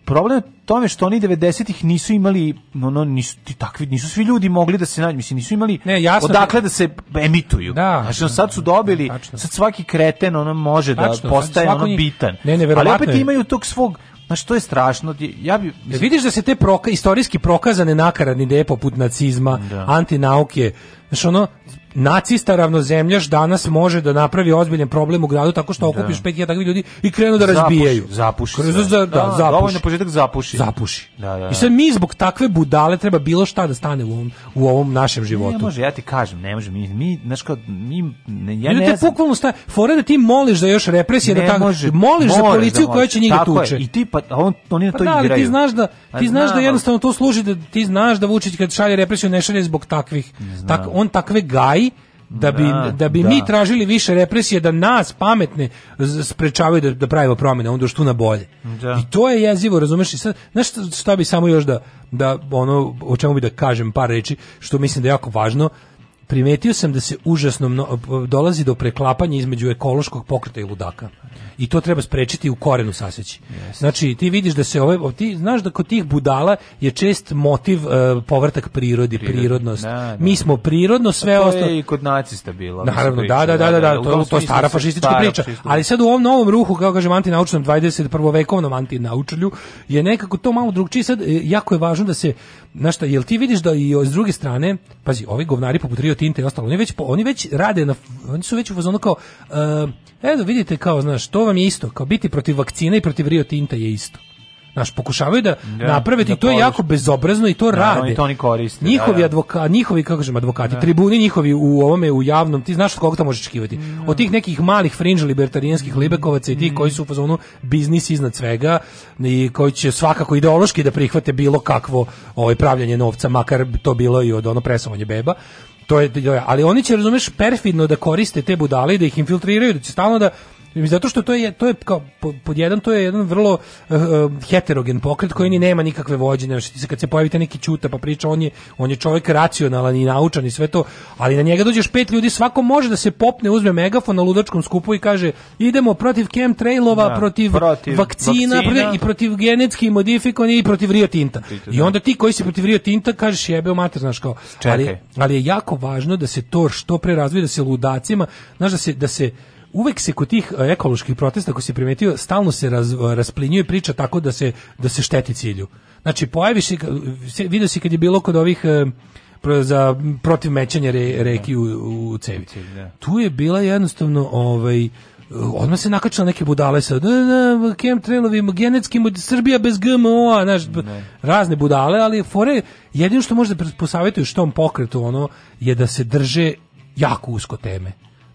problem je tome što oni 90-ih nisu imali ono nisu ti takvi nisu svi ljudi mogli da se nađu mislim nisu imali ne, jasno, odakle da se emituju da, znači on da, sad da, su dobili da, sad svaki kreten ono može da tačno, da postaje ono njih, bitan ne, ne, ali opet je. imaju tog svog Znaš, to je strašno. Ja bi, e, mislim... Vidiš da se te proka, istorijski prokazane nakaradni ideje poput nacizma, da. antinauke, Znaš, ono, nacista ravnozemljaš danas može da napravi ozbiljan problem u gradu tako što da. okupiš 5000 takvih ljudi i krenu da razbijaju. Zapuši. zapuši Kroz, da, da, da, zapuši. Dovoljno početak zapuši. Zapuši. Da, da, I da. sad mi zbog takve budale treba bilo šta da stane u ovom, u ovom našem životu. Ne može, ja ti kažem, ne može. Mi, mi, znaš kao, mi, ne, ja ne, ne znam. Bukvalno sta, fora da ti moliš da još represije, da tako, može, moliš za policiju da koja će njega tako tuče. Je, I ti, pa, on, oni na pa to pa da, igraju. Ti znaš da, ti pa znaš da jednostavno to služi, da, ti znaš da Vučić kad šalje represiju ne šalje zbog takvih. Tak, on takve gaji da bi, da, da bi da. mi tražili više represije da nas pametne sprečavaju da, da pravimo promene onda što na bolje. Da. I to je jezivo, razumeš? I sad, znaš šta, šta bi samo još da, da ono, o čemu bi da kažem par reči, što mislim da je jako važno, primetio sam da se užasno mno, dolazi do preklapanja između ekološkog pokreta i ludaka. I to treba sprečiti u korenu saseći. Yes. Znači, ti vidiš da se ove, ti znaš da kod tih budala je čest motiv uh, e, povrtak prirodi, Prirod. prirodnost. Da, da. Mi smo prirodno sve ostalo. To je i kod nacista bilo. Naravno, da, da, da, da, da, da, da, da to, to je stara fašistička stara priča. Fašistička. Ali sad u ovom novom ruhu, kao kažem, antinaučnom 21. vekovnom antinaučulju, je nekako to malo drugčije. Sad, e, jako je važno da se znaš šta, jel ti vidiš da i s druge strane, pazi, ovi govnari poput Rio Tinta i ostalo, oni već, oni već rade, na, oni su već u fazonu kao, uh, e, evo vidite kao, znaš, to vam je isto, kao biti protiv vakcina i protiv Rio Tinta je isto. Naš pokušavaju da, da naprave i da to je jako bezobrazno i to da, rade. Oni to oni koriste. Njihovi da, da. advokati, njihovi kako kažem, advokati, da. tribuni njihovi u ovome u javnom, ti znaš od koga to možeš očekivati. Mm. Od tih nekih malih fringe libertarijanskih libekovaca i tih mm. koji su u fazonu biznis iznad svega i koji će svakako ideološki da prihvate bilo kakvo ovaj pravljanje novca, makar to bilo i od ono presovanje beba to je ali oni će razumeš perfidno da koriste te budale i da ih infiltriraju da će stalno da Zato što to je to je kao pod jedan to je jedan vrlo uh, heterogen pokret koji ni mhm. nema nikakve znači Kad se pojavite neki ćuta pa priča on je on je čovjek racionalan i naučan i sve to, ali na njega dođeš pet ljudi, svako može da se popne, uzme megafon na ludačkom skupu i kaže idemo protiv kem trailova, da, protiv, protiv, vakcina, vakcina. Protiv, i protiv genetski modifikovanih i protiv Rio Tinta. I da. onda ti koji si protiv Rio Tinta kažeš jebeo mater znaš kao. Ali, ali je jako važno da se to što pre razvije da se ludacima, znaš da se da se uvek se kod tih e, ekoloških protesta, ako se primetio, stalno se raz, e, rasplinjuje priča tako da se, da se šteti cilju. Znači, pojavi se, vidio si kad je bilo kod ovih e, za protiv mećanja re, reki u, u cevi. Da. Tu je bila jednostavno ovaj, odmah se nakačila neke budale sa kem da, da, trailovi, genetski Srbija bez GMO-a, znaš, ne. razne budale, ali fore, jedino što možda posavjetuju što tom pokretu ono, je da se drže jako usko teme.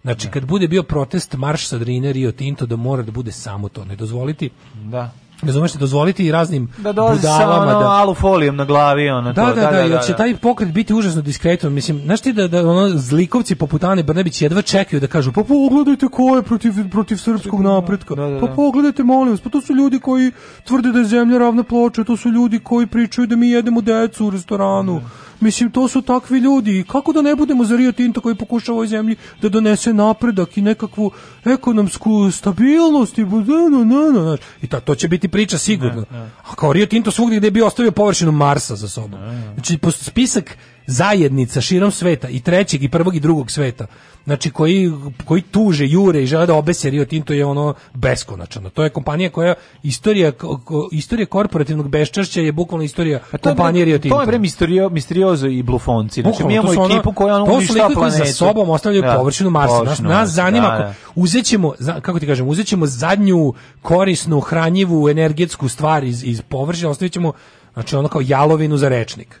Znači, da. kad bude bio protest, marš sa Drine, Rio Tinto, da mora da bude samo to. Ne dozvoliti da. Razumeš, da dozvoliti i raznim da budalama sa ono, da- alu folijom na glavi ono da, to. Da, da, da, da, da jer će taj pokret biti užasno diskretan. Mislim, znaš ti da, da ono zlikovci poput Ane Brnebić jedva čekaju da kažu pa pogledajte ko je protiv, protiv srpskog napretka. Da, da, pa pogledajte, molim vas, pa to su ljudi koji tvrde da je zemlja ravna ploča, to su ljudi koji pričaju da mi jedemo decu u restoranu. Mislim, to su takvi ljudi. kako da ne budemo za Rio Tinto koji pokušava ovoj zemlji da donese napredak i nekakvu ekonomsku stabilnost i na, na, na, I ta, to će biti priča sigurno. A kao Rio Tinto svugdje gdje bi ostavio površinu Marsa za sobom. Znači, spisak zajednica širom sveta i trećeg i prvog i drugog sveta znači koji, koji tuže jure i žele da obese Rio Tinto je ono beskonačno to je kompanija koja istorija istorija korporativnog beščašća je bukvalno istorija pa kompanije Rio Tinto to je bre misterio, misteriozo i blufonci znači mi imamo ekipu koja ono to su likovi koji za sobom ostavljaju da, površinu Marsa nas, nas zanima da, da. uzećemo kako ti kažem uzećemo zadnju korisnu hranjivu energetsku stvar iz iz površine ostavićemo znači ono kao jalovinu za rečnik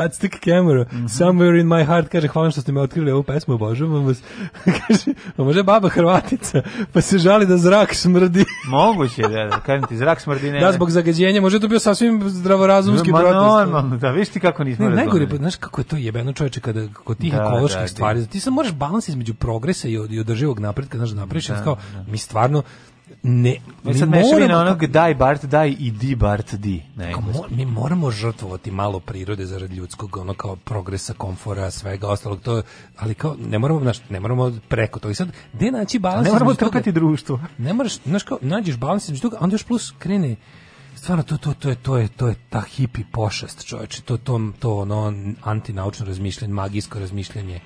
Aztec Camera, mm -hmm. Somewhere in my heart, kaže, hvala što ste me otkrili ovu pesmu, obožujem vas. kaže, a može baba Hrvatica, pa se žali da zrak smrdi. Moguće, da, da, kažem ti, zrak smrdi ne. Da, zbog zagađenja, može to bio sasvim zdravorazumski protest. ma, normalno, da, vidiš ti kako nismo ne, Najgore, pa, znaš kako je to jebeno čoveče, kada kod tih da, da ekoloških da, stvari, da, ti sam moraš balans između progresa i, od, i održivog napretka, znaš, napreš, da, da kao, da. mi stvarno, ne, e, mi sad moramo... na onog daj Bart, daj i di Bart, di. Ne, mo, mi moramo žrtvovati malo prirode zarad ljudskog, ono kao progresa, komfora, svega ostalog, to, ali kao, ne moramo, znaš, ne moramo preko to. I sad, gde naći balans? Ne moramo trpati društvo. Ne moraš, znaš kao, na, nađeš balans između toga, onda još plus krene stvarno to to to je to je to je ta hipi pošast, čoveče, to to to ono antinaučno razmišljanje, magijsko razmišljanje,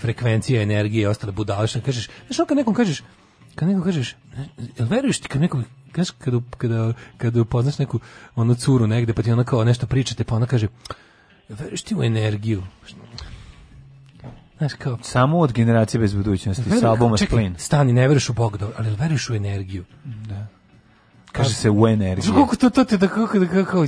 frekvencija energije i ostale budalaštine. Kažeš, znači kad nekom kažeš, kad nekom kažeš, jel veruješ ti kad nekom kažeš kad kada kada upoznaš neku onu curu negde pa ti ona kao nešto pričate, pa ona kaže, veruješ ti u energiju? Znaš kao, samo od generacije bez budućnosti, da- sa albuma Splin. Stani, ne veriš u Bog, ali veriš u energiju. Da. Kaže se u energiji. Kako to, to te da kako, da kako,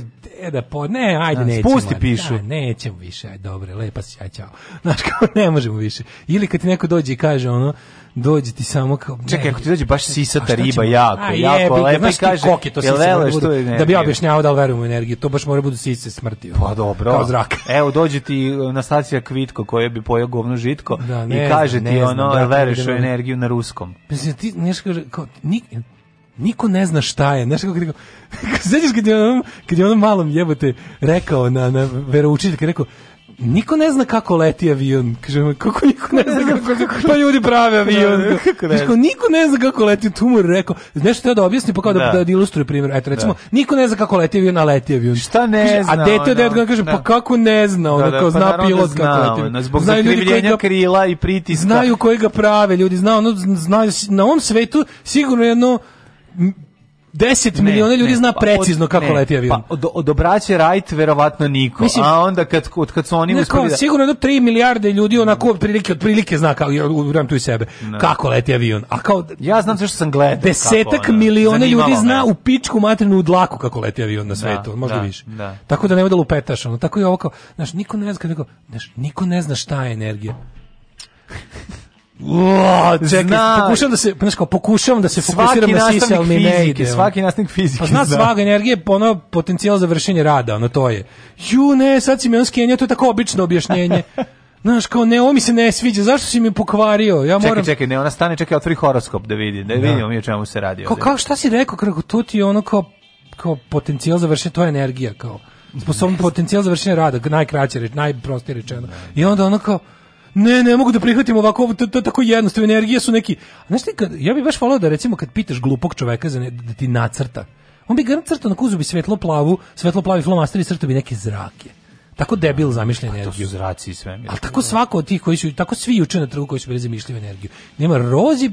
da po, ne, ajde, da, nećemo. Spusti pišu. Da, nećemo više, aj dobre, lepa si, ajde, čao. Znaš, kako ne možemo više. Ili kad ti neko dođe i kaže, ono, dođe ti samo kao... Ne, Čekaj, ako ti dođe baš sisata riba, jako, a, jako, jebi, lepo i kaže, koki to jel vele što je Da bi objašnjavao da li verujem u energiju, to baš mora budu sise smrti. Pa dobro. Kao zrak. Evo, dođe ti e, Nastacija Kvitko koja bi pojao govno žitko da, i kaže ne ti, ne da, veruješ u energiju na ruskom. Mislim, ti, nešto kaže, kao, nik, niko ne zna šta je. Znaš kako rekao, sećaš kad je onom, kad je onom malom jebote rekao na, na veroučitelj, kad je rekao, Niko ne zna kako leti avion. Kažem, kako niko ne zna kako, kako pa ljudi prave da, avion. Da, kako ne zna. niko ne zna kako leti tumor, rekao. Nešto treba da objasni, pa kao da, da, da ilustruje primjer. Eto, recimo, da. niko ne zna kako leti avion, a leti avion. Šta ne kaže, zna? A dete da ono, kaže, pa da. kako ne zna, ono, da, da, kao pa zna pa pilot zna, kako leti. zbog znaju ljudi ga, krila i pritiska. Znaju koji ga prave ljudi, zna, ono, znaju, na ovom svetu sigurno jedno 10 miliona ljudi ne, zna pa precizno od, kako ne, leti avion. Pa odobraće Wright verovatno niko. Mislim, a onda kad od kad su oni uspeli da... sigurno do 3 milijarde ljudi onako otprilike otprilike zna kako uram tu i sebe. Ne. Da. Kako leti avion. A kao Ja znam sve što sam gledao. Desetak kako, miliona ljudi zna me. u pičku materinu u dlaku kako leti avion na svetu, da, možda da, više. Da. Tako da nema da lupetaš, ono tako i ovo kao, znaš, niko ne zna kako, znaš, niko ne zna šta je energija. Wow, čekaj, zna, pokušam da se, znaš kao, pokušam da se fokusiram na sisa, ali mi ne ide. Svaki nastavnik fizike. Pa zna, zna. Da. svaga energija, ono, potencijal za vršenje rada, ono, to je. Ju, ne, sad si mi on skenja, to je tako obično objašnjenje. Znaš, kao, ne, ovo mi se ne sviđa, zašto si mi pokvario? Ja moram... Čekaj, čekaj, ne, ona stane, čekaj, otvori horoskop da vidi, da, da. vidimo mi o čemu se radi. Kao, kao, šta si rekao, kako tu ti je ono kao, kao potencijal za vršenje, to je energija, kao. Sposobno potencijal za vršenje rada, najkraće reč, najprostije rečeno. I onda ono kao, ne, ne mogu da prihvatim ovako, to, to tako jednostavno, energije su neki, znaš ti, kad, ja bih baš volao da recimo kad pitaš glupog čoveka za ne, da ti nacrta, on bi ga crtao na kuzu bi svetlo plavu, svetlo plavi flomasteri crtao bi neke zrake. Tako debil pa zamišlja energiju. Pa zraci i sve. Ali tako svako od tih koji su, tako svi juče na trgu koji su bili zamišljaju energiju. Nema rozi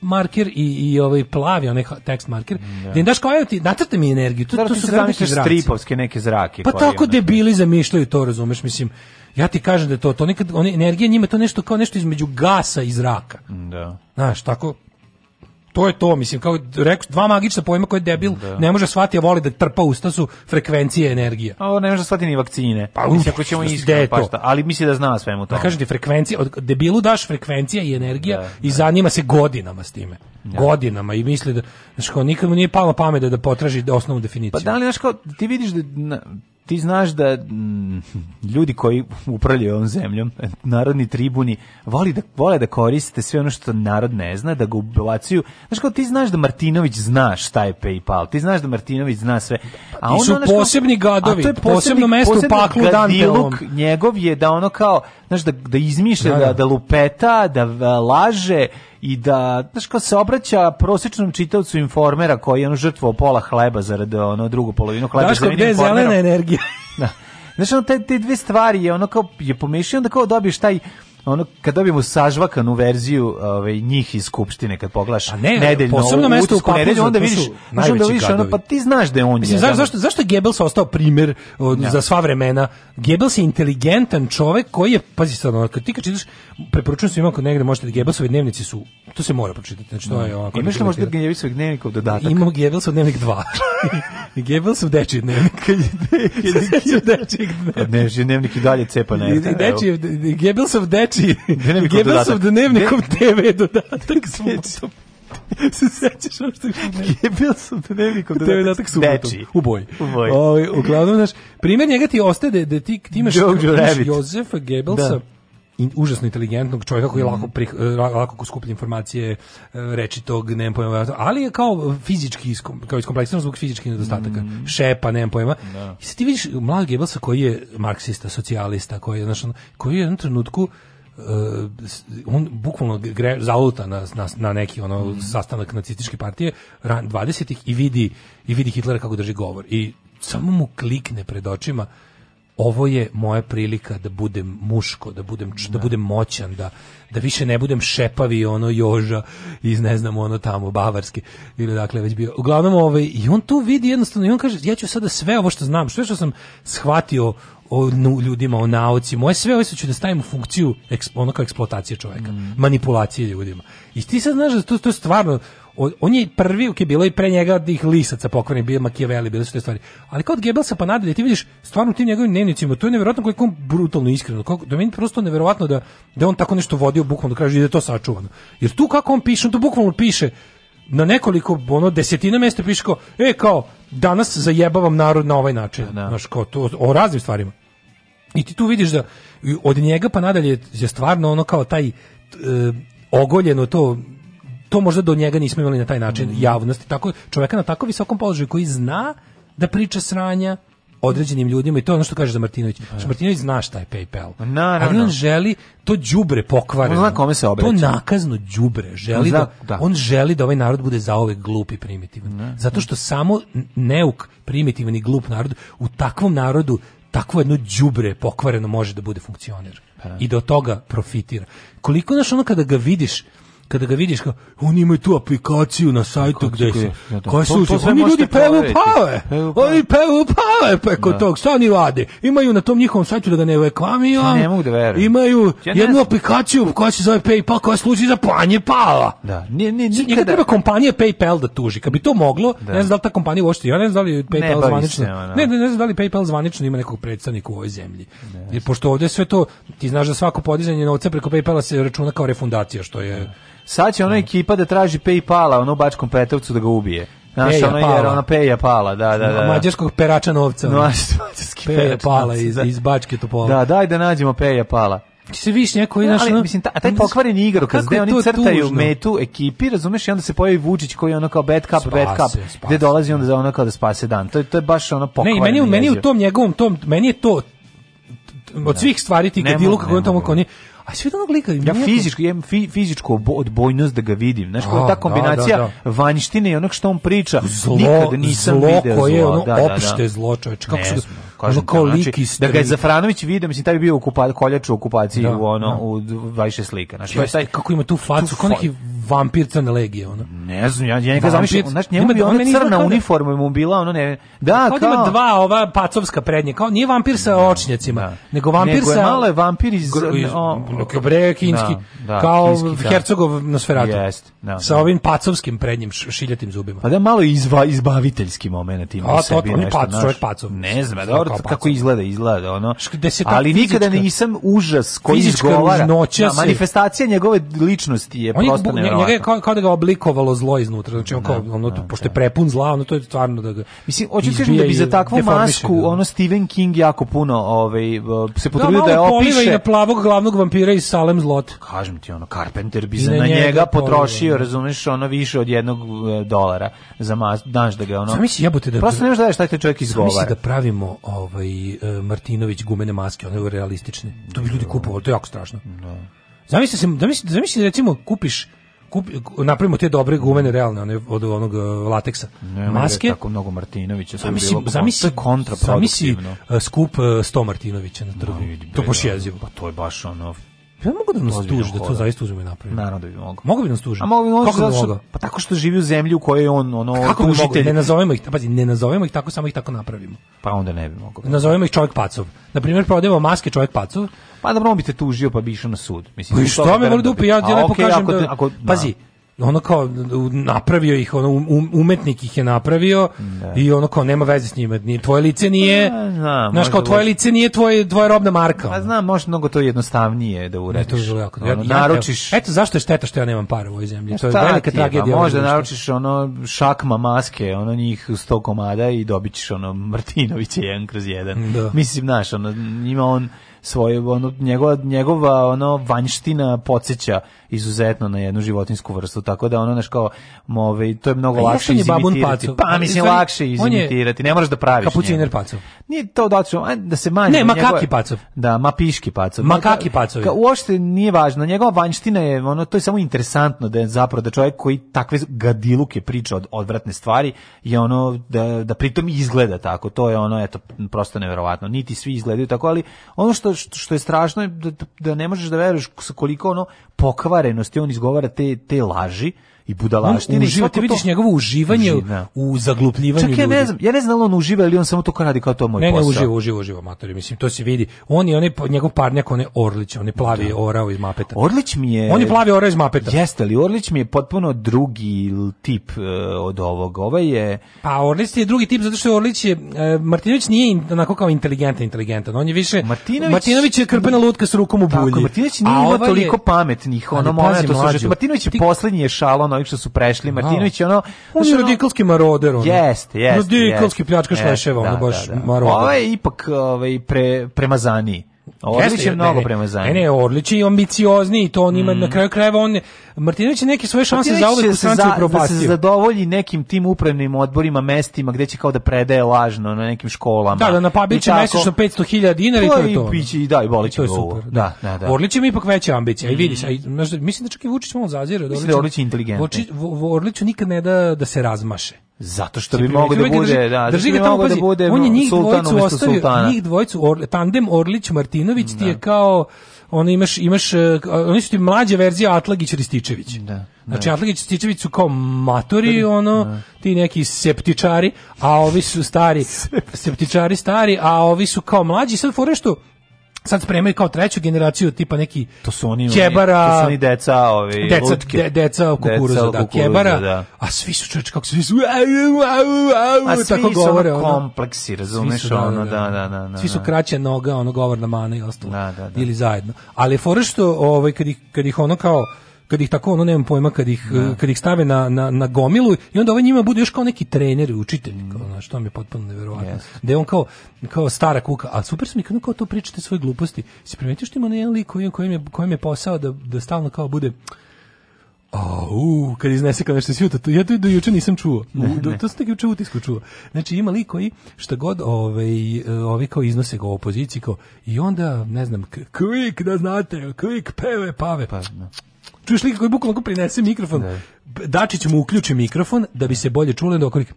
marker i, i ovaj plavi onaj tekst marker. Da im daš kao evo ti nacrta mi energiju. To, Zara, to su zamišljaš stripovske neke zrake. Pa tako debili zamišljaju to, razumeš, mislim. Ja ti kažem da to, to nikad oni energija njima to nešto kao nešto između gasa i zraka. Da. Znaš, tako, to je to, mislim, kao rekao, dva magična pojma koje debil da. ne može shvatiti, a voli da trpa usta su frekvencije energije. A ne može da shvatiti ni vakcine. Pa, uf, mislim, ako ćemo da iskreno, pa ali misli da zna svemu da tome. Da kažem ti, frekvencija, od debilu daš frekvencija i energija da, i da. zanima se godinama s time. Da. Godinama i misli da, znaš, kao, nikad mu nije palo pamet da potraži osnovnu definiciju. Pa da li, znaš, kao, ti vidiš da... Na, ti znaš da mm, ljudi koji upravljaju ovom zemljom, narodni tribuni, voli da, vole da koriste sve ono što narod ne zna, da ga ublacuju. Znaš kao, ti znaš da Martinović zna šta je PayPal, ti znaš da Martinović zna sve. A ti su ono, posebni kao, gadovi, a to je posebni, posebno mesto u paklu Danteovom. Njegov je da ono kao, znaš, da, da izmišlja, da, da, da. da lupeta, da laže i da, znaš, kao se obraća prosječnom čitavcu informera koji je ono žrtvo pola hleba zarad ono drugu polovinu hleba. Znaš, gde je zelena energija. da. Znaš, ono, te, te dve stvari je ono kao, je pomešao, da kao dobiješ taj, ono kad dobijemo sažvakanu verziju ovaj njih iz skupštine kad poglaš ne, nedeljno posebno mesto u nedelju onda vidiš znači da vidiš ono pa ti znaš da je on Mislim, je, zašto zašto zašto je ostao primer od, ja. za sva vremena Gebels je inteligentan čovek koji je pazi sad ono kad ti kažeš preporučujem svima kod negde možete da Goebbelsovi dnevnici su to se mora pročitati. Znači, to je mm. onako... Imaš li možda Gebelsov dnevnik od dodatak? Imam Gebelsov dnevnik 2. Gebelsov dečiji dnevnik. dečiji dnevnik. Pa dnevnik i dalje cepa na FTV. Dečiji, Gebelsov dečiji. Gebelsov dnevnikom TV dodatak. se sećaš ono što je bilo sam dnevnikom da je datak subotom u boj. U boj. Ovaj uglavnom znaš, primer njega ti ostaje da, da ti ti imaš Jozefa Goebbelsa da in, užasno inteligentnog čovjeka koji mm. lako, mhm. pri, eh, lako skuplja informacije eh, rečitog, nemam pojma, ali je kao fizički, iskom, kao iskompleksiran zbog fizičkih nedostataka, mm. šepa, nemam pojma. Da. I sad ti vidiš mladog Gebelsa koji je marksista, socijalista, koji je, znaš, koji je u jednom trenutku Uh, on bukvalno gre, zaluta na, na, na neki ono mm. sastanak nacističke partije ran 20-ih i vidi i vidi Hitlera kako drži govor i samo mu klikne pred očima ovo je moja prilika da budem muško, da budem da, da budem moćan, da da više ne budem šepavi ono Joža iz ne znam ono tamo bavarski ili dakle već bio. Uglavnom ovaj i on tu vidi jednostavno i on kaže ja ću sada sve ovo što znam, sve što sam shvatio o ljudima, o nauci, moje sve ovo ću da stavim u funkciju ono kao eksploatacije čoveka, mm. manipulacije ljudima. I ti sad znaš da to, to je stvarno, on je prvi, ok, bilo i pre njega od ih lisaca pokvarni, bio Machiavelli, bile su te stvari. Ali kao od Goebbelsa pa nadalje, ti vidiš stvarno tim njegovim dnevnicima, to je nevjerojatno koliko on brutalno iskreno, kako, da meni prosto nevjerojatno da, da on tako nešto vodio bukvalno da kaže da je to sačuvano. Jer tu kako on piše, on to bukvalno piše na nekoliko, ono, desetina mesta piše kao, e, kao, danas zajebavam narod na ovaj način, da. znaš, kao, to, o raznim stvarima. I ti tu vidiš da od njega pa nadalje je stvarno ono kao taj e, ogoljeno to to možda do njega nismo imali na taj način mm. javnosti. Tako, čoveka na tako visokom položaju koji zna da priča sranja, određenim ljudima i to je ono što kaže za Martinović. Da. Što Martinović zna šta je PayPal. No, no, ali on no. želi to đubre pokvareno. On zna kome se obraća. To nakazno đubre. Želi on, da, da, on želi da ovaj narod bude zaovek glup i primitivan. Zato što samo neuk, primitivan i glup narod u takvom narodu takvo jedno đubre pokvareno može da bude funkcioner. Pa. I do toga profitira. Koliko naš ono kada ga vidiš, kada ga vidiš kao oni imaju tu aplikaciju na sajtu gdje se ja, da. koja se oni ljudi pevu pave oni pevu pave preko da. tog šta vade imaju na tom njihovom sajtu da ga ne reklamiraju ja ne mogu da verujem imaju ja jednu znam. aplikaciju koja se zove PayPal koja služi za planje pala da ne ne nikada treba kompanija PayPal da tuži kad bi to moglo da. ne znam da li ta kompanija uopšte ja ne znam da li PayPal ne, zvanično ne, ne ne znam da li PayPal zvanično ima nekog predstavnika u ovoj zemlji ne, jer pošto ovdje sve to ti znaš da svako podizanje novca preko PayPala se računa kao refundacija što je da. Sad će ona da. ekipa da traži Paypala, ono u Bačkom Petrovcu da ga ubije. Naša ona je jer ona Peja pala, da, da, da, da. Mađarskog perača novca. No, mađarski Peja perač pala iz, da. iz Bačke Topola. Da, daj da nađemo Peja pala. Ti se viš neko i naš... Ali, mislim, ta, taj pokvaren igro, kad gde oni crtaju tužno? metu ekipi, razumeš, i onda se pojavi Vučić koji je ono kao bad cup, bad cup, gde dolazi onda za ono kao da spase dan. To je, to je baš ono pokvaren. Ne, meni, meni u tom njegovom, tom, meni je to, od da. svih stvari ti kad kako on tamo kao koni a sve onog lika ja fizički imam fi, fizičku odbojnost da ga vidim znaš koja ta kombinacija da, da, da. vanjštine i onog što on priča zlo, nikad nisam zlo video koje zlo, je ono da, opšte da, da. zlo čovječ kako ne, su kažem. Ono znači, da ga je Zafranović video, mislim taj bi bio okupa, koljač u okupaciji da, u ono da. u 26 slika. Znači, Just, taj, kako ima tu facu, kao neki vampir crne legije ono. Ne znam, ja ja njega da, zamišljam, znači njemu bi ona crna da- uniforma mu bila, ono ne. Da, kao, da kao ima dva ova pacovska prednje kao nije vampir sa očnjacima, da. nego vampir nego sa je male vampir iz, iz bre kinski, kao hercegov Hercogov Nosferatu. Jest, sa ovim pacovskim prednjim šiljatim zubima. Pa da malo izva, izbaviteljski momenat ima u sebi. A to, on pacov. Ne znam, dobro, kako, kako izgleda, izgleda ono. Ali nikada fizička, nisam užas koji izgovara. Da, manifestacija njegove ličnosti je on prosto je, Njega je kao, kao da ga oblikovalo zlo iznutra, znači on kao, da, ono, da, pošto da. je prepun zla, ono to je stvarno da ga Mislim, hoćeš da kažem da bi za takvu masku, ga. ono Stephen King jako puno ovaj, se potrudio da, da je opiše. Da, na plavog glavnog vampira iz Salem zlot. Kažem ti, ono, Carpenter bi za na njega potrošio, razumeš, ono više od jednog e, dolara za mas, daš da ga ono. Zamisli jebote da. Prosto ne možeš da šta ti čovjek izgovara. Mislim da pravimo o, ovaj, e, Martinović gumene maske, one realistične. To bi da. ljudi kupovali, to je jako strašno. Da. Zamisli, se, da zamisli, da recimo kupiš Kup, napravimo te dobre gumene realne one od onog e, lateksa Nema maske tako mnogo Martinovića sve zamisli, bilo zamisli kontraproduktivno zamisli e, skup 100 Martinovića na da, trgu no, to baš da. jezivo pa to je baš ono Ja mogu da nas tuži, da to da. zaista uzme napravi. Naravno da bi mogu. Mogu bi nas tuži. A mogu bi mogu zato što, pa tako što živi u zemlji u kojoj on ono Kako tužitelj. Ne nazovemo ih, pazi, ne nazovemo ih tako, samo ih tako napravimo. Pa onda ne bi mogu. Nazovemo ih čovjek pacov. Na primjer, prodajemo maske čovjek pacov. Pa da bi te tužio pa bi išao na sud. Mislim, pa što me mora da, da upija, ja lepo kažem da... Pazi, da ono kao napravio ih ono um, um, umetnik ih je napravio da. i ono kao nema veze s njima ni tvoje lice nije znam, znaš kao tvoje lice nije tvoje tvoja robna marka pa znam može mnogo to jednostavnije da uradiš to je jako, ono, ja, naručiš eto zašto je šteta što ja nemam para u ovoj zemlji to je velika je, pa tragedija možda naručiš ono šakma maske ono njih 100 komada i dobićeš ono Martinovića jedan kroz jedan da. mislim znaš ono ima on svoje ono njegova njegova ono vanština podseća izuzetno na jednu životinsku vrstu, tako da ono naš kao move, ovaj, to je mnogo lakše pa, A babun pacu. Pa mislim lakše izimitirati, ne moraš da praviš. Kapuciner pacu. Nije to da ću, da se manje. Ne, makaki njegove, pacov. Da, mapiški pacov. Makaki pacov. Uopšte nije važno, njegova vanština je ono to je samo interesantno da je zapravo da čovjek koji takve gadiluke priča od odvratne stvari je ono da da pritom izgleda tako. To je ono eto prosto neverovatno. Niti svi izgledaju tako, ali ono što što je strašno je da, da ne možeš da veruješ koliko ono pokvar pokvarenosti on izgovara te, te laži i budalaštini. Uživa, ti vidiš to... njegovo uživanje Uživna. u zaglupljivanju Čak ja ne znam, ja ne znam da on uživa ili on samo to radi kao to moj ne, posao. Ne, ne, uživa, uživa, uživa, mater, mislim, to se vidi. On je, on je njegov parnjak, on je Orlić, on je plavi da. orao iz Mapeta. Orlić mi je... On je plavi orao iz Mapeta. Jeste, li, Orlić mi je potpuno drugi tip uh, od ovog. Ovaj je... Pa Orlić je drugi tip, zato što je Orlić je... Uh, Martinović nije onako kao inteligentan, inteligentan. On je više... Martinović, Martinović je krpena lutka s rukom u bulji. Tako, Martinović nije imao ovaj toliko je... pametnih, ono, ali, to su, Martinović je ti... poslednji je šalon on što su prešli, Martinović je ono... On je radikalski maroder, Jeste, jeste. Radikalski pljačkaš leševa, ono da, baš da, da. maroder. Ovo je ipak ovaj, pre, premazaniji. Orlić Jeste, je mnogo ne, prema zajedno. Ne, ne, Orlić je ambiciozniji, to on ima mm. na kraju krajeva on Martinović je neke svoje šanse za u stranci propastio. Da se zadovolji nekim tim upravnim odborima, mestima gde će kao da predaje lažno na nekim školama. Da, da na napabiće mesečno 500.000 dinara i to je to. Pići, da, i boli to je super. Da. da, da, da. Orlić ima ipak veće ambicije, mm. i vidiš, a i, mislim da čak i Vučić on zazire od Orlića. Da mislim da Orlić je inteligentni. Orliću nikad ne da da se razmaše. Zato što bi mogao da, da bude, drži, da, drži da da ga tamo, pazi, da bude on je njih dvojicu ostavio, sultana. njih dvojicu, Orle, tandem Orlić-Martinović ti je kao, ono imaš, imaš, e, oni su ti mlađa verzija Atlagić-Rističević. Da. Znači Atlagić Stičević su kao matori, ono, ne. ti neki septičari, a ovi su stari, septičari stari, a ovi su kao mlađi. Sad fore što sad spremaju kao treću generaciju tipa neki to su oni kebara to su oni deca ovi deca lutke. De, deca kukuruza deca da kebara da. a svi su čoveče kako svi su au, au, a svi tako su govore ono kompleksi razumeš su, da, ono da da, da da da da svi su kraće noga ono govor na mana i ostalo da, da, da. ili zajedno ali fore što ovaj kad ih kad ih ono kao kad ih tako ono nemam pojma kad ih ne. Da. kad ih stave na, na, na gomilu i onda ovaj njima bude još kao neki trener i učitelj mm. kao znači to mi je potpuno neverovatno yes. da je on kao kao stara kuka a super sam mi kad kao to pričate svoje gluposti se primetio što ima na jedan lik koji kojem je kojem je posao da da stalno kao bude Au, kad iznese kao nešto sjuta, to, ja to do juče nisam čuo. Ne, Do, to sam tek juče utisku čuo. Znači ima li koji šta god ovaj ovaj kao iznose ga opoziciji kao i onda ne znam klik da znate, klik peve pave. Pa, ne. Da čuješ lika koji bukvalno prinese mikrofon, ne. Dačić mu uključi mikrofon da bi se bolje čule dok okolik...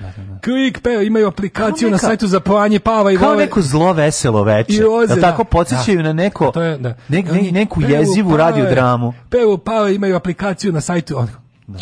Da, da, da. Klik peo, imaju aplikaciju neka, na sajtu za pojanje pava i vole. Kao neko zlo veselo veče. Da tako podsjećaju na neko, to je, da. Ne, ne, neku peju, jezivu pave, radiodramu. Peo, pava, imaju aplikaciju na sajtu. On, da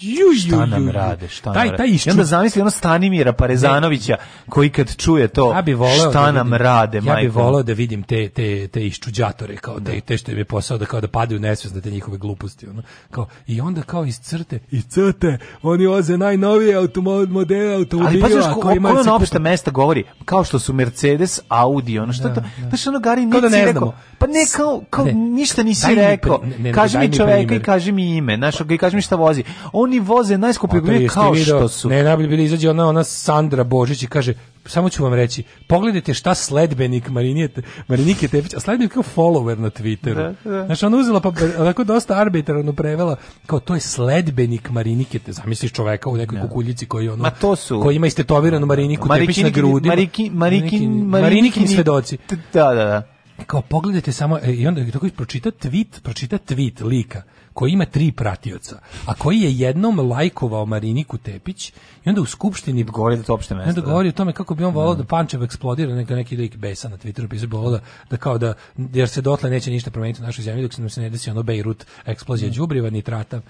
ju, šta nam rade, šta taj, nam rade. išču... I onda zamisli ono Stanimira Parezanovića koji kad čuje to ja bi šta da nam vidim, rade. Ja bih voleo da vidim te, te, te iščuđatore, kao da. te, te što im je posao da kao da padaju nesvest na te njihove gluposti. Ono. Kao, I onda kao iz crte, iz crte, oni oze najnovije automodele, automobila. Ali pa znaš, ko, koji ko, ko on opšte mesta govori? Kao što su Mercedes, Audi, ono što da, to... Da. Znaš, ono Gari Nici da rekao, pa ne, kao, kao ne. ništa nisi rekao. Mi, ne, ne, kaži mi čoveka i kaži mi ime, znaš, i kaži mi šta vozi. On oni voze najskuplje automobile kao video, što da- su. Ne, najbolje bili izađe ona, ona Sandra Božić i kaže, samo ću vam reći, pogledajte šta sledbenik Marinije, Marinike Tepić, a sledbenik kao follower na Twitteru. Da, da. Znači, ona uzela pa onako dosta arbitrarno prevela, kao to je sledbenik Marinike, te zamisliš čoveka u nekoj da. kukuljici koji ono, Ma to su, koji ima istetoviranu Mariniku Tepić na grudi. Mariki, Marikin, Marinikin svedoci. Da, da, da. Kao pogledajte samo, e, i onda tako pročita tweet, pročita tweet lika koji ima tri pratioca, a koji je jednom lajkovao Mariniku Tepić i onda u skupštini govori da to opšte mesto. Onda govori da. o tome kako bi on volao mm. da Pančev eksplodira neka neki lik besa na Twitteru pisao bi da, da kao da jer se dotle neće ništa promeniti u našoj zemlji dok se nam se ne desi ono Bejrut eksplozija mm. đubriva nitrata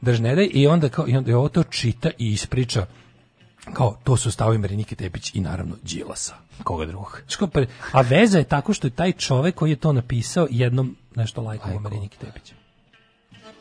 držnedaj i onda kao i onda je ovo to čita i ispriča kao to su stavovi Marinike Tepić i naravno Đilasa, koga drugog. Pa, a veza je tako što je taj čovek koji je to napisao jednom nešto lajkovo Marinike Tepića.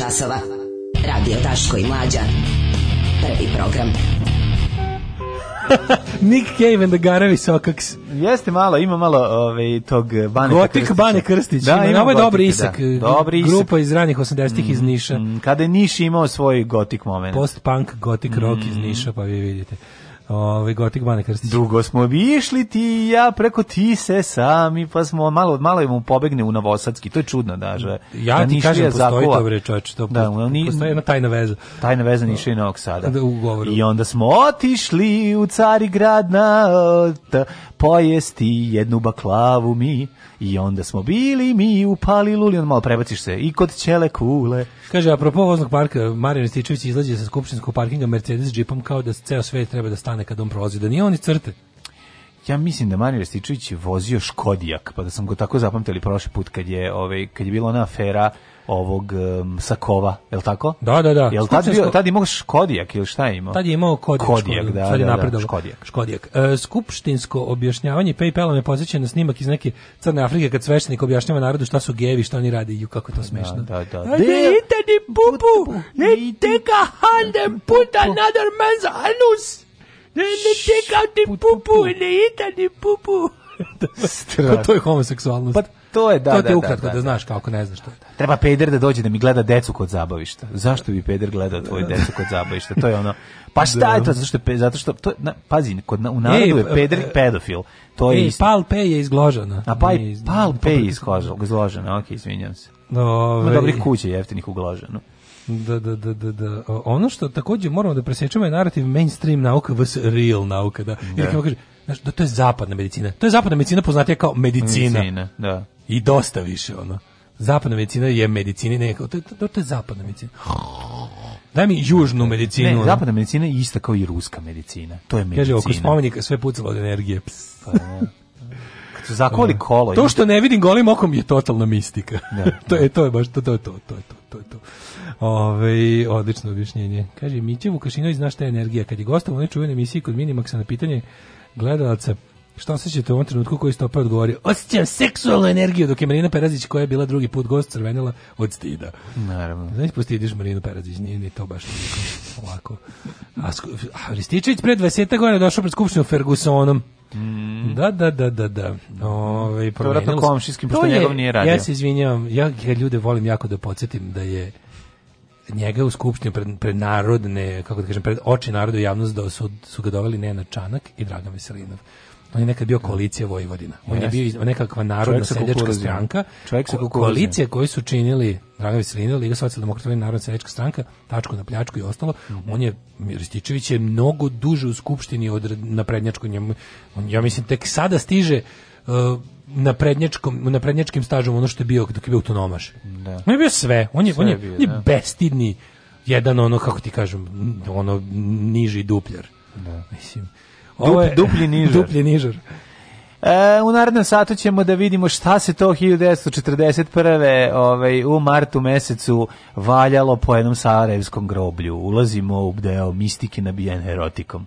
časova. Radio Taško i Mlađa. Prvi program. Nick Cave and the Garavi Sokaks. Jeste malo, ima malo ovaj, tog eh, Bane Gotik Krstića. Bane Krstić. Da, ima, ima ovo je dobar da. isak. Da. Dobri isak. Grupa iz ranih 80-ih mm, iz Niša. Mm, kada je Niš imao svoj gotik moment. Post-punk, gotik rock mm. iz Niša, pa vi vidite. Ovaj Gotik Bane Krstić. Dugo smo išli ti i ja preko Tise sami, pa smo malo malo mu pobegne u Novosadski. To je čudno da že. Ja da ti kažem postoji to bre čoveče, to da, postoji, postoji jedna tajna veza. Tajna veza ni i Novog Sada. Da, ugovoru. I onda smo otišli u Carigrad na ta, pojesti jednu baklavu mi i onda smo bili mi u Paliluli, on malo prebaciš se i kod Ćele Kule. Kaže, apropo voznog parka, Marijan Stičević izlazi sa skupštinskog parkinga Mercedes džipom kao da ceo svet treba da stane strane kad on prolazi, da nije on iz crte. Ja mislim da Marija Stičević je vozio Škodijak, pa da sam ga tako zapamtili prošli put kad je, ovaj, kad je bila ona afera ovog um, Sakova, je li tako? Da, da, da. Je li tad, bio, tad imao Škodijak ili šta je imao? Tad je imao Kodijak, Kodijak Škodijak, da, da, da, da, Škodijak. Škodijak. E, skupštinsko objašnjavanje PayPal a me podsjeća na snimak iz neke Crne Afrike kad sveštenik objašnjava narodu šta su gevi, šta oni rade i kako to smešno. Da, da, da. Ne ite ni pupu, ne teka handem, put another man's anus. Ne, ne čekam ti pupu, ne ita ni pupu. Strah. to je homoseksualnost. Pa to je, da, da, da, To je ukratko, da, da, da. znaš kako ne znaš to. Treba peder da dođe da mi gleda decu kod zabavišta. Zašto bi peder gledao tvoje decu kod zabavišta? To je ono. Pa šta je to? Zato što zato što to pazi, kod u narodu je e, peder e, pedofil. To je ej, Pal P je izgložena. A pa Pal P je izgložena. Okej, okay, izvinjavam se. No, Ima dobrih kuća jeftinih u Gložanu. Da, da, da, da, da. Ono što takođe moramo da presečemo je narativ mainstream nauka vs real nauka, da. Ili da. kako kaže, znaš, da to je zapadna medicina. To je zapadna medicina poznatija kao medicina. Medicina, da. I dosta više ono. Zapadna medicina je medicina neka, to, to, to je zapadna medicina. Daj mi južnu medicinu. Ne, zapadna medicina je ista kao i ruska medicina. To je medicina. Kaže, oko spomenika sve pucalo od energije. Psst. Pa, ne. Da. zakoli kolo. To što ne vidim golim okom je totalna mistika. da. to da. je to je baš to to to to to to. to. Ove, odlično objašnjenje. Kaže, Miće Vukašinović zna šta je energija. Kad je gostao u onoj čuvenoj emisiji kod Minimaxa na pitanje gledalaca, Šta osjećate u ovom trenutku koji ste stopa odgovorio? Osjećam seksualnu energiju, dok je Marina Perazić, koja je bila drugi put gost, crvenila od stida. Naravno. Znači, postidiš Marinu Perazić, nije ni to baš ovako. A, a Rističević pred 20. godina došao pred skupštinu Fergusonom. Mm. Da, da, da, da, da. Ove, ovaj, pa to je komšijskim, pošto njegov nije radio. Ja se izvinjavam, ja, ja ljude volim jako da podsjetim da je njega u skupštini pred, pred narodne, kako da kažem, pred oči naroda i javnost da su, su ga doveli Nena Čanak i Dragan Veselinov. On je nekad bio koalicija Vojvodina. On yes. je bio nekakva narodna seljačka stranka. Čovjek se koalicije koje su činili Dragan Veselinov, Liga socijaldemokrata i Narodna seljačka stranka, Tačko na pljačku i ostalo. Mm On je Rističević je mnogo duže u skupštini od na prednjačku njemu. On, ja mislim tek sada stiže Uh, na prednječkom na prednjačkim stažom ono što je bio dok je bio autonomaš. Da. On je bio sve, on je sve on je, bio, on je da. bestidni jedan ono kako ti kažem ono niži dupljer. Da. Mislim. Ovo je, dupli nižer. dupli nižer. E, u narednom satu ćemo da vidimo šta se to 1941. Ovaj, u martu mesecu valjalo po jednom sarajevskom groblju. Ulazimo u deo mistike nabijen erotikom.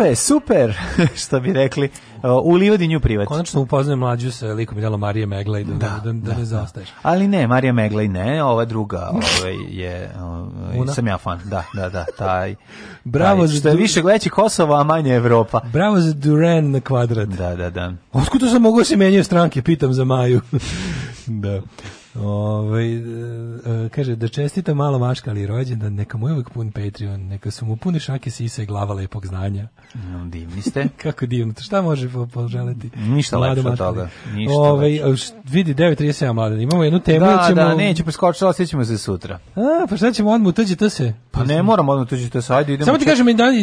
Lepe, super, što bi rekli, u Livodinju privat. Konačno upoznajem mlađu sa likom i delo Marije Meglaj, da-, da, da, da, da, ne da. zaostaješ. Ali ne, Marija Meglaj ne, ova druga ovaj, je, ovaj, sam ja fan, da, da, da, taj. Bravo taj, što je više gledeći Kosova, a manje Evropa. Bravo za Duran na kvadrat. Da, da, da. Otkud to sam mogao da se menjaju stranke, pitam za Maju. da. Ove, ovaj, e, kaže, da čestita malo maška, ali rođendan, neka mu je uvijek pun Patreon, neka su mu pune šake sisa i glava lepog znanja. No, divni ste. Kako divno, šta može poželiti? Ništa lepše od toga. Ništa Ove, ovaj, e, vidi, 9.37 mladen, imamo jednu temu. Da, ćemo... da, neće preskočila, sve ćemo se sutra. A, pa šta ćemo odmah, tuđi to se? Pa ne moram odmah tuđi to se, ajde idemo. Samo ti kažem, dan,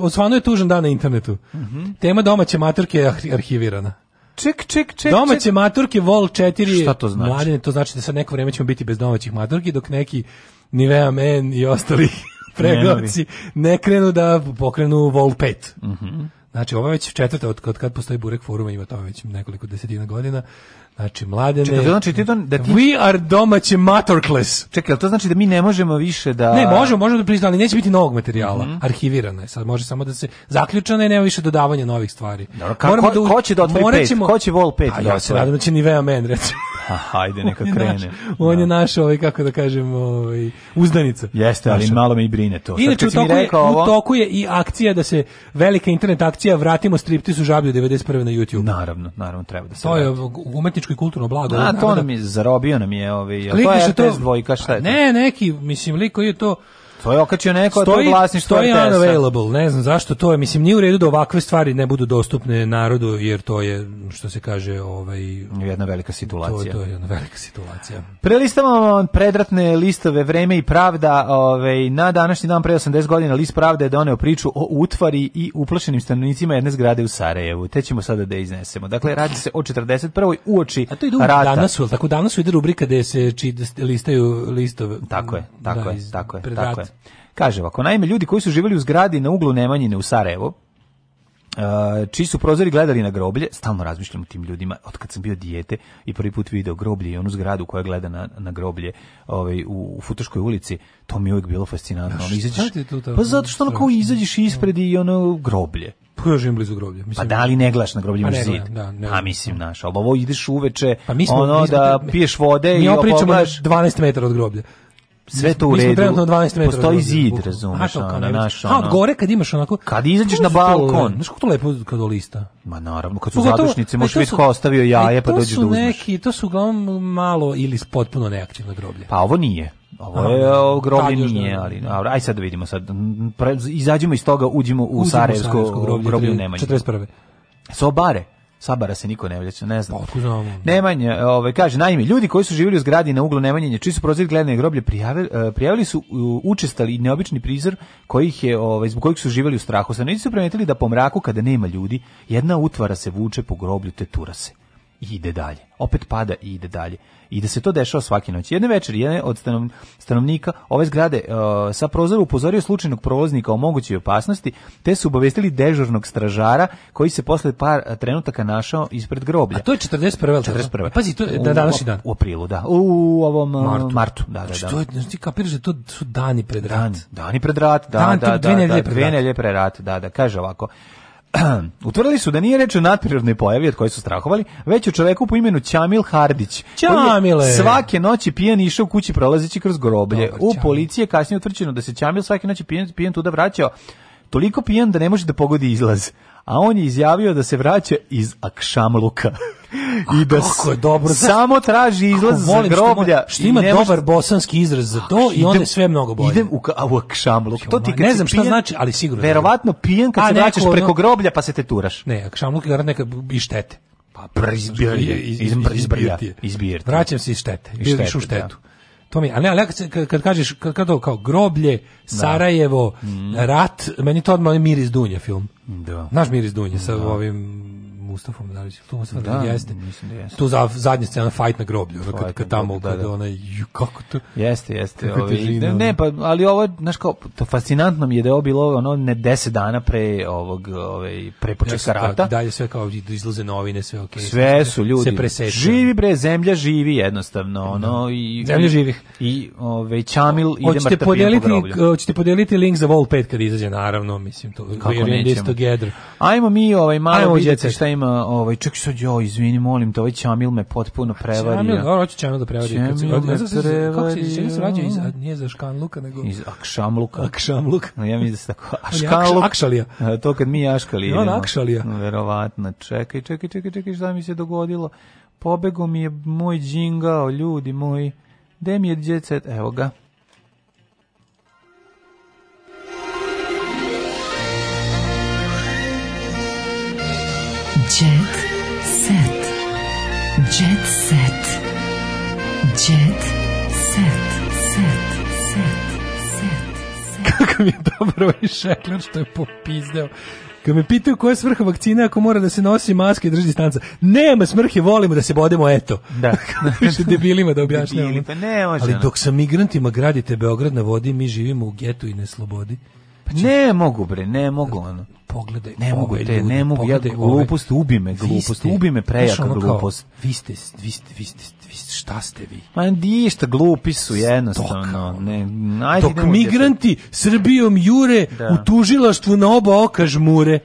osvano je tužan dan na internetu. Mm -hmm. Tema domaće maturke je arhivirana ček, ček, ček. Domaće ček. maturke vol 4. Šta to znači? Mladine, to znači da sad neko vreme ćemo biti bez domaćih maturki, dok neki Nivea Men i ostali pregovci ne krenu da pokrenu vol 5. Mhm. Mm Znači, ovo je već četvrta od kad, kad postoji Burek foruma, ima to već nekoliko desetina godina. Znači, mladene... Čekaj, to znači ti to, da ti... We are domaće matorkles. Čekaj, to znači da mi ne možemo više da... Ne, možemo, možemo da priznamo, ali neće biti novog materijala. Mm -hmm. Arhivirana je sad, može samo da se Zaključano i nema više dodavanja novih stvari. Dobro, kako, ko, da u... ko će da otvori pet? Ćemo... Ko će vol pet? A, pa da ja se radam da će ni vea men, recimo. Hajde, neka on krene. Naš, on da. je naš, ovaj, kako da kažem, ovaj, uzdanica. Jeste, ali naša. malo me i brine to. Inače, u toku, je, ovo... u toku je i akcija da se velika internet akcija Vratimo striptiz u žablju 91. na YouTube. Naravno, naravno, treba da se To vrati. je umetničko i kulturno blago. A, da, to da- nam je, zarobio nam je, ovaj, to je RTS dvojka, šta je to? Ne, neki, mislim, liko je to To je okačio neko, stoji, to vlasništvo stoji unavailable, ne znam zašto to je. Mislim, nije u redu da ovakve stvari ne budu dostupne narodu, jer to je, što se kaže, ovaj, jedna velika situacija. To, to je jedna velika situacija. Prelistavamo predratne listove Vreme i pravda. Ovaj, na današnji dan pre 80 godina list pravde je doneo priču o utvari i uplašenim stanovnicima jedne zgrade u Sarajevu. Te ćemo sada da iznesemo. Dakle, radi se o 41. uoči A to idu rata. Danas, tako danas ide rubrika gde se či, listaju listove. Tako je, tako da, je, tako je. Tako je sad. Kaže ovako, naime, ljudi koji su živjeli u zgradi na uglu Nemanjine u Sarajevu, e, čiji su prozori gledali na groblje, stalno razmišljam o tim ljudima, od kad sam bio dijete i prvi put video groblje i onu zgradu koja gleda na, na groblje ovaj, u, u Futoškoj ulici, to mi je uvijek bilo fascinantno. Ono, izađeš, pa zato što ono kao izađeš ispred i ono groblje. Pa ja živim blizu groblja. Mislim, pa da li ne glaš na groblju pa imaš pa zid? Da, pa mislim, da. naš, ali ovo ideš uveče, pa mi smo, ono mi smo, da piješ vode mi i opoglaš. pričamo 12 metara od groblja sve to u redu. Mi smo 12 Postoji zid, razumeš, ona, na naš, ona. od gore kad imaš onako... Kad izađeš na balkon. Znaš kako to lepo kad lista? Ma naravno, kad su Pogotovo, zadušnice, možeš vidjeti ko ostavio jaje, pa dođeš da uzmeš. su neki, to su uglavnom malo ili potpuno neaktivno groblje. Pa ovo nije. Ovo je groblje nije, ali dobro, aj sad da vidimo sad. Pre, izađemo iz toga, uđimo u Sarajevsko groblje, groblje u Nemanju. 41. Sobare. Sabara se niko ne vraća, znači, ne znam. Pa, znam. Nemanja, ovaj kaže naime, ljudi koji su živjeli u zgradi na uglu Nemanjinje, čiji su prozir gledane groblje prijavili, e, prijavili su učestali neobični prizor kojih je ovaj zbog kojih su živjeli u strahu. Stanovnici su primetili da po mraku kada nema ljudi, jedna utvara se vuče po groblju te tura se i ide dalje. Opet pada i ide dalje. I da se to dešava svake noći. Jedne večeri, jedan od stanovnika ove zgrade uh, sa prozora upozorio slučajnog provoznika o mogućoj opasnosti, te su obavestili dežurnog stražara koji se posle par trenutaka našao ispred groblja. A to je 41. 41. Pazi, to je da, današnji dan. U aprilu, da. U ovom uh, martu. martu da, da, znači, da. Što je, znači, kapiraš da to su dani pred rat. Dan, dani pred rat, da, Dan, da, da, dve da, nedelje pred, pred rat. Da, da, kaže ovako. Utvrdili su da nije reč o natprirodnoj pojavi od koje su strahovali, već o čoveku po imenu Ćamil Hardić. Ćamile! svake noći pijan išao kući prolazeći kroz groblje. Dobar, u policiji je kasnije utvrđeno da se Ćamil svake noći pijan, pijan tuda vraćao toliko pijan da ne može da pogodi izlaz a on je izjavio da se vraća iz Akšamluka. I da kako je dobro. samo traži izlaz za groblja. Što, ima dobar bosanski izraz za to i onda je sve mnogo bolje. Idem u, u Akšamluk. To ti ne znam šta znači, ali sigurno. Da Verovatno pijen kad se vraćaš preko groblja pa se teturaš. Ne, Akšamluk je neka i štete. Pa izbirje, izbirje, izbirje. Vraćam se iz štete. Iz štete, u štetu. Da. To mi, ali ne, ali kad, kad kažeš kad, kad to kao groblje, da. Sarajevo, da. rat, meni to odmah miris Dunja film. Da. Naš miris Dunje sa da. ovim Mustafom Dalić, to Mustafom da, da jeste. Da tu za zadnja scena fight na groblju, fight kad, kad tamo da, kad da. onaj kako to. Jeste, jeste. Ovi, ne, ne, pa ali ovo znaš kao to fascinantno mi je da je ovo bilo ono ne 10 dana pre ovog ovaj pre početka rata. Da, dalje sve kao da izlaze novine, sve okej. Okay, sve su ljudi. Se preseče. Živi bre, zemlja živi jednostavno, da. ono i zemlja živih. I ovaj Čamil ide mrtav. Hoćete podeliti, hoćete podeliti link za Vol 5 kad izađe naravno, mislim to. Kako nećemo. Ajmo mi ovaj malo vidjeti šta ima ovaj čekaj sad jo, izvini, molim te, ovaj Ćamil me potpuno pa prevario. Ćamil, dobro, hoće Ćamil da prevari. Ćamil Kako se, čega se rađa iz, nije za Luka nego... Iz Akšam Luka. Akšam Akšamluka. No, ja mislim da se tako, Aškaluk. Akšalija. To kad mi Aškalija. No, Akšalija. Verovatno, čekaj, čekaj, čekaj, čekaj, šta mi se dogodilo? Pobego mi je moj džingao, ljudi moji. Gde mi je djecet? Evo ga. Jet set. Jet set. Jet set. Set. Set. set. Kako mi je dobro ovaj šekler što je popizdeo. Kad me pitaju koja je svrha vakcine ako mora da se nosi maske i drži distanca. Nema smrhe, volimo da se bodemo, eto. Da. Više debilima da objašnjamo. Debili, pa ne, oženo. Ali dok sa migrantima gradite Beograd na vodi, mi živimo u getu i neslobodi. Pa Ne mogu bre, ne mogu ono. Pogledaj, ne mogu te, ljudi, ne mogu, ja glupost ubi me, glupost ubi me prejaka ono glupost. Vi ste, vi ste, vi ste, vi ste, šta ste vi? Ma ništa, glupi su jednostavno. Stoka. Ne, najde, Dok migranti te... Srbijom jure da. u tužilaštvu na oba oka žmure.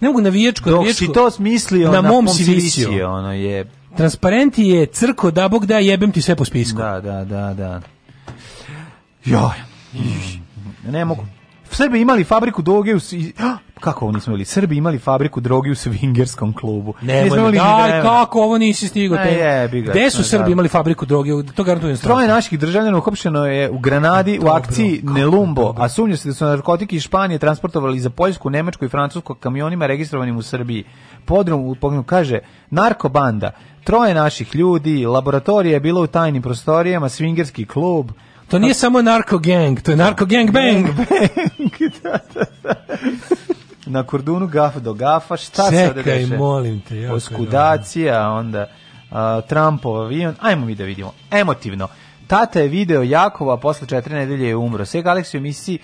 Ne mogu na viječko, Dok na viječko. Dok si to smislio, na, na mom si visio. Ono je... Transparenti je crko, da bog da, jebem ti sve po spisku. Da, da, da, da. Joj. Mm. Ne mogu. Srbi imali fabriku droge u kako oni nismo imali? Srbi imali fabriku droge u swingerskom klubu. Nemoj, imali daj, kako ovo nisi stigao? Te... Je, biga, Gde su Srbi da. imali fabriku droge? To garantujem Troje naših državljana uhapšeno je u Granadi u akciji kako, Nelumbo, a sumnja se da su narkotike iz Španije transportovali za Poljsku, Nemačku i Francusku kamionima registrovanim u Srbiji. Podrum, podrum kaže, narkobanda, troje naših ljudi, laboratorija je bila u tajnim prostorijama, swingerski klub, To nije samo narko gang, to je narko gang bang. bang. da, da, da. Na kordunu gaf do gafa, šta Čekaj, se deše? Čekaj, molim te. Jako Oskudacija, onda uh, Trumpov avion. Ajmo mi da vidimo. Emotivno. Tata je video Jakova, posle četiri nedelje je umro. Sve Alex u emisiji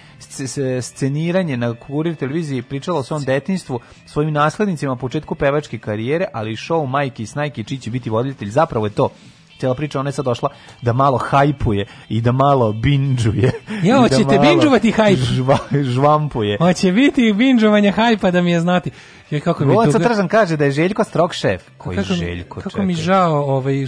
sceniranje na kurir televiziji pričalo o svom detinstvu, svojim naslednicima, početku pevačke karijere, ali show Majki i i Čići biti voditelj. Zapravo je to cijela priča, ona je sad došla da malo hajpuje i da malo bindžuje. Ja, da hoćete da binđovati hajp? Žva, žvampuje. Hoće biti bindžovanje hajpa da mi je znati. Joj, kako mi Volaca Tržan kaže da je Željko strok šef. Koji kako Željko, Kako čekaj. mi žao, ovaj,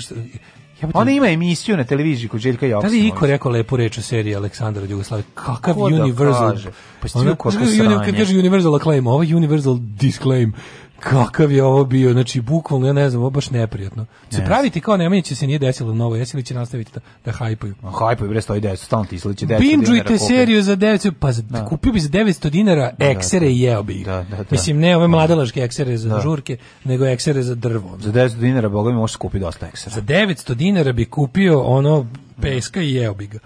ja Ona ima emisiju na televiziji kod Željka Joksimovića. Da li Iko rekao lepu reč o seriji Aleksandra od Jugoslavije? Kakav Ko universal... Da kaže? Pa ono, kako sranje. Kad kaže universal acclaim, ovo ovaj universal disclaim kakav je ovo bio, znači bukvalno, ja ne znam, ovo baš neprijatno. Se ne. praviti kao Nemanja će se nije desilo novo, jesi li će nastaviti da, da hajpaju? No, hajpaju, bre, stoji 900, stalno ti isliče 900 Binđujte seriju za 900, pa za, da. kupio bi za 900 dinara da, da eksere da. i jeo bi ih. Da, da, da. Mislim, ne ove da. mladalaške eksere za da. žurke, nego eksere za drvo. Za 900 dinara, boga mi možeš kupiti dosta eksera. Za 900 dinara bi kupio ono peska i jeo bi ga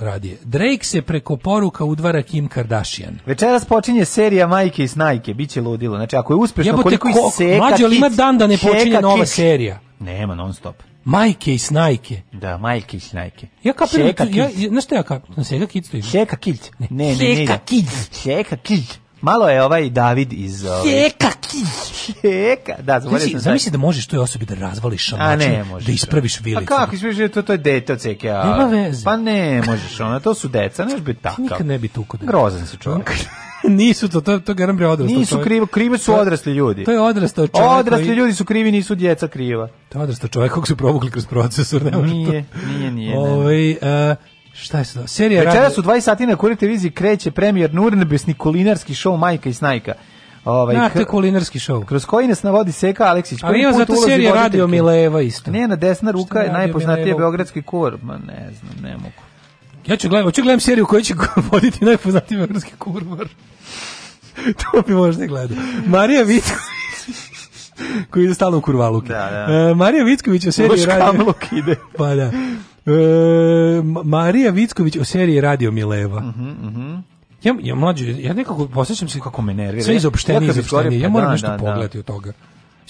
radije. Drake se preko poruka udvara Kim Kardashian. Večeras počinje serija Majke i Snajke, biće ludilo. Znači, ako je uspešno Jebote, koliko ko, seka Mlađe, ali ima dan da ne počinje nova serija. Nema, non stop. Majke i Snajke. Da, Majke i Snajke. Ja kapiram, da ja, znaš šta ja kapiram? Seka Kids to ima. Seka Kids. Ne, ne, ne. Seka Kids. Seka Kids. Malo je ovaj David iz... Ovaj... Jeka! Jeka! Da, zaboravio sam. Zamisli da možeš toj osobi da razvališ šamačin, ovaj da, da ispraviš pa vilicu. A kako ispraviš? To, to je dete od ceke. A... Nema veze. Pa ne, možeš ona, to su deca, ne bi tako. Nikad ne bi tuko da. Grozan si čovjek. nisu to, to, to garam bre odrasli. Nisu krivo, krivi su odrasli ljudi. To je odrastao čovjek. Odrasli koji... ljudi su krivi, nisu djeca kriva. To je odrastao čovjek kog su provukli kroz procesor, ne može to. Nije, nije, nije. Ovaj, uh, Šta je sada? Serija Večera su 20 sati na Kurir televiziji kreće premijer Nurnebesni kulinarski show Majka i Snajka. Ovaj na te kulinarski show. Kroz koji nas navodi Seka Aleksić. Ali ima zato serija Radio Mileva isto. Ne, na desna ruka je najpoznatije beogradski kur. Ma ne znam, ne mogu. Ja ću gledam, hoću gledam seriju koju će voditi najpoznatiji beogradski kurvar. to bi možda gledao. Marija Vitković koji je stalno u kurvaluke. Da, da. E, Marija Vitković u seriji Radio... ide. pa da. E, Marija Vicković o seriji Radio Mileva. Mhm, mm mhm. Mm ja, ja mlađe, ja nekako posjećam se kako me nervira. Sve izopštenije, izopštenije. Ja moram da, nešto da, da. pogledati da. od toga.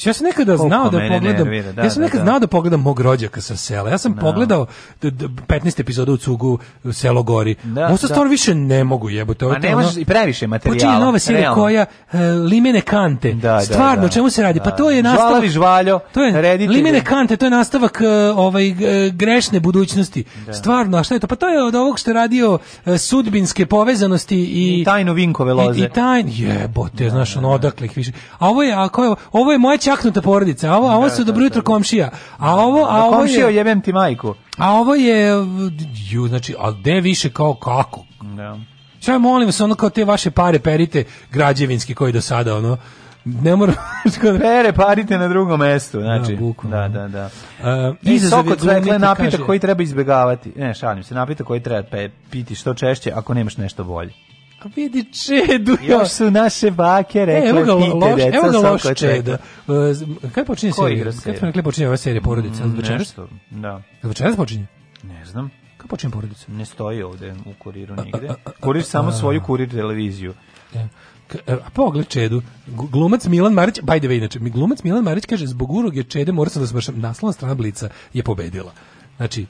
Ja sam nekada znao da pogledam, da, ja sam nekad da, da. znao da pogledam mog rođaka sa sela. Ja sam no. Da. pogledao 15 epizoda u cugu u Selo Gori. Da, Ovo da. stvarno više ne mogu jebote. Ovo, ne možeš i previše materijala. Počinje nova serija koja uh, Limene Kante. Da, stvarno, o čemu se radi? Pa to je nastavak žvaljo. To je redite, Limene Kante, to je nastavak uh, ovaj uh, grešne budućnosti. Stvarno, a šta je to? Pa to je od ovog što je radio sudbinske povezanosti i, I tajno vinkove loze. I, i tajn jebote, znaš, ono odakle ih više. A ovo je, a ko je, ovo je moja čaknuta porodica, a ovo, a ovo da, su da, dobro da, jutro komšija. A ovo, a ovo je... jebem ti majku. A ovo je, ju, znači, a gde više kao kako? Da. Šta molim vas, ono kao te vaše pare perite građevinski koji do sada, ono, ne mora pere parite na drugom mestu znači da, da da da uh, i soko dakle napitak koji treba izbegavati ne šalim se napitak koji treba piti što češće ako nemaš nešto bolje A vidi čedu. Još su naše bake e, rekle, e, evo ga, pite loš, deca. Evo ga loš čeda. E, Kada počinje Koji serija? Kada smo rekli počinje ova serija porodica? Mm, nešto, da. večeras počinje? Ne znam. Kada počinje porodica? Ne stoji ovde u kuriru nigde. Kurir samo svoju kurir televiziju. Da. A pogled Čedu, glumac Milan Marić, by the way, inače, glumac Milan Marić kaže, zbog uroge Čede morao sam da smršam, naslovna strana Blica je pobedila. Znači,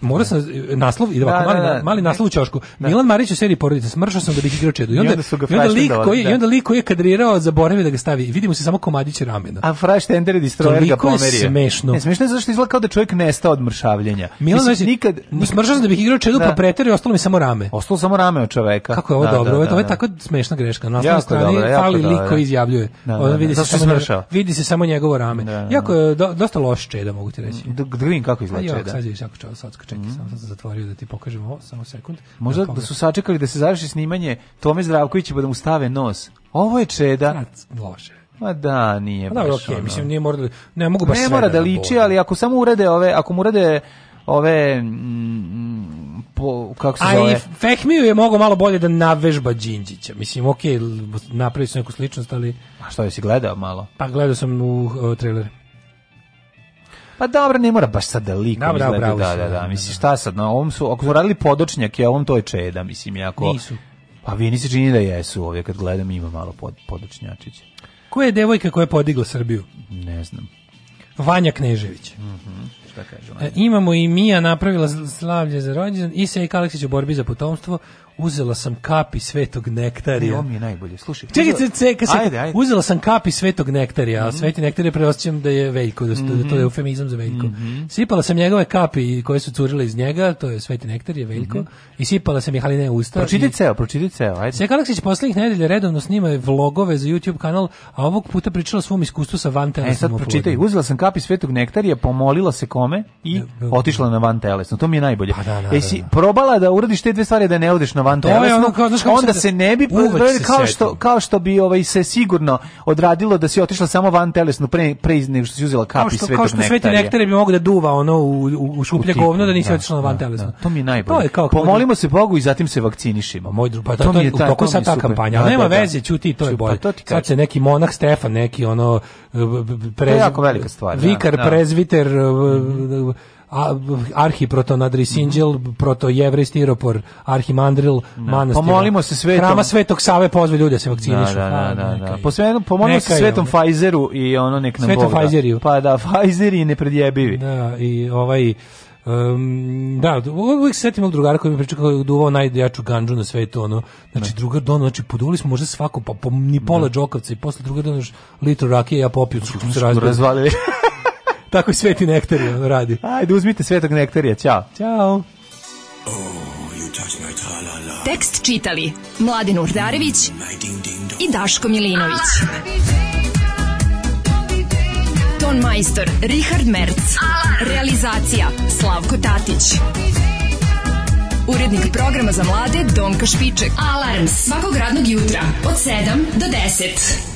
Mora sam naslov i da, ovako, mali, da, da, mali naslov u ćošku. Da. Milan Marić u seriji porodice, smršao sam da bih igrao čedu. I onda, I onda, su ga i onda lik koji, da. i onda lik koji je kadrirao, zaboravio da ga stavi. Vidimo se samo komadići ramena. A Fraš Tender je destroyer ga pomerio. Toliko je smešno. Ne, smešno je zašto izgleda kao da čovjek nestao od mršavljenja. Milan Marić, nikad, nikad, smršao sam da bih igrao čedu, pa da. pa preterio, ostalo mi samo rame. Ostalo samo rame od čoveka. Kako je ovo da, dobro, da, da, ovo je da, tako smešna greška. Na osnovnoj strani fali lik koji izjavljuje. Vidi se samo njegovo rame. Jako je dosta loš čeda, mogu ti reći. Da vidim kako izgleda čeda čekaj, mm -hmm. samo sam zatvorio da ti pokažem ovo, samo sekund. Možda da, da su sačekali da se završi snimanje Tome Zdravkovića pa da mu stave nos. Ovo je čeda. Krac, lože. Ma da, nije pa baš. Da, okej, okay, ono. mislim nije mora da- ne mogu baš ne sve. mora da, da liči, boli. ali ako samo urede ove, ako mu urede ove mm, po, kako se A zove? A i Fehmiju je mogao malo bolje da navežba Đinđića. Mislim, okej, okay, napravili su neku sličnost, ali... A što je, si gledao malo? Pa gledao sam u uh, traileru. Pa dobro, ne mora baš sad da likom da, izgleda. Da, da, da, da, mislim, šta sad, na ovom su, ako su radili podočnjak, ja ovom to je čeda, mislim, jako... Nisu. Pa vi se čini da jesu ovdje, kad gledam ima malo pod, podočnjačića. Koja je devojka koja je podigla Srbiju? Ne znam. Vanja Knežević. Mm -hmm. Šta kaže e, Vanja? E, imamo i Mija napravila slavlje za rođendan i Sejk Aleksić u borbi za potomstvo uzela sam kapi svetog nektarija. Ne, mi je najbolje. Slušaj. Čekaj, uzela... čekaj, se, uzela sam kapi svetog nektarija, a mhm. sveti nektar je preosjećam da je veljko, da, da to je mhm. eufemizam za veljko. Mhm. Sipala sam njegove kapi koje su curile iz njega, to je sveti nektar je veljko, i sipala sam ih ali ne usta. Pročitaj i... ceo, pročitaj ceo, ajde. Sek Aleksić poslednjih nedelja redovno snima vlogove za YouTube kanal, a ovog puta pričala svom iskustvu sa van telesnom. E sad pročitaj, uzela sam kapi svetog nektarija, pomolila se kome i otišla na van telesno. To mi je najbolje. Pa, da, da, e, da, da. Jesi probala da uradiš te dve stvari da ne odeš na van telesno, onda se ne bi kao što kao što bi ovaj se sigurno odradilo da si otišla samo van telesno pre pre nego što si uzela kapi svetog nektarija. Kao što sveti nektar bi mogao da duva ono u u šuplje govno da nisi da, otišla van da, telesno. Da. To mi je najbolje. Pomolimo se Bogu i zatim se vakcinišimo. Moj drug, pa to, mi je tako sad ta kampanja. Nema veze, ćuti, to je bolje. Sad se neki monah Stefan, neki ono prez... E, e, jako velika stvar. Vikar, prezviter, e, arhiprotonadri sinđel, mhm. mm -hmm. protojevrej stiropor, arhimandril, da. manastir. Pomolimo se svetom. Hrama Svetog Save pozve ljude da se vakcinišu. Da, da, da, da, pa, da. Po pa svetom, pomolimo se svetom Pfizeru i ono nek nam Svetom da. Pfizeriju. Pa da, Pfizer i nepredjebivi. Da, i ovaj... Um, da, uvijek se setim drugara koji mi priča kako je duvao najjaču ganđu na svetu, ono, znači ne. Da. drugar don, znači poduvali smo možda svako, pa po, pa ni pola ne. Da. džokavca i posle drugar don još litru rakije, ja popiju, znači, se znači, razvalili. tako i Sveti Nektarija radi. Ajde, uzmite Svetog Nektarija, ćao. Ćao. Oh, Tekst čitali Mladin Urdarević i Daško Milinović. Ton majstor Richard Merc. Realizacija Slavko Tatić. Urednik programa za mlade Donka Špiček. Alarms svakog radnog jutra od 7 do 10.